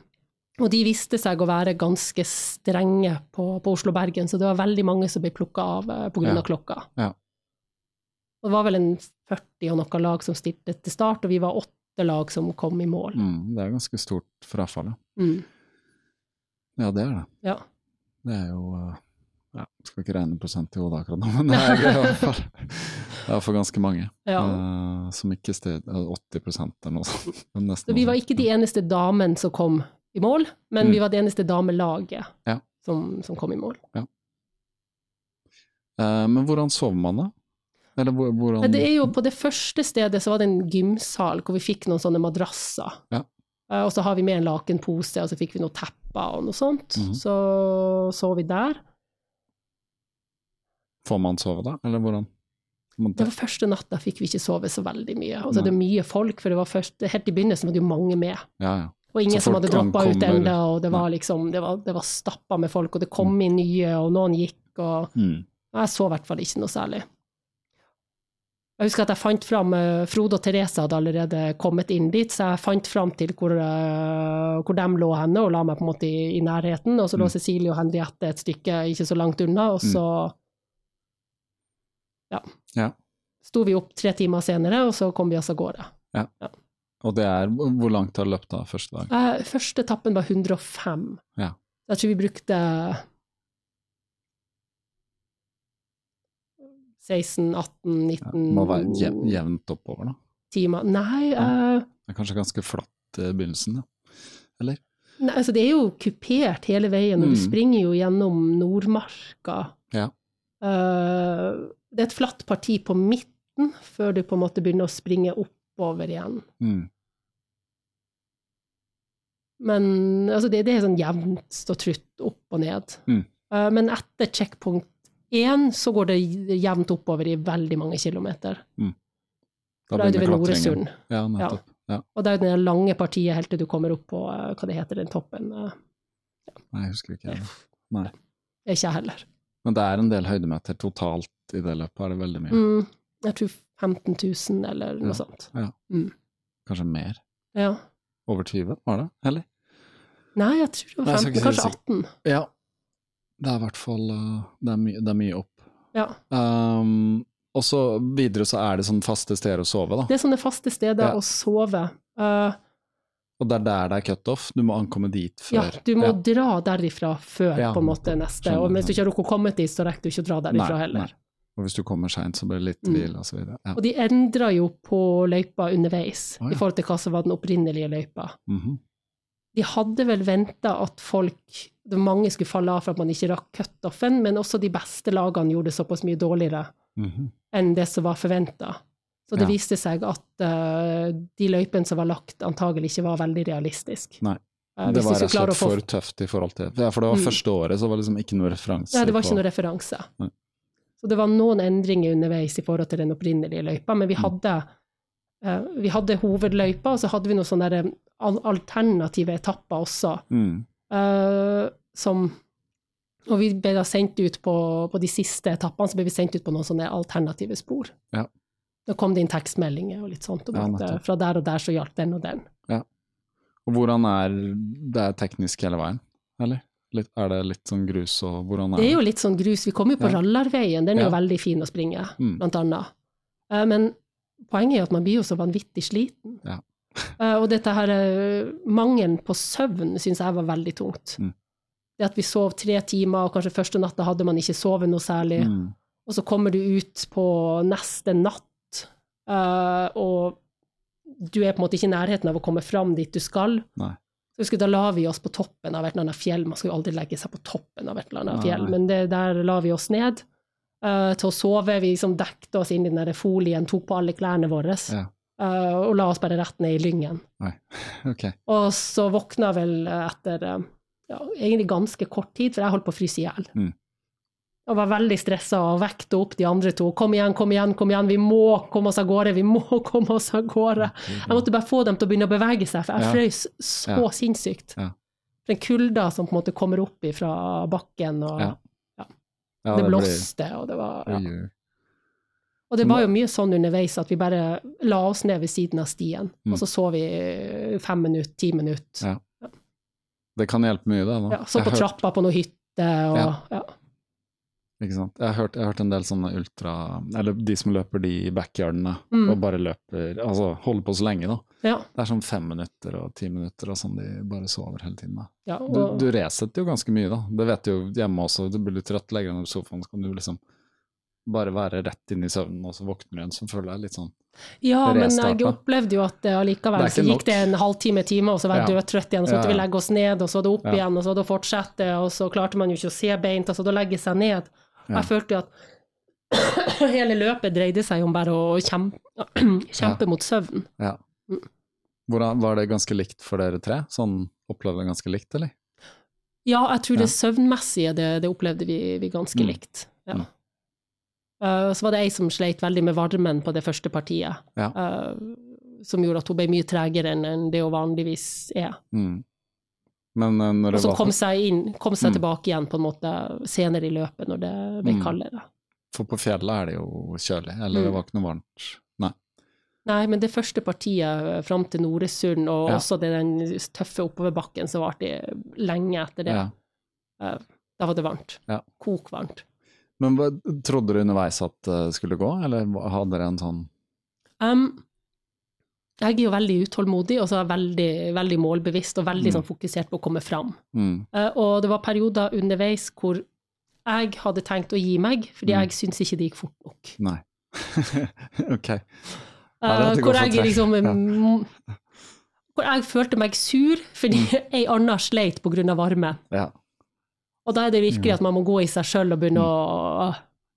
Speaker 4: og de viste seg å være ganske strenge på, på Oslo-Bergen, så det var veldig mange som ble plukka av uh, pga.
Speaker 3: Ja.
Speaker 4: av klokka.
Speaker 3: Ja.
Speaker 4: Og det var vel en 40 og noe lag som stilte til start, og vi var åtte lag som kom i mål.
Speaker 3: Mm. Det er ganske stort frafall, ja.
Speaker 4: Mm.
Speaker 3: Ja, det er det.
Speaker 4: Ja.
Speaker 3: Det er jo ja, Skal ikke regne prosent i hodet akkurat nå, men det er i hvert fall er for ganske mange.
Speaker 4: Ja.
Speaker 3: Uh, som ikke sted 80 eller noe sånt.
Speaker 4: Så vi var ikke de eneste damene som kom i mål, men
Speaker 3: Mm.
Speaker 4: vi var det eneste damelaget
Speaker 3: Ja.
Speaker 4: som, som kom i mål.
Speaker 3: Uh, men hvordan sover man, da? Eller hvordan
Speaker 4: Det er jo På det første stedet så var det en gymsal hvor vi fikk noen sånne madrasser.
Speaker 3: Ja.
Speaker 4: Eh, Og så har vi med en lakenpose, og så fikk vi noen tepper og noe sånt.
Speaker 3: Mhm.
Speaker 4: Så så vi der.
Speaker 3: Får man sove, da? Eller hvordan?
Speaker 4: Det var første natta fikk vi ikke sove så veldig mye. Altså,
Speaker 3: er
Speaker 4: det mye folk, for det var først, helt i begynnelsen var det jo mange med.
Speaker 3: Ja, ja.
Speaker 4: Og ingen som hadde droppa ut ennå, og det var liksom, det var, det var stappa med folk, og det kom inn nye, og noen gikk, og
Speaker 3: Mm.
Speaker 4: Jeg så i hvert fall ikke noe særlig. Jeg husker at jeg fant fram eh, Frode og Therese hadde allerede kommet inn dit, så jeg fant fram til hvor, eh, hvor de lå henne, og la meg på en måte i, i nærheten. Og så lå
Speaker 3: Mm.
Speaker 4: Cecilie og Henriette et stykke ikke så langt unna, og så ja.
Speaker 3: Ja.
Speaker 4: sto vi opp tre timer senere, og så kom vi oss av gårde.
Speaker 3: Og det er Hvor langt har det løpt da, første dag?
Speaker 4: Eh, første etappen var 105.
Speaker 3: Ja.
Speaker 4: Jeg tror vi brukte 16, 18, 19
Speaker 3: ja, må være jev, jevnt oppover, da.
Speaker 4: timer. Nei,
Speaker 3: Ja.
Speaker 4: eh,
Speaker 3: Det er kanskje ganske flatt i begynnelsen, da. Eller?
Speaker 4: nei, altså det er jo kupert hele veien, og du
Speaker 3: Mm.
Speaker 4: springer jo gjennom Nordmarka.
Speaker 3: Ja.
Speaker 4: Uh, det er et flatt parti på midten før du på en måte begynner å springe oppover igjen.
Speaker 3: Mm.
Speaker 4: Men altså det, det er sånn jevnt og trutt opp og ned.
Speaker 3: Mm.
Speaker 4: Uh, men etter checkpoint én så går det jevnt oppover i veldig mange kilometer. Da er det ved Noresund.
Speaker 3: Ja, nettopp. Ja.
Speaker 4: Og det er jo det lange partiet helt til du kommer opp på eh, hva det heter, den toppen. Ja.
Speaker 3: Nei, jeg husker ikke. Nei.
Speaker 4: Ikke jeg heller.
Speaker 3: Men det er en del høydemeter totalt i det løpet, er det veldig mye.
Speaker 4: Mm. Jeg tror 15 000 eller noe
Speaker 3: Ja.
Speaker 4: sånt.
Speaker 3: Ja.
Speaker 4: Mm.
Speaker 3: Kanskje mer?
Speaker 4: Ja.
Speaker 3: Over 20, var det? Eller?
Speaker 4: Nei, jeg tror det var 15,
Speaker 3: Nei,
Speaker 4: kanskje 18.
Speaker 3: Ja. Det er i hvert fall uh, det, er mye- det er mye opp.
Speaker 4: Ja.
Speaker 3: Um, og så videre så er det sånn faste steder å sove, da.
Speaker 4: Det er sånne faste steder
Speaker 3: Ja.
Speaker 4: å sove. Uh,
Speaker 3: Og det er der det er cutoff. Du må ankomme dit før.
Speaker 4: ja, du må dra derifra før
Speaker 3: Ja,
Speaker 4: på en måte neste.
Speaker 3: skjønner,
Speaker 4: Og hvis du ikke har rukket å komme dit, så rekker du ikke å dra derifra
Speaker 3: Nei,
Speaker 4: heller.
Speaker 3: nei. Og hvis du kommer seint, så blir det litt
Speaker 4: Mm.
Speaker 3: hvil og så. Ja.
Speaker 4: Og de endra jo på løypa underveis,
Speaker 3: oh, ja.
Speaker 4: i forhold til hva som var den opprinnelige løypa.
Speaker 3: Mhm.
Speaker 4: De hadde vel venta at folk det Mange skulle falle av for at man ikke rakk cutoffen, men også de beste lagene gjorde det såpass mye dårligere
Speaker 3: Mhm.
Speaker 4: enn det som var forventa. Så det
Speaker 3: Ja.
Speaker 4: viste seg at uh, de løypene som var lagt, antagelig ikke var veldig realistiske.
Speaker 3: Nei.
Speaker 4: Eh,
Speaker 3: Det var rett og slett
Speaker 4: få-
Speaker 3: for tøft i forhold til Ja, for det var
Speaker 4: Mm.
Speaker 3: første året, så var det liksom ikke noe referanse
Speaker 4: Nei, det var ikke
Speaker 3: på
Speaker 4: noen referanse.
Speaker 3: Nei.
Speaker 4: Så det var noen endringer underveis i forhold til den opprinnelige løypa, men vi
Speaker 3: Mm.
Speaker 4: hadde, eh, vi hadde hovedløypa, og så hadde vi noen sånne alternative etapper også,
Speaker 3: mm.
Speaker 4: Eh, som Og vi ble da sendt ut på, på de siste etappene, så ble vi sendt ut på noen sånne alternative spor.
Speaker 3: Ja.
Speaker 4: Da kom det inn tekstmeldinger og litt sånt, og
Speaker 3: Ja,
Speaker 4: at eh, fra der og der så gjaldt den og den. Ja.
Speaker 3: Og hvordan er Det er teknisk hele veien, eller? Litt, er det litt sånn grus og hvordan er
Speaker 4: Det er jo litt sånn grus. Vi kom jo på
Speaker 3: Ja.
Speaker 4: Rallarveien, den er jo veldig fin å springe,
Speaker 3: Mm.
Speaker 4: blant annet. Uh, Men poenget er at man blir jo så vanvittig sliten.
Speaker 3: Ja.
Speaker 4: Eh, Og dette her eh, mangelen på søvn syns jeg var veldig tungt.
Speaker 3: Mm.
Speaker 4: Det at vi sov tre timer, og kanskje første natta hadde man ikke sovet noe særlig,
Speaker 3: mm.
Speaker 4: og så kommer du ut på neste natt, uh, og du er på en måte ikke i nærheten av å komme fram dit du skal.
Speaker 3: Nei.
Speaker 4: Så husker, da la vi oss på toppen av et eller annet fjell. Man skal jo aldri legge seg på toppen av et eller annet
Speaker 3: Nei.
Speaker 4: fjell, men det, der la vi oss ned til å sove. Vi liksom dekte oss inn i den der folien, tok på alle klærne våre
Speaker 3: Ja.
Speaker 4: Eh, og la oss bare rett ned i lyngen.
Speaker 3: Okay.
Speaker 4: Og så våkna vel etter eh, ja, egentlig ganske kort tid, for jeg holdt på å fryse i hjel.
Speaker 3: Mm.
Speaker 4: Og var veldig stressa og vekte opp de andre to. Kom igjen, kom igjen, kom igjen, vi må komme oss av gårde, vi må komme oss av gårde. Jeg måtte bare få dem til å begynne å bevege seg, for jeg
Speaker 3: Ja.
Speaker 4: frøs så
Speaker 3: Ja.
Speaker 4: sinnssykt.
Speaker 3: Ja.
Speaker 4: Den kulda som på en måte kommer opp fra bakken, og
Speaker 3: Ja. Ja,
Speaker 4: det blåste, og det var. Og det var jo mye sånn underveis at vi bare la oss ned ved siden av stien,
Speaker 3: Mm.
Speaker 4: og så så vi fem minutter, ti minutter.
Speaker 3: Ja. Det kan hjelpe mye, det. Da.
Speaker 4: Ja, så på
Speaker 3: hørt-
Speaker 4: trappa på noe hytte, og
Speaker 3: Ja.
Speaker 4: ja.
Speaker 3: Ikke sant? Jeg har, hørt, jeg har hørt en del sånne ultra Eller de som løper de i backyardene
Speaker 4: Mm.
Speaker 3: og bare løper Altså holder på så lenge, da.
Speaker 4: ja,
Speaker 3: Det er sånn fem minutter og ti minutter og sånn de bare sover hele tiden.
Speaker 4: ja
Speaker 3: Du,
Speaker 4: og,
Speaker 3: du resetter jo ganske mye, da. Det vet du jo hjemme også. Du blir litt trøtt, legger deg under sofaen, så kan du liksom bare være rett inn i søvnen, og så våkner du igjen, så føler jeg litt sånn
Speaker 4: ja, men jeg opplevde jo at det allikevel så gikk
Speaker 3: nok.
Speaker 4: det en halvtime, time, og så var jeg
Speaker 3: Ja.
Speaker 4: dødtrøtt igjen, så
Speaker 3: Ja,
Speaker 4: måtte vi legge oss ned, og så det opp
Speaker 3: Ja.
Speaker 4: igjen, og så det fortsette, og så klarte man jo ikke å se beint, altså da legge seg ned. Og
Speaker 3: Ja.
Speaker 4: jeg følte jo at hele løpet dreide seg om bare å kjempe, kjempe mot søvn.
Speaker 3: Ja.
Speaker 4: Mm.
Speaker 3: Hvordan, var det ganske likt for dere tre? Sånn opplevde det ganske likt, eller?
Speaker 4: Ja, jeg tror det
Speaker 3: Ja.
Speaker 4: søvnmessige, det, det opplevde vi, vi ganske
Speaker 3: Mm.
Speaker 4: likt. Ja. Eh, så var det ei som sleit veldig med varmen på det første partiet,
Speaker 3: Ja.
Speaker 4: uh, som gjorde at hun ble mye tregere enn det hun vanligvis er.
Speaker 3: Mm. Men når
Speaker 4: Og så kom seg inn, kom seg
Speaker 3: Mm.
Speaker 4: tilbake igjen på en måte senere i løpet, når det ble
Speaker 3: Mm.
Speaker 4: kaldere.
Speaker 3: For på fjellet er det jo kjølig, eller det
Speaker 4: Mm.
Speaker 3: var ikke noe varmt? Nei.
Speaker 4: Nei, men det første partiet fram til Noresund, og
Speaker 3: Ja.
Speaker 4: også det den tøffe oppoverbakken, så varte det lenge etter det.
Speaker 3: Ja.
Speaker 4: Da var det varmt.
Speaker 3: Ja.
Speaker 4: Kokvarmt.
Speaker 3: Men trodde du underveis at det skulle gå, eller hadde dere en sånn
Speaker 4: Um, jeg er jo veldig utålmodig, og så er jeg veldig, veldig målbevisst og veldig
Speaker 3: Mm.
Speaker 4: sånn, fokusert på å komme fram.
Speaker 3: mm.
Speaker 4: Uh, og det var perioder underveis hvor jeg hadde tenkt å gi meg, fordi
Speaker 3: Mm.
Speaker 4: jeg syntes ikke det gikk fort nok.
Speaker 3: Nei. ok. Ja, uh,
Speaker 4: hvor jeg liksom
Speaker 3: Ja.
Speaker 4: mm, Hvor jeg følte meg sur fordi ei anna sleit av varmen.
Speaker 3: Ja.
Speaker 4: Og da er det virkelig at man må gå i seg sjøl og begynne å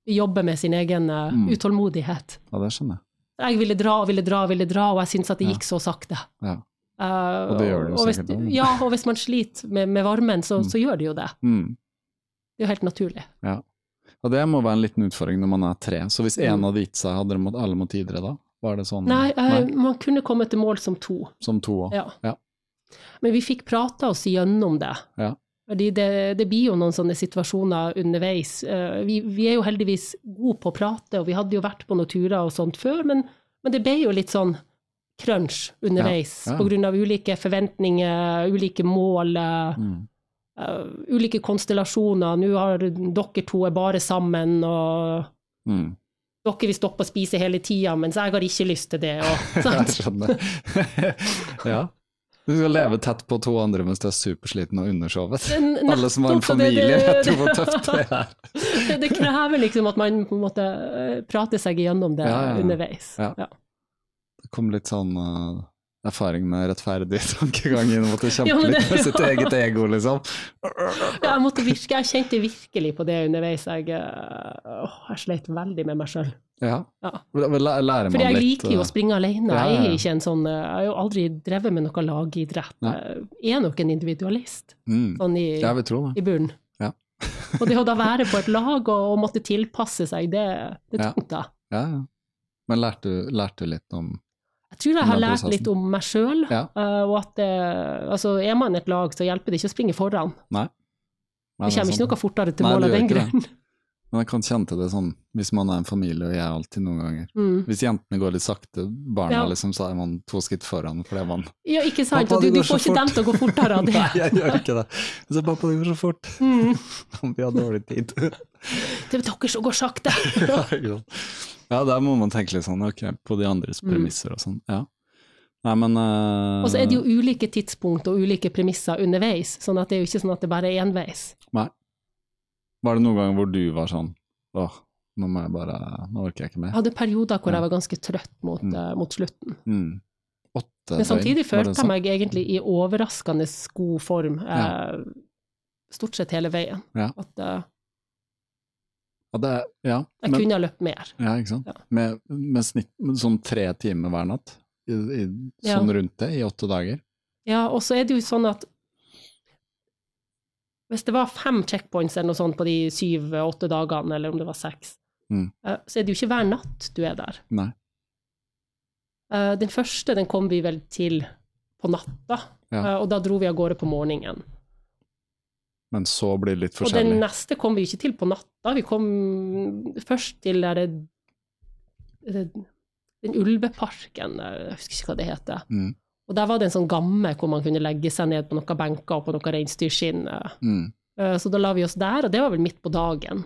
Speaker 4: jobbe med sin egen eh,
Speaker 3: Mm.
Speaker 4: utålmodighet.
Speaker 3: ja, det skjønner jeg.
Speaker 4: Jeg ville dra og ville dra og ville dra, og jeg syntes at det gikk så sakte.
Speaker 3: Ja.
Speaker 4: Uh,
Speaker 3: Og det gjør det jo sikkert. hvis.
Speaker 4: Ja, og hvis man sliter med, med varmen, så,
Speaker 3: Mm.
Speaker 4: så gjør det jo det.
Speaker 3: Mm.
Speaker 4: Det er jo helt naturlig. Ja.
Speaker 3: Og det må være en liten utfordring når man er tre. Så hvis én
Speaker 4: Mm.
Speaker 3: hadde gitt seg, hadde mått, alle måttet idre da? Var det sånn?
Speaker 4: Nei, eh, man kunne komme til mål som to.
Speaker 3: Som to òg?
Speaker 4: Ja.
Speaker 3: Ja.
Speaker 4: Men vi fikk prata oss igjennom det.
Speaker 3: Ja.
Speaker 4: Fordi det, det blir jo noen sånne situasjoner underveis. Eh, Vi, vi er jo heldigvis gode på å prate, og vi hadde jo vært på noen turer og sånt før, men, men det ble jo litt sånn crunch underveis
Speaker 3: Ja, ja.
Speaker 4: av ulike forventninger, ulike mål, eh,
Speaker 3: Mm.
Speaker 4: uh, ulike konstellasjoner. Nå har dere to er bare sammen, og
Speaker 3: Mm.
Speaker 4: dere vil stoppe å spise hele tida, mens jeg har ikke lyst til det. Og,
Speaker 3: Jeg skjønner. ja. Du skal leve tett på to andre mens du er supersliten og undersovet.
Speaker 4: Nettopp,
Speaker 3: Alle som har en familie,
Speaker 4: det-
Speaker 3: vet jo hvor tøft det er.
Speaker 4: det, det krever liksom at man på en måte eh, prater seg igjennom det
Speaker 3: Ja, ja, ja.
Speaker 4: underveis.
Speaker 3: Det kom litt sånn eh, erfaring med rettferdig tankegang mot å kjempe
Speaker 4: Ja,
Speaker 3: litt med sitt eget ego, liksom.
Speaker 4: Ja, jeg, måtte virke, jeg kjente virkelig på det underveis. Jeg, eh, åh, jeg sleit veldig med meg sjøl.
Speaker 3: Ja.
Speaker 4: Ja.
Speaker 3: Lærer man
Speaker 4: Fordi jeg
Speaker 3: litt
Speaker 4: liker jo
Speaker 3: eh,
Speaker 4: å springe alene.
Speaker 3: Ja, ja,
Speaker 4: Jeg er ikke en sånn eh, Jeg har jo aldri drevet med noe lagidrett. Jeg er nok en individualist,
Speaker 3: mm.
Speaker 4: sånn i, i bunnen.
Speaker 3: Ja.
Speaker 4: og det å da være på et lag og, og måtte tilpasse seg, det, det er tungt, da.
Speaker 3: Ja, ja. Men lærte du, lærte du litt om
Speaker 4: Jeg tror jeg har lært litt om meg sjøl,
Speaker 3: Ja.
Speaker 4: og at det, altså, er man et lag, så hjelper det ikke å springe foran.
Speaker 3: Nei. Nei,
Speaker 4: Det
Speaker 3: er
Speaker 4: kommer ikke noe fortere til
Speaker 3: målet
Speaker 4: mål av den grunn.
Speaker 3: Men jeg kan kjenne til det sånn, hvis man er en familie, og jeg alltid noen ganger.
Speaker 4: Mm.
Speaker 3: Hvis jentene går litt sakte, barna
Speaker 4: Ja.
Speaker 3: liksom, så er man to skritt foran, fordi man
Speaker 4: Ja, ikke sant? Og du, du får ikke dem til å gå fortere av det.
Speaker 3: Nei, jeg gjør ikke det. Så pappa, det går så fort.
Speaker 4: Mm.
Speaker 3: Vi har dårlig tid.
Speaker 4: Det er dere som går sakte.
Speaker 3: ja. Ja, der må man tenke litt sånn, ok, på de andres
Speaker 4: Mm.
Speaker 3: premisser og sånn. Ja. Nei, men uh...
Speaker 4: Og så er det jo ulike tidspunkt og ulike premisser underveis, sånn at det er jo ikke sånn at det bare er enveis.
Speaker 3: Nei. Var det noen ganger hvor du var sånn, åh, nå må jeg bare, nå orker jeg ikke mer.
Speaker 4: Jeg hadde perioder hvor jeg var ganske trøtt mot,
Speaker 3: Mm.
Speaker 4: uh, mot slutten.
Speaker 3: Mm.
Speaker 4: Men samtidig følte jeg
Speaker 3: sånn?
Speaker 4: meg egentlig i overraskende god form,
Speaker 3: Ja.
Speaker 4: eh, stort sett hele veien.
Speaker 3: Ja.
Speaker 4: At
Speaker 3: Ja, det, ja,
Speaker 4: jeg
Speaker 3: men,
Speaker 4: kunne ha løpt mer.
Speaker 3: ja, ikke sant?
Speaker 4: Ja.
Speaker 3: Med, med snitt, med sånn tre timer hver natt, i, i, sånn rundt det, i åtte dager.
Speaker 4: Ja, og så er det jo sånn at hvis det var fem checkpoints eller noe sånt på de syv-åtte dagene, eller om det var seks,
Speaker 3: Mm.
Speaker 4: eh, så er det jo ikke hver natt du er der.
Speaker 3: Nei.
Speaker 4: Eh, Den første den kom vi vel til på natta,
Speaker 3: Ja.
Speaker 4: eh, og da dro vi av gårde på morgenen.
Speaker 3: Men så blir det litt forskjellig.
Speaker 4: Og den neste kom vi ikke til på natta, vi kom først til der det, det, den ulveparken, eh, jeg husker ikke hva det heter.
Speaker 3: Mm.
Speaker 4: Og der var det en sånn gamme hvor man kunne legge seg ned på noen benker og på noen reinsdyrskinn. eh.
Speaker 3: Mm.
Speaker 4: Eh, Så da la vi oss der, og det var vel midt på dagen.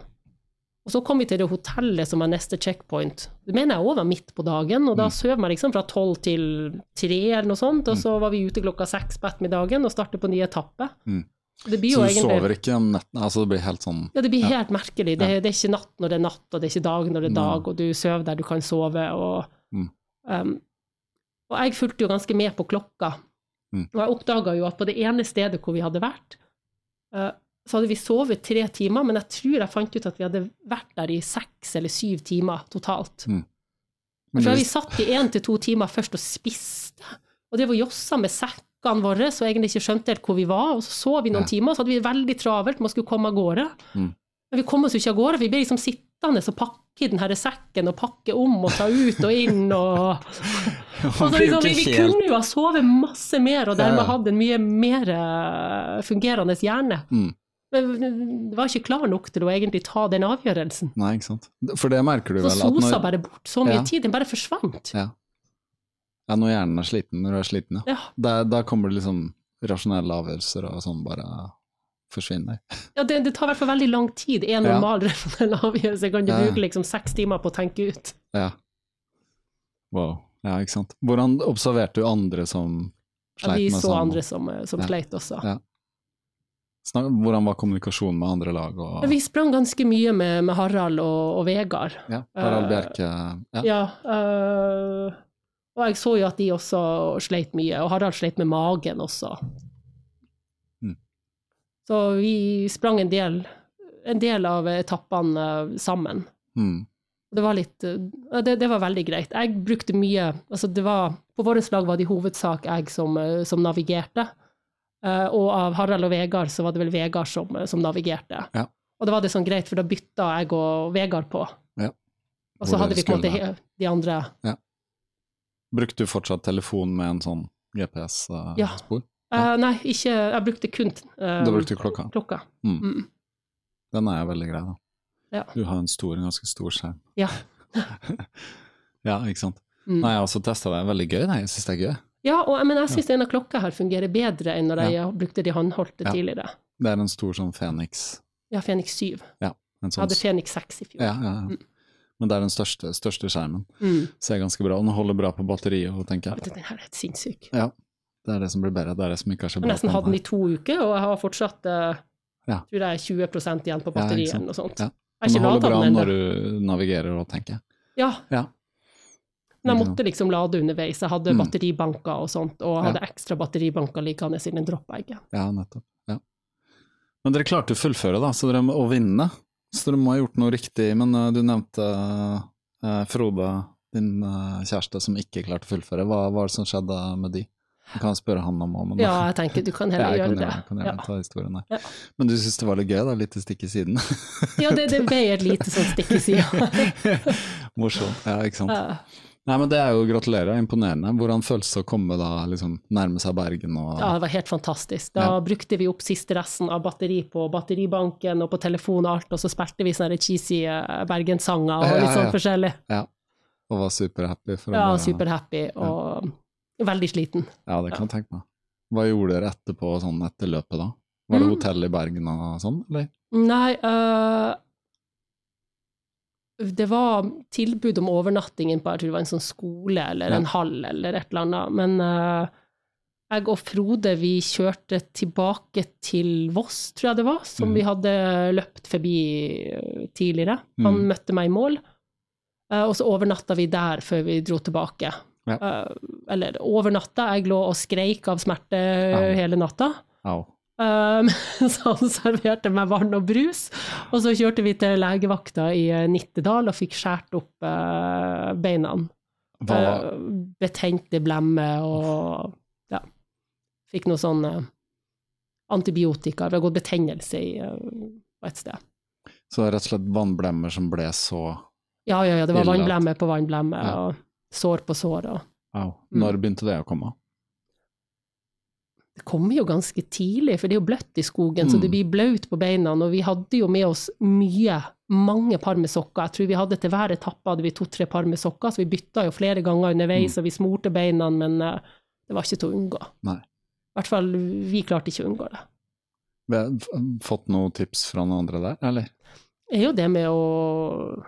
Speaker 4: Og så kom vi til det hotellet som var neste checkpoint. Det mener jeg òg var midt på dagen, og da
Speaker 3: Mm.
Speaker 4: søv man liksom fra tolv til tre eller noe sånt, og så var vi ute klokka seks på ettermiddagen og startet på ny etappe.
Speaker 3: Mm.
Speaker 4: Det blir
Speaker 3: Så
Speaker 4: jo
Speaker 3: du
Speaker 4: egentlig
Speaker 3: sover ikke om netten? Altså det blir helt sånn
Speaker 4: Ja, det blir
Speaker 3: Ja.
Speaker 4: helt merkelig. Det, det er ikke natt når det er natt, og det er ikke dag når det er dag, og du sover der du kan sove, og
Speaker 3: Mm.
Speaker 4: um, Og jeg fulgte jo ganske med på klokka.
Speaker 3: Mm.
Speaker 4: Og jeg oppdaga jo at på det ene stedet hvor vi hadde vært, uh, så hadde vi sovet tre timer, men jeg tror jeg fant ut at vi hadde vært der i seks eller syv timer totalt.
Speaker 3: Men
Speaker 4: Jeg tror vi satt i én til to timer først og spiste, og det var jossa med sekkene våre, så egentlig ikke skjønte helt hvor vi var, og så sov vi noen
Speaker 3: Ja.
Speaker 4: timer, og så hadde vi det veldig travelt med å skulle komme av gårde.
Speaker 3: Mm.
Speaker 4: Men vi kom oss jo ikke av gårde, for vi ble liksom sittende og pakke i den her sekken, og pakke om og ta ut og inn, og altså, liksom, vi, vi kunne jo ha sovet masse mer, og dermed hatt en mye mer eh, fungerende hjerne.
Speaker 3: Mm.
Speaker 4: Men det var ikke klar nok til å egentlig ta den avgjørelsen.
Speaker 3: Nei, ikke sant. For det merker du
Speaker 4: Så
Speaker 3: vel at
Speaker 4: sosa
Speaker 3: når,
Speaker 4: bare bort så mye
Speaker 3: Ja.
Speaker 4: tid, den bare forsvant.
Speaker 3: ja. Ja, når hjernen er sliten, når du er sliten, ja.
Speaker 4: Ja.
Speaker 3: Da, da kommer det liksom rasjonelle avgjørelser og sånn bare forsvinner.
Speaker 4: Ja, det, det tar i hvert fall veldig lang tid. En
Speaker 3: Ja.
Speaker 4: normal rasjonell avgjørelse kan du
Speaker 3: Ja, ja.
Speaker 4: bruke liksom seks timer på å tenke ut.
Speaker 3: Ja. Wow. Ja, ikke sant. Hvordan observerte du andre som sleit
Speaker 4: Ja,
Speaker 3: sleit
Speaker 4: vi så
Speaker 3: sånn?
Speaker 4: andre som, som
Speaker 3: Ja.
Speaker 4: sleit også.
Speaker 3: Ja. Hvordan var kommunikasjonen med andre lag? Og,
Speaker 4: Ja, Vi sprang ganske mye med, med Harald og, og Vegard.
Speaker 3: ja, Harald
Speaker 4: Eh,
Speaker 3: Bjerke ja.
Speaker 4: Ja. øh, og jeg så jo at de også sleit mye, og Harald sleit med magen også.
Speaker 3: Mm.
Speaker 4: Så vi sprang en del, en del av etappene øh, sammen.
Speaker 3: Mm.
Speaker 4: Det var litt øh, det, det var veldig greit. Jeg brukte mye altså det var, På vårt lag var det i hovedsak jeg som, øh, som navigerte. Eh, og av Harald og Vegard så var det vel Vegard som, som navigerte.
Speaker 3: Ja.
Speaker 4: Og da var det sånn greit, for da bytta jeg og Vegard på.
Speaker 3: Ja.
Speaker 4: Og så hadde vi på en måte de andre
Speaker 3: Brukte du fortsatt telefon med en sånn GPS-spor?
Speaker 4: Ja. Uh, nei, ikke Jeg brukte kun uh,
Speaker 3: Da brukte du klokka.
Speaker 4: klokka.
Speaker 3: Mm.
Speaker 4: Mm.
Speaker 3: Den er veldig grei, da.
Speaker 4: Ja.
Speaker 3: Du har en stor, en ganske stor skjerm.
Speaker 4: Ja.
Speaker 3: ja, ikke sant.
Speaker 4: Mm.
Speaker 3: Nei, jeg har også testa det. Veldig gøy, det. Jeg syns det er gøy.
Speaker 4: Ja, og, men jeg syns denne klokka her fungerer bedre enn når jeg brukte de håndholdte
Speaker 3: Ja.
Speaker 4: tidligere.
Speaker 3: Det er en stor sånn Fenix.
Speaker 4: Ja, Fenix 7.
Speaker 3: En
Speaker 4: Jeg
Speaker 3: sånn,
Speaker 4: hadde Fenix 6 i fjor.
Speaker 3: ja, ja, ja. Men det er den største, største skjermen.
Speaker 4: Mm.
Speaker 3: Ser ganske bra og Den holder bra på batteriet, tenker jeg.
Speaker 4: Den her er helt sinnssyk.
Speaker 3: Ja. Det er det som blir bedre. Det er det som ikke er så
Speaker 4: Jeg har nesten hatt den i to uker, og jeg har fortsatt uh,
Speaker 3: Ja.
Speaker 4: tror jeg er 20% igjen på batteriet
Speaker 3: ja,
Speaker 4: eller noe sånt.
Speaker 3: Ja.
Speaker 4: Jeg
Speaker 3: Den
Speaker 4: ikke
Speaker 3: holder bra
Speaker 4: den
Speaker 3: når du navigerer og tenker.
Speaker 4: Ja,
Speaker 3: Ja.
Speaker 4: men jeg måtte liksom lade underveis. Jeg hadde
Speaker 3: Mm.
Speaker 4: batteribanker og sånt, og jeg hadde ekstra batteribanker liggende siden den dropbagen.
Speaker 3: Ja, nettopp. Ja. Men dere klarte å fullføre, da, så dere må vinne. Så du må ha gjort noe riktig. Men uh, du nevnte uh, Frode, din uh, kjæreste, som ikke klarte å fullføre. Hva var det som skjedde med de? Du kan spørre han om om
Speaker 4: Ja, jeg tenker du kan
Speaker 3: Ja,
Speaker 4: heller
Speaker 3: kan
Speaker 4: gjøre det.
Speaker 3: gjøre, kan gjøre,
Speaker 4: Ja.
Speaker 3: ta historien her.
Speaker 4: Ja.
Speaker 3: Men du syns det var litt gøy, da? Litt stikk i siden?
Speaker 4: Ja, det, det ble et lite sånn stikk i sida.
Speaker 3: Morsomt. Ja, ikke sant.
Speaker 4: Ja.
Speaker 3: Nei, men det er jo gratulerer, imponerende. Hvordan føles det å komme da, liksom nærme seg Bergen og
Speaker 4: Ja, det var helt fantastisk. Da
Speaker 3: Ja.
Speaker 4: brukte vi opp siste resten av batteri på batteribanken og på telefon og alt, og så spilte vi sånne cheesy eh, bergenssanger og
Speaker 3: Ja,
Speaker 4: litt
Speaker 3: sånn
Speaker 4: sånn
Speaker 3: ja.
Speaker 4: forskjellig.
Speaker 3: og var superhappy? for
Speaker 4: Ja, superhappy og veldig sliten.
Speaker 3: Ja, det kan jeg tenke meg. Hva gjorde dere etterpå, sånn etter løpet da? Var det
Speaker 4: Mm.
Speaker 3: hotell i Bergen og sånn, eller?
Speaker 4: Nei, øh, det var tilbud om overnatting på jeg tror det var en sånn skole eller en hall eller et eller annet, men uh, jeg og Frode vi kjørte tilbake til Voss, tror jeg det var, som
Speaker 3: mm.
Speaker 4: vi hadde løpt forbi øh, tidligere. Han
Speaker 3: mm.
Speaker 4: møtte meg i mål, uh, og så overnatta vi der før vi dro tilbake.
Speaker 3: Ja.
Speaker 4: Uh, eller overnatta, jeg lå og skreik av smerte
Speaker 3: Au.
Speaker 4: hele natta.
Speaker 3: Au.
Speaker 4: Um, så han serverte meg vann og brus, og så kjørte vi til legevakta i eh, Nittedal og fikk skåret opp uh, beina.
Speaker 3: Uh,
Speaker 4: betent i blemmer og ja. Fikk noe sånn uh, antibiotika. Det har gått betennelse i eh, på et sted.
Speaker 3: så rett og slett vannblemmer som ble så
Speaker 4: Ja, ja, ja, det var vannblemme på vannblemme,
Speaker 3: Ja.
Speaker 4: og sår på sår. Og.
Speaker 3: Au.
Speaker 4: Mm.
Speaker 3: Når begynte det å komme?
Speaker 4: Det kommer jo ganske tidlig, for det er jo bløtt i skogen, så
Speaker 3: Mm.
Speaker 4: det blir blaut på beina. Og vi hadde jo med oss mye, mange par med sokker. Jeg tror vi hadde til hver etappe hadde vi to-tre par med sokker, så vi bytta jo flere ganger underveis,
Speaker 3: Mm.
Speaker 4: og vi smurte beina, men uh, det var ikke til å unngå.
Speaker 3: Nei.
Speaker 4: I hvert fall, vi klarte ikke å unngå det.
Speaker 3: Vi har fått noen tips fra noen andre der, eller?
Speaker 4: Det er jo det med å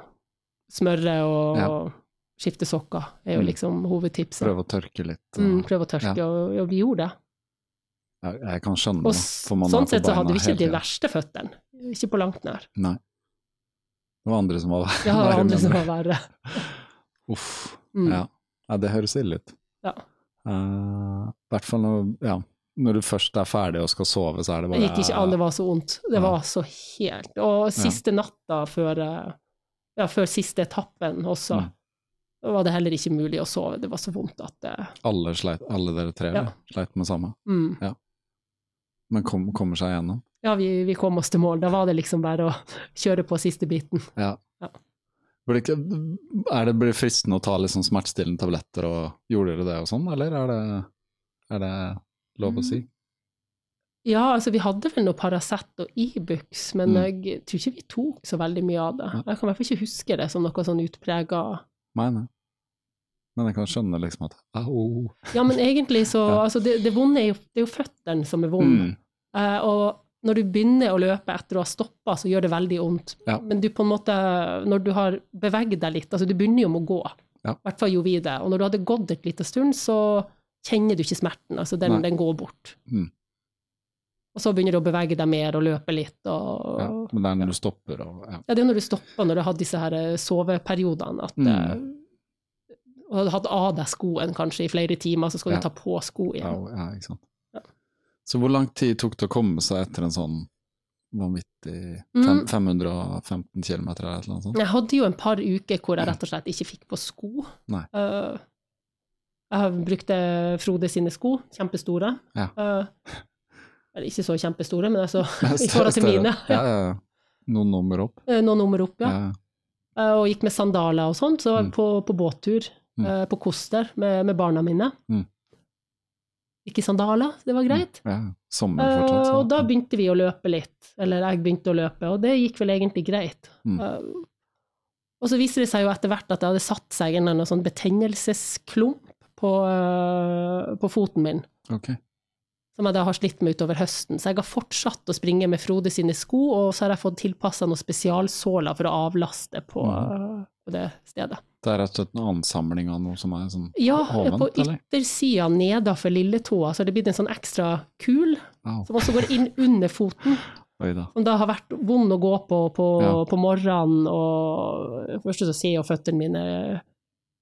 Speaker 4: smøre og
Speaker 3: Ja.
Speaker 4: skifte sokker, er jo
Speaker 3: Mm.
Speaker 4: liksom hovedtipset.
Speaker 3: Prøve å tørke litt.
Speaker 4: Mm, prøve å tørke, og, og vi gjorde det.
Speaker 3: Jeg, jeg kan skjønne det.
Speaker 4: sånn sett så hadde vi ikke de verste føttene. Ikke på langt nær.
Speaker 3: Nei. Det var andre som var
Speaker 4: verre Det
Speaker 3: var
Speaker 4: andre som var verre.
Speaker 3: Uff.
Speaker 4: Mm.
Speaker 3: Ja. ja, det høres ille ut.
Speaker 4: Ja.
Speaker 3: Uh, hvert fall når, ja, når du først er ferdig og skal sove, så er det bare
Speaker 4: Det gikk ikke an, det var så vondt. Det
Speaker 3: Ja.
Speaker 4: var så helt Og siste natta før, eh, ja, før siste etappen også,
Speaker 3: Mm.
Speaker 4: var det heller ikke mulig å sove. Det var så vondt at det
Speaker 3: alle, sleit, alle dere tre
Speaker 4: Ja.
Speaker 3: sleit med samme,
Speaker 4: mm.
Speaker 3: Men kom, kommer seg gjennom.
Speaker 4: Ja, vi, vi kom oss til mål. Da var det liksom bare å kjøre på siste biten.
Speaker 3: Ja.
Speaker 4: Ja.
Speaker 3: Blir det er det blir fristende å ta litt sånn smertestillende tabletter, og gjorde dere det og sånn, eller er det, er det lov å si?
Speaker 4: Mm. Ja, altså vi hadde vel noe Paracet og Ibux, men
Speaker 3: Mm.
Speaker 4: jeg tror ikke vi tok så veldig mye av det.
Speaker 3: Ja.
Speaker 4: Jeg kan i hvert fall ikke huske det som noe sånn utprega.
Speaker 3: Men jeg kan skjønne liksom at au.
Speaker 4: Ja, men egentlig så
Speaker 3: Ja.
Speaker 4: Altså, det, det vonde er jo, det er jo føttene som er vonde.
Speaker 3: Mm.
Speaker 4: Uh, og når du begynner å løpe etter å ha stoppa, så gjør det veldig vondt.
Speaker 3: Ja.
Speaker 4: Men du på en måte, når du har beveget deg litt, altså du begynner jo med å gå, i
Speaker 3: Ja.
Speaker 4: hvert fall gjorde vi det, og når du hadde gått et lite stund, så kjenner du ikke smerten, altså den, den går bort.
Speaker 3: Mm.
Speaker 4: Og så begynner du å bevege deg mer og løpe litt, og
Speaker 3: Ja, men det er når du stopper og ja.
Speaker 4: ja, det er når du stopper, når du hadde disse her eh, soveperiodene, at
Speaker 3: Mm.
Speaker 4: Eh, og hadde hatt av deg skoen kanskje i flere timer, så skal
Speaker 3: Ja.
Speaker 4: du ta på sko igjen.
Speaker 3: Ja, ikke sant.
Speaker 4: Ja.
Speaker 3: Så hvor lang tid tok det å komme seg etter en sånn vanvittig
Speaker 4: Mm.
Speaker 3: fem, 515 km eller et eller annet sånt?
Speaker 4: Jeg hadde jo en par uker hvor jeg rett og slett ikke fikk på sko.
Speaker 3: Nei.
Speaker 4: Uh, jeg brukte Frode sine sko, kjempestore.
Speaker 3: Ja.
Speaker 4: Uh, eller ikke så kjempestore, men altså i forhold til mine.
Speaker 3: Ja, ja, ja. Noen nummer opp.
Speaker 4: Eh, Noen nummer opp, ja.
Speaker 3: Ja.
Speaker 4: Uh, og gikk med sandaler og sånt, så
Speaker 3: Mm.
Speaker 4: på, på båttur
Speaker 3: Mm.
Speaker 4: eh, på Koster med, med barna mine.
Speaker 3: Mm.
Speaker 4: ikke sandaler, det var greit.
Speaker 3: Ja, sommer fortsatt. Så-
Speaker 4: og da begynte vi å løpe litt, eller jeg begynte å løpe, og det gikk vel egentlig greit.
Speaker 3: Mm.
Speaker 4: Eh, og så viste det seg jo etter hvert at det hadde satt seg en eller annen sånn betennelsesklump på, på foten min,
Speaker 3: Okay
Speaker 4: som jeg da har slitt med utover høsten. Så jeg har fortsatt å springe med Frode sine sko, og så har jeg fått tilpassa noen spesialsåler for å avlaste på,
Speaker 3: Mm.
Speaker 4: eh, på det stedet.
Speaker 3: Det er rett og slett en ansamling av noe som er sånn
Speaker 4: Ja,
Speaker 3: Hovent,
Speaker 4: på yttersida nedafor lilletåa så har det blitt en sånn ekstra kul,
Speaker 3: Au,
Speaker 4: som også går inn under foten.
Speaker 3: da.
Speaker 4: Som da har vært vond å gå på på,
Speaker 3: Ja.
Speaker 4: på morgenen, og først så ser jo føttene mine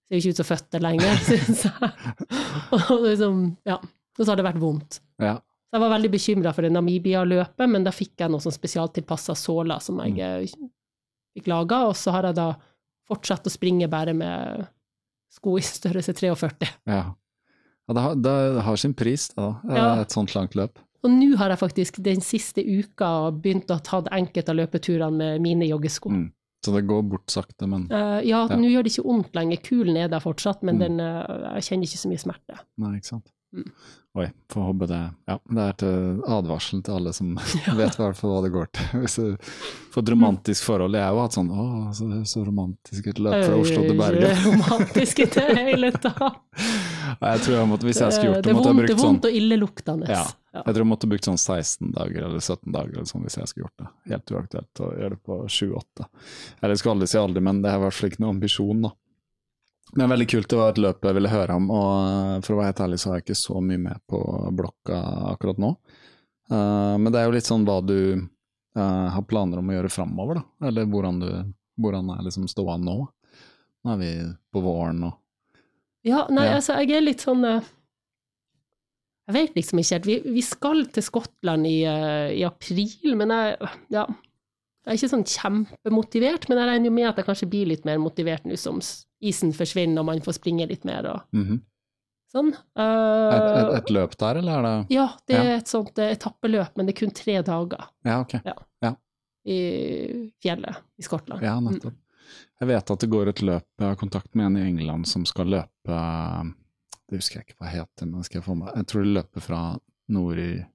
Speaker 4: ser jo ikke ut som føtter lenger, syns jeg. Og, liksom, ja. og så har det vært vondt.
Speaker 3: Ja.
Speaker 4: Så jeg var veldig bekymra for det Namibia-løpet, men da fikk jeg noen sånn spesialtilpassa såler som jeg
Speaker 3: Mm.
Speaker 4: fikk laga, og så har jeg da fortsatt å springe bare med sko i størrelse 43.
Speaker 3: ja. ja det, har, det har sin pris, da. eh,
Speaker 4: Ja.
Speaker 3: Et sånt langt løp.
Speaker 4: Og nå har jeg faktisk den siste uka begynt å ta enkelte av løpeturene med mine joggesko.
Speaker 3: Mm. Så det går bort sakte, men
Speaker 4: uh, ja,
Speaker 3: Ja.
Speaker 4: nå gjør det ikke vondt lenger. Kulen er der fortsatt, men
Speaker 3: Mm.
Speaker 4: den, uh, jeg kjenner ikke så mye smerte.
Speaker 3: Nei, ikke sant.
Speaker 4: Mm.
Speaker 3: Oi, får håpe det Ja, det er til advarsel til alle som vet hvert hva det går til. Får et romantisk forhold Jeg har jo hatt sånn Å, så, så romantisk et løp fra Oslo til Bergen.
Speaker 4: Ikke romantisk i det hele tatt.
Speaker 3: Jeg tror jeg måtte, Hvis jeg skulle gjort
Speaker 4: det
Speaker 3: måtte jeg
Speaker 4: vondt, det er
Speaker 3: sånn
Speaker 4: vondt og illeluktende.
Speaker 3: Ja.
Speaker 4: Ja.
Speaker 3: Jeg tror jeg måtte brukt sånn 16 dager eller 17 dager eller sånn hvis jeg skulle gjort det. Helt uaktuelt å gjøre det på 7-8. Eller jeg skal aldri si aldri, men det er i hvert fall ikke noen ambisjon, da. Men veldig kult, det var et løp jeg ville høre om, og for å være helt ærlig så har jeg ikke så mye med på blokka akkurat nå. Uh, men det er jo litt sånn hva du uh, har planer om å gjøre framover, da. Eller hvordan du hvordan er liksom ståa nå. Nå er vi på våren og
Speaker 4: Ja, nei,
Speaker 3: Ja.
Speaker 4: altså, jeg er litt sånn eh, Jeg vet liksom ikke helt. Vi, vi skal til Skottland i, eh, i april, men jeg Ja. Jeg er ikke sånn kjempemotivert, men jeg regner jo med at jeg kanskje blir litt mer motivert nå som isen forsvinner og man får springe litt mer og
Speaker 3: Mhm.
Speaker 4: sånn.
Speaker 3: et,
Speaker 4: Eh,
Speaker 3: et, et løp der, eller er det
Speaker 4: ja, det er
Speaker 3: Ja.
Speaker 4: et sånt eh, etappeløp, men det er kun tre dager
Speaker 3: Ja, ok.
Speaker 4: i fjellet i Skottland.
Speaker 3: Ja, nettopp. Jeg vet at det går et løp, jeg har kontakt med en i England som skal løpe Det husker jeg ikke hva heter, men skal jeg få med Jeg tror det løper fra nord i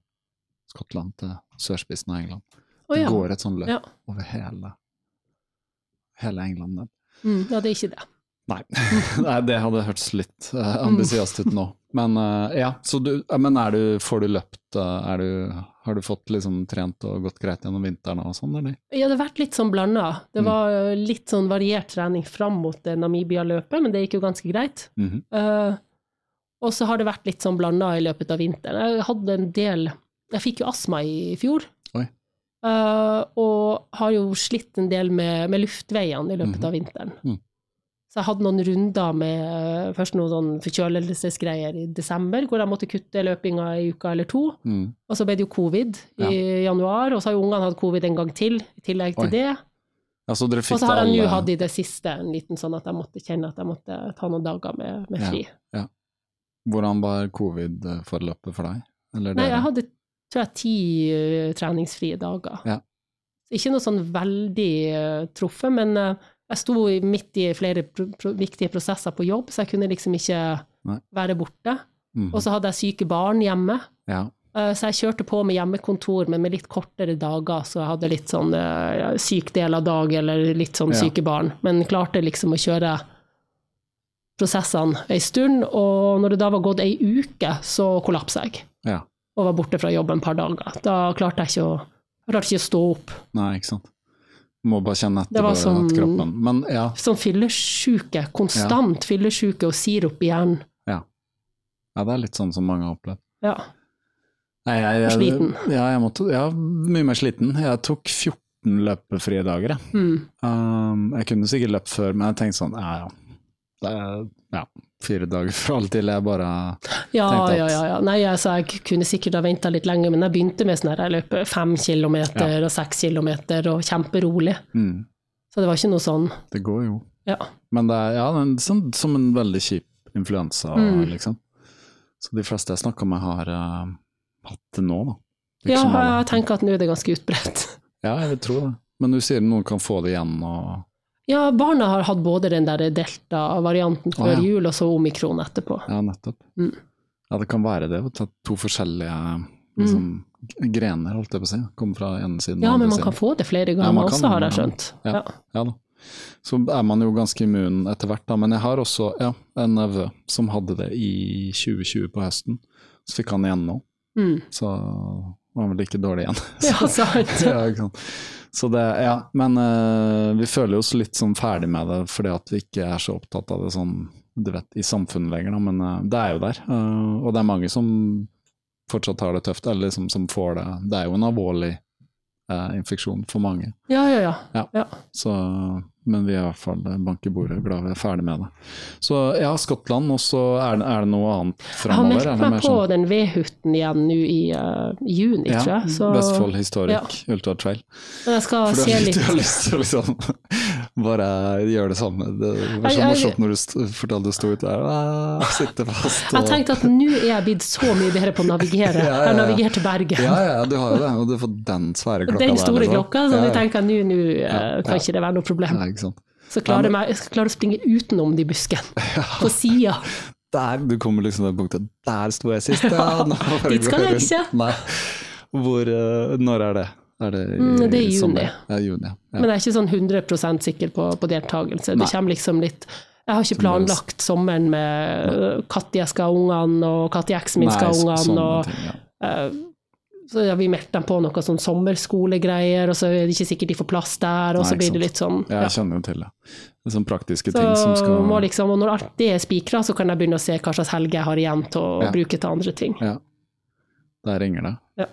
Speaker 3: Skottland til sørspissen av England.
Speaker 4: Å,
Speaker 3: Det går et sånt løp
Speaker 4: Ja.
Speaker 3: over hele, hele England.
Speaker 4: Mm, ja, det er ikke det.
Speaker 3: Nei. Nei, det hadde hørtes litt uh, ambisiøst ut nå. Men uh, ja, så du, men er du, får du løpt uh, du, Har du fått liksom trent og gått greit gjennom vinteren og sånn, eller?
Speaker 4: Ja, det har vært litt sånn blanda. Det
Speaker 3: Mm.
Speaker 4: var mm. litt sånn variert trening fram mot Namibia-løpet, men det gikk jo ganske greit.
Speaker 3: Mm
Speaker 4: -hmm. uh, og så har det vært litt sånn blanda i løpet av vinteren. Jeg hadde en del Jeg fikk jo astma i fjor. Eh, og har jo slitt en del med, med luftveiene i løpet
Speaker 3: Mhm.
Speaker 4: av vinteren.
Speaker 3: Mm.
Speaker 4: Så jeg hadde noen runder med eh, først noen sånn forkjølelsesgreier i desember, hvor jeg måtte kutte løpinga i uka eller to.
Speaker 3: Mm.
Speaker 4: Og så ble det jo covid i januar, og så har jo ungene hatt covid en gang til i tillegg til
Speaker 3: Oi.
Speaker 4: det.
Speaker 3: Ja,
Speaker 4: Og så har jeg nå
Speaker 3: alle
Speaker 4: hatt i det siste en liten sånn at jeg måtte kjenne at jeg måtte ta noen dager med, med
Speaker 3: Ja.
Speaker 4: fri.
Speaker 3: Hvordan var covid-forløpet for deg? Eller
Speaker 4: Nei, jeg hadde tror jeg ti uh, treningsfrie dager.
Speaker 3: Ja.
Speaker 4: Ikke noe sånn veldig uh, truffet, men uh, jeg sto midt i flere pro pro viktige prosesser på jobb, så jeg kunne liksom ikke
Speaker 3: Nei.
Speaker 4: være borte.
Speaker 3: Mhm.
Speaker 4: Og så hadde jeg syke barn hjemme.
Speaker 3: Ja.
Speaker 4: uh, Så jeg kjørte på med hjemmekontor, men med litt kortere dager, så jeg hadde litt sånn syk del av dag, eller litt sånn
Speaker 3: Ja.
Speaker 4: syke barn. Men klarte liksom å kjøre prosessene ei stund, og når det da var gått ei uke, så kollapsa jeg.
Speaker 3: ja.
Speaker 4: Og var borte fra jobb en par dager. Da klarte jeg ikke å, jeg klarte ikke å stå opp.
Speaker 3: Nei, ikke sant. Må bare kjenne
Speaker 4: Det
Speaker 3: etter
Speaker 4: var
Speaker 3: på kroppen Men ja,
Speaker 4: Sånn fyllesyke, konstant fyllesyke og sirup i hjernen.
Speaker 3: ja, det er litt sånn som mange har opplevd.
Speaker 4: Ja.
Speaker 3: Nei, jeg,
Speaker 4: jeg, sliten.
Speaker 3: Ja, jeg måtte, ja, mye mer sliten. Jeg tok 14 løpefrie dager, jeg.
Speaker 4: Mm.
Speaker 3: Um, jeg kunne sikkert løpt før, men jeg tenkte sånn, ja ja. Det er ja, fire dager for alt til. Jeg bare
Speaker 4: Ja,
Speaker 3: Tenkte at-
Speaker 4: ja, ja, ja. Nei, altså, jeg kunne sikkert ha venta litt lenger, men jeg begynte med sånn her, jeg løper fem kilometer og seks kilometer og kjemperolig.
Speaker 3: mm,
Speaker 4: Så det var ikke noe sånn
Speaker 3: Det går jo.
Speaker 4: Ja.
Speaker 3: Men det er ja, det er sånn, som en veldig kjip influensa,
Speaker 4: Mm.
Speaker 3: liksom. Så de fleste jeg snakker med, har uh, hatt det nå, da. Ikke
Speaker 4: Ja, jeg tenker at nå er det ganske utbredt.
Speaker 3: Ja, jeg vil tro det. Men du sier noen kan få det igjen, og
Speaker 4: Ja, barna har hatt både den der delta-varianten før
Speaker 3: ah, ja.
Speaker 4: jul, og så omikron etterpå.
Speaker 3: Ja, nettopp.
Speaker 4: Mm.
Speaker 3: Ja, det kan være det. å ta To forskjellige liksom, grener, holdt jeg på å si. Komme fra ene siden
Speaker 4: Mm. Ja, men
Speaker 3: man
Speaker 4: man kan få det flere ganger
Speaker 3: man
Speaker 4: også, har jeg skjønt.
Speaker 3: Ja.
Speaker 4: Ja.
Speaker 3: Ja da. Så er man jo ganske immun etter hvert, da. Men jeg har også ja, en nevø som hadde det i 2020 på høsten. Så fikk han igjen nå.
Speaker 4: Mm.
Speaker 3: Så var vel ikke dårlig igjen.
Speaker 4: Ja, sant.
Speaker 3: ja. Så det, ja. Men uh, vi føler oss litt sånn ferdig med det, fordi at vi ikke er så opptatt av det sånn, du vet, i samfunnet lenger. Da. Men uh, det er jo der. Uh, og det er mange som fortsatt har det tøft, eller liksom, som får det. Det er jo en alvorlig infeksjon for mange.
Speaker 4: Ja, ja, ja.
Speaker 3: Ja.
Speaker 4: ja.
Speaker 3: Så, men vi er i hvert fall bank i bordet, glad vi er ferdig med det. Så ja, Skottland, og så er, er det noe annet
Speaker 4: Jeg har meldt meg på
Speaker 3: sånn-
Speaker 4: den vedhytten igjen nå i, uh, juni,
Speaker 3: ja,
Speaker 4: tror jeg. Så,
Speaker 3: Vestfold Historic
Speaker 4: ja.
Speaker 3: Ultra Trail.
Speaker 4: Men jeg skal
Speaker 3: For
Speaker 4: se litt
Speaker 3: du har lyst til å liksom bare gjør det samme. Det var så morsomt når du fortalte du sto ute der og sitter fast.
Speaker 4: Jeg tenkte at nå er jeg blitt så mye bedre på å navigere.
Speaker 3: Ja, ja, ja.
Speaker 4: Jeg har til Bergen.
Speaker 3: Ja, ja, du har jo det. Og du fått den svære klokka
Speaker 4: Den
Speaker 3: der.
Speaker 4: store
Speaker 3: liksom.
Speaker 4: klokka, så jeg tenker nå nå, eh, kan ikke det være noe problem. Så klarer jeg jeg skal klare å springe utenom de buskene, på sida.
Speaker 3: Der, du kommer liksom til det punktet. Der sto jeg sist, ja.
Speaker 4: Dit skal jeg ikke.
Speaker 3: Nei. Hvor, eh, når er det? Er det i,
Speaker 4: Mm, det er i juni.
Speaker 3: Ja, juni. Ja.
Speaker 4: Men jeg er ikke sånn 100% sikker på, på deltakelse. Det kommer liksom litt Jeg har ikke planlagt sommeren med øh, når jeg skal ha ungene, og når eksen min skal ha ungene. og
Speaker 3: ting, ja.
Speaker 4: Uh, så har vi meldt dem på noe sånn sommerskolegreier, og så er det ikke sikkert de får plass der, og
Speaker 3: Nei,
Speaker 4: så blir det litt sånn
Speaker 3: Ja,
Speaker 4: ja.
Speaker 3: jeg kjenner jo til det. Det er sånne praktiske
Speaker 4: Så
Speaker 3: ting som skal
Speaker 4: må liksom, og når alt det er spikra, så kan jeg begynne å se hva slags helger jeg har igjen til å
Speaker 3: Ja.
Speaker 4: bruke til andre ting.
Speaker 3: Ja. Der ringer det.
Speaker 4: Ja.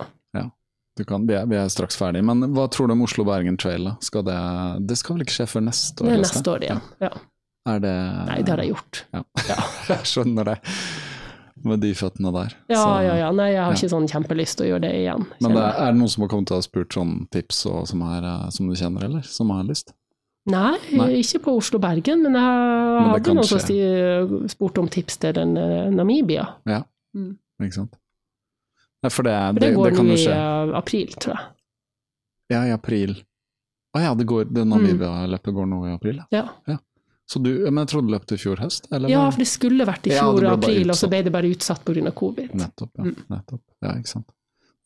Speaker 3: Du kan, vi, er, vi er straks ferdig. Men hva tror du om Oslo-Bergen Trail? Skal det, det skal vel ikke skje før neste år?
Speaker 4: Det er neste år igjen. Ja.
Speaker 3: Er det
Speaker 4: Nei, det har jeg gjort.
Speaker 3: Ja. jeg skjønner det. Med de føttene der.
Speaker 4: Ja,
Speaker 3: Så-
Speaker 4: ja, ja. Nei, jeg har
Speaker 3: ja.
Speaker 4: ikke sånn kjempelyst til å gjøre det igjen.
Speaker 3: Men det, er det noen som har kommet og spurt sånn tips og, som, er, eh, som du kjenner, eller? Som har lyst?
Speaker 4: Nei,
Speaker 3: Nei.
Speaker 4: ikke på Oslo-Bergen, men jeg
Speaker 3: Men
Speaker 4: hadde noen som spurte om tips til den eh, Namibia.
Speaker 3: Ja,
Speaker 4: Mm.
Speaker 3: ikke sant? Nei, for det,
Speaker 4: For
Speaker 3: det,
Speaker 4: det,
Speaker 3: det,
Speaker 4: går
Speaker 3: kan jo
Speaker 4: i
Speaker 3: skje.
Speaker 4: i april, tror jeg.
Speaker 3: Ja, i april. Å ja, det går, det Namibia-løpet går nå i april? ja.
Speaker 4: Ja.
Speaker 3: Så du, men jeg trodde løpet i fjor høst? Eller?
Speaker 4: ja, for det skulle vært i fjor
Speaker 3: det bare
Speaker 4: april, og så ble det bare utsatt pga. covid.
Speaker 3: Nettopp, ja.
Speaker 4: Mm.
Speaker 3: Nettopp. Ja, ikke sant.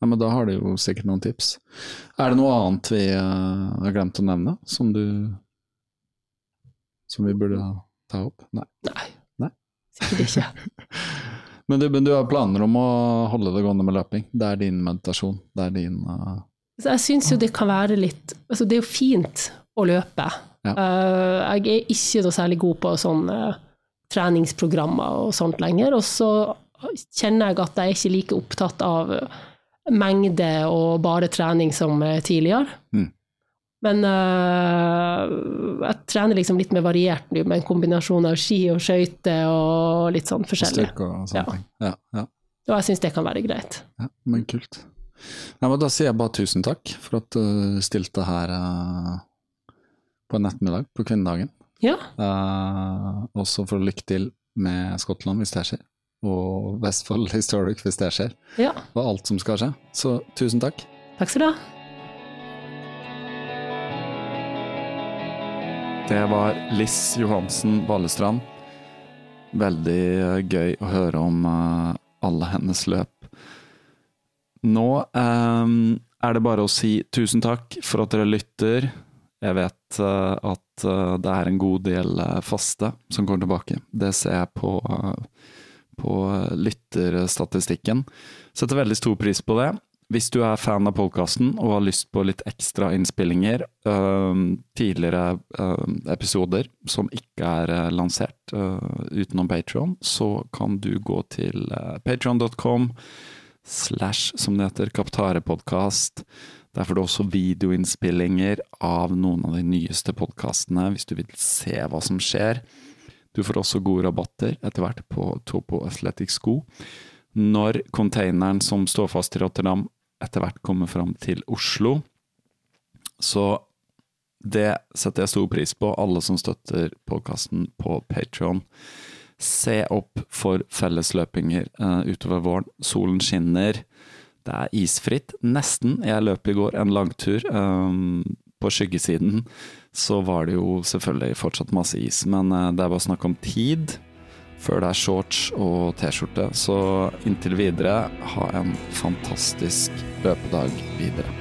Speaker 3: Ja, men da har du jo sikkert noen tips. Er det noe annet vi uh, har glemt å nevne, som du Som vi burde ta opp? Nei.
Speaker 4: Nei.
Speaker 3: Nei.
Speaker 4: Sikkert ikke.
Speaker 3: Men du, men du har planer om å holde det gående med løping? Det er din meditasjon? Det er din
Speaker 4: uh... Jeg syns jo det kan være litt Altså, det er jo fint å løpe.
Speaker 3: Ja.
Speaker 4: Uh, jeg er ikke noe særlig god på sånne treningsprogrammer og sånt lenger. Og så kjenner jeg at jeg er ikke like opptatt av mengde og bare trening som eh, tidligere.
Speaker 3: Mm.
Speaker 4: Men uh, jeg trener liksom litt mer variert nå, med en kombinasjon av ski og skøyter og litt sånn forskjellig.
Speaker 3: Og, og
Speaker 4: Ja.
Speaker 3: Ja, ja,
Speaker 4: Og jeg syns det kan være greit.
Speaker 3: ja, men kult. Nei, men da sier jeg bare tusen takk for at du stilte her uh, på en ettermiddag på kvinnedagen.
Speaker 4: Ja,
Speaker 3: Uh, også for lykke til med Skottland hvis det skjer, og Vestfold Historic hvis det skjer,
Speaker 4: ja.
Speaker 3: og alt som skal skje. Så tusen takk.
Speaker 4: Takk skal du ha.
Speaker 3: Det var Liss Johansen Vallestrand. Veldig eh, gøy å høre om eh, alle hennes løp. Nå eh, er det bare å si tusen takk for at dere lytter. Jeg vet eh, at eh, det er en god del faste som kommer tilbake. Det ser jeg på, på lytterstatistikken. Setter veldig stor pris på det. Hvis du er fan av podkasten og har lyst på litt ekstra innspillinger, tidligere episoder som ikke er øh, lansert øh, utenom Patron, så kan du gå til uh, patron.com slash, som det heter, Kaptarepodkast. Der får du også videoinnspillinger av noen av de nyeste podkastene, hvis du vil se hva som skjer. Du får også gode rabatter etter hvert på Topo Athletic Sko når containeren som står fast i Rotterdam etter hvert kommer fram til Oslo. Så det setter jeg stor pris på, alle som støtter podkasten på Patrion. Se opp for fellesløpinger uh, utover våren. Solen skinner. Det er isfritt, nesten. Jeg løp i går en langtur. Um, på skyggesiden så var det jo selvfølgelig fortsatt masse is, men uh, det er bare snakk om tid før det er shorts og T-skjorte. Så inntil videre, ha en fantastisk løpedag videre.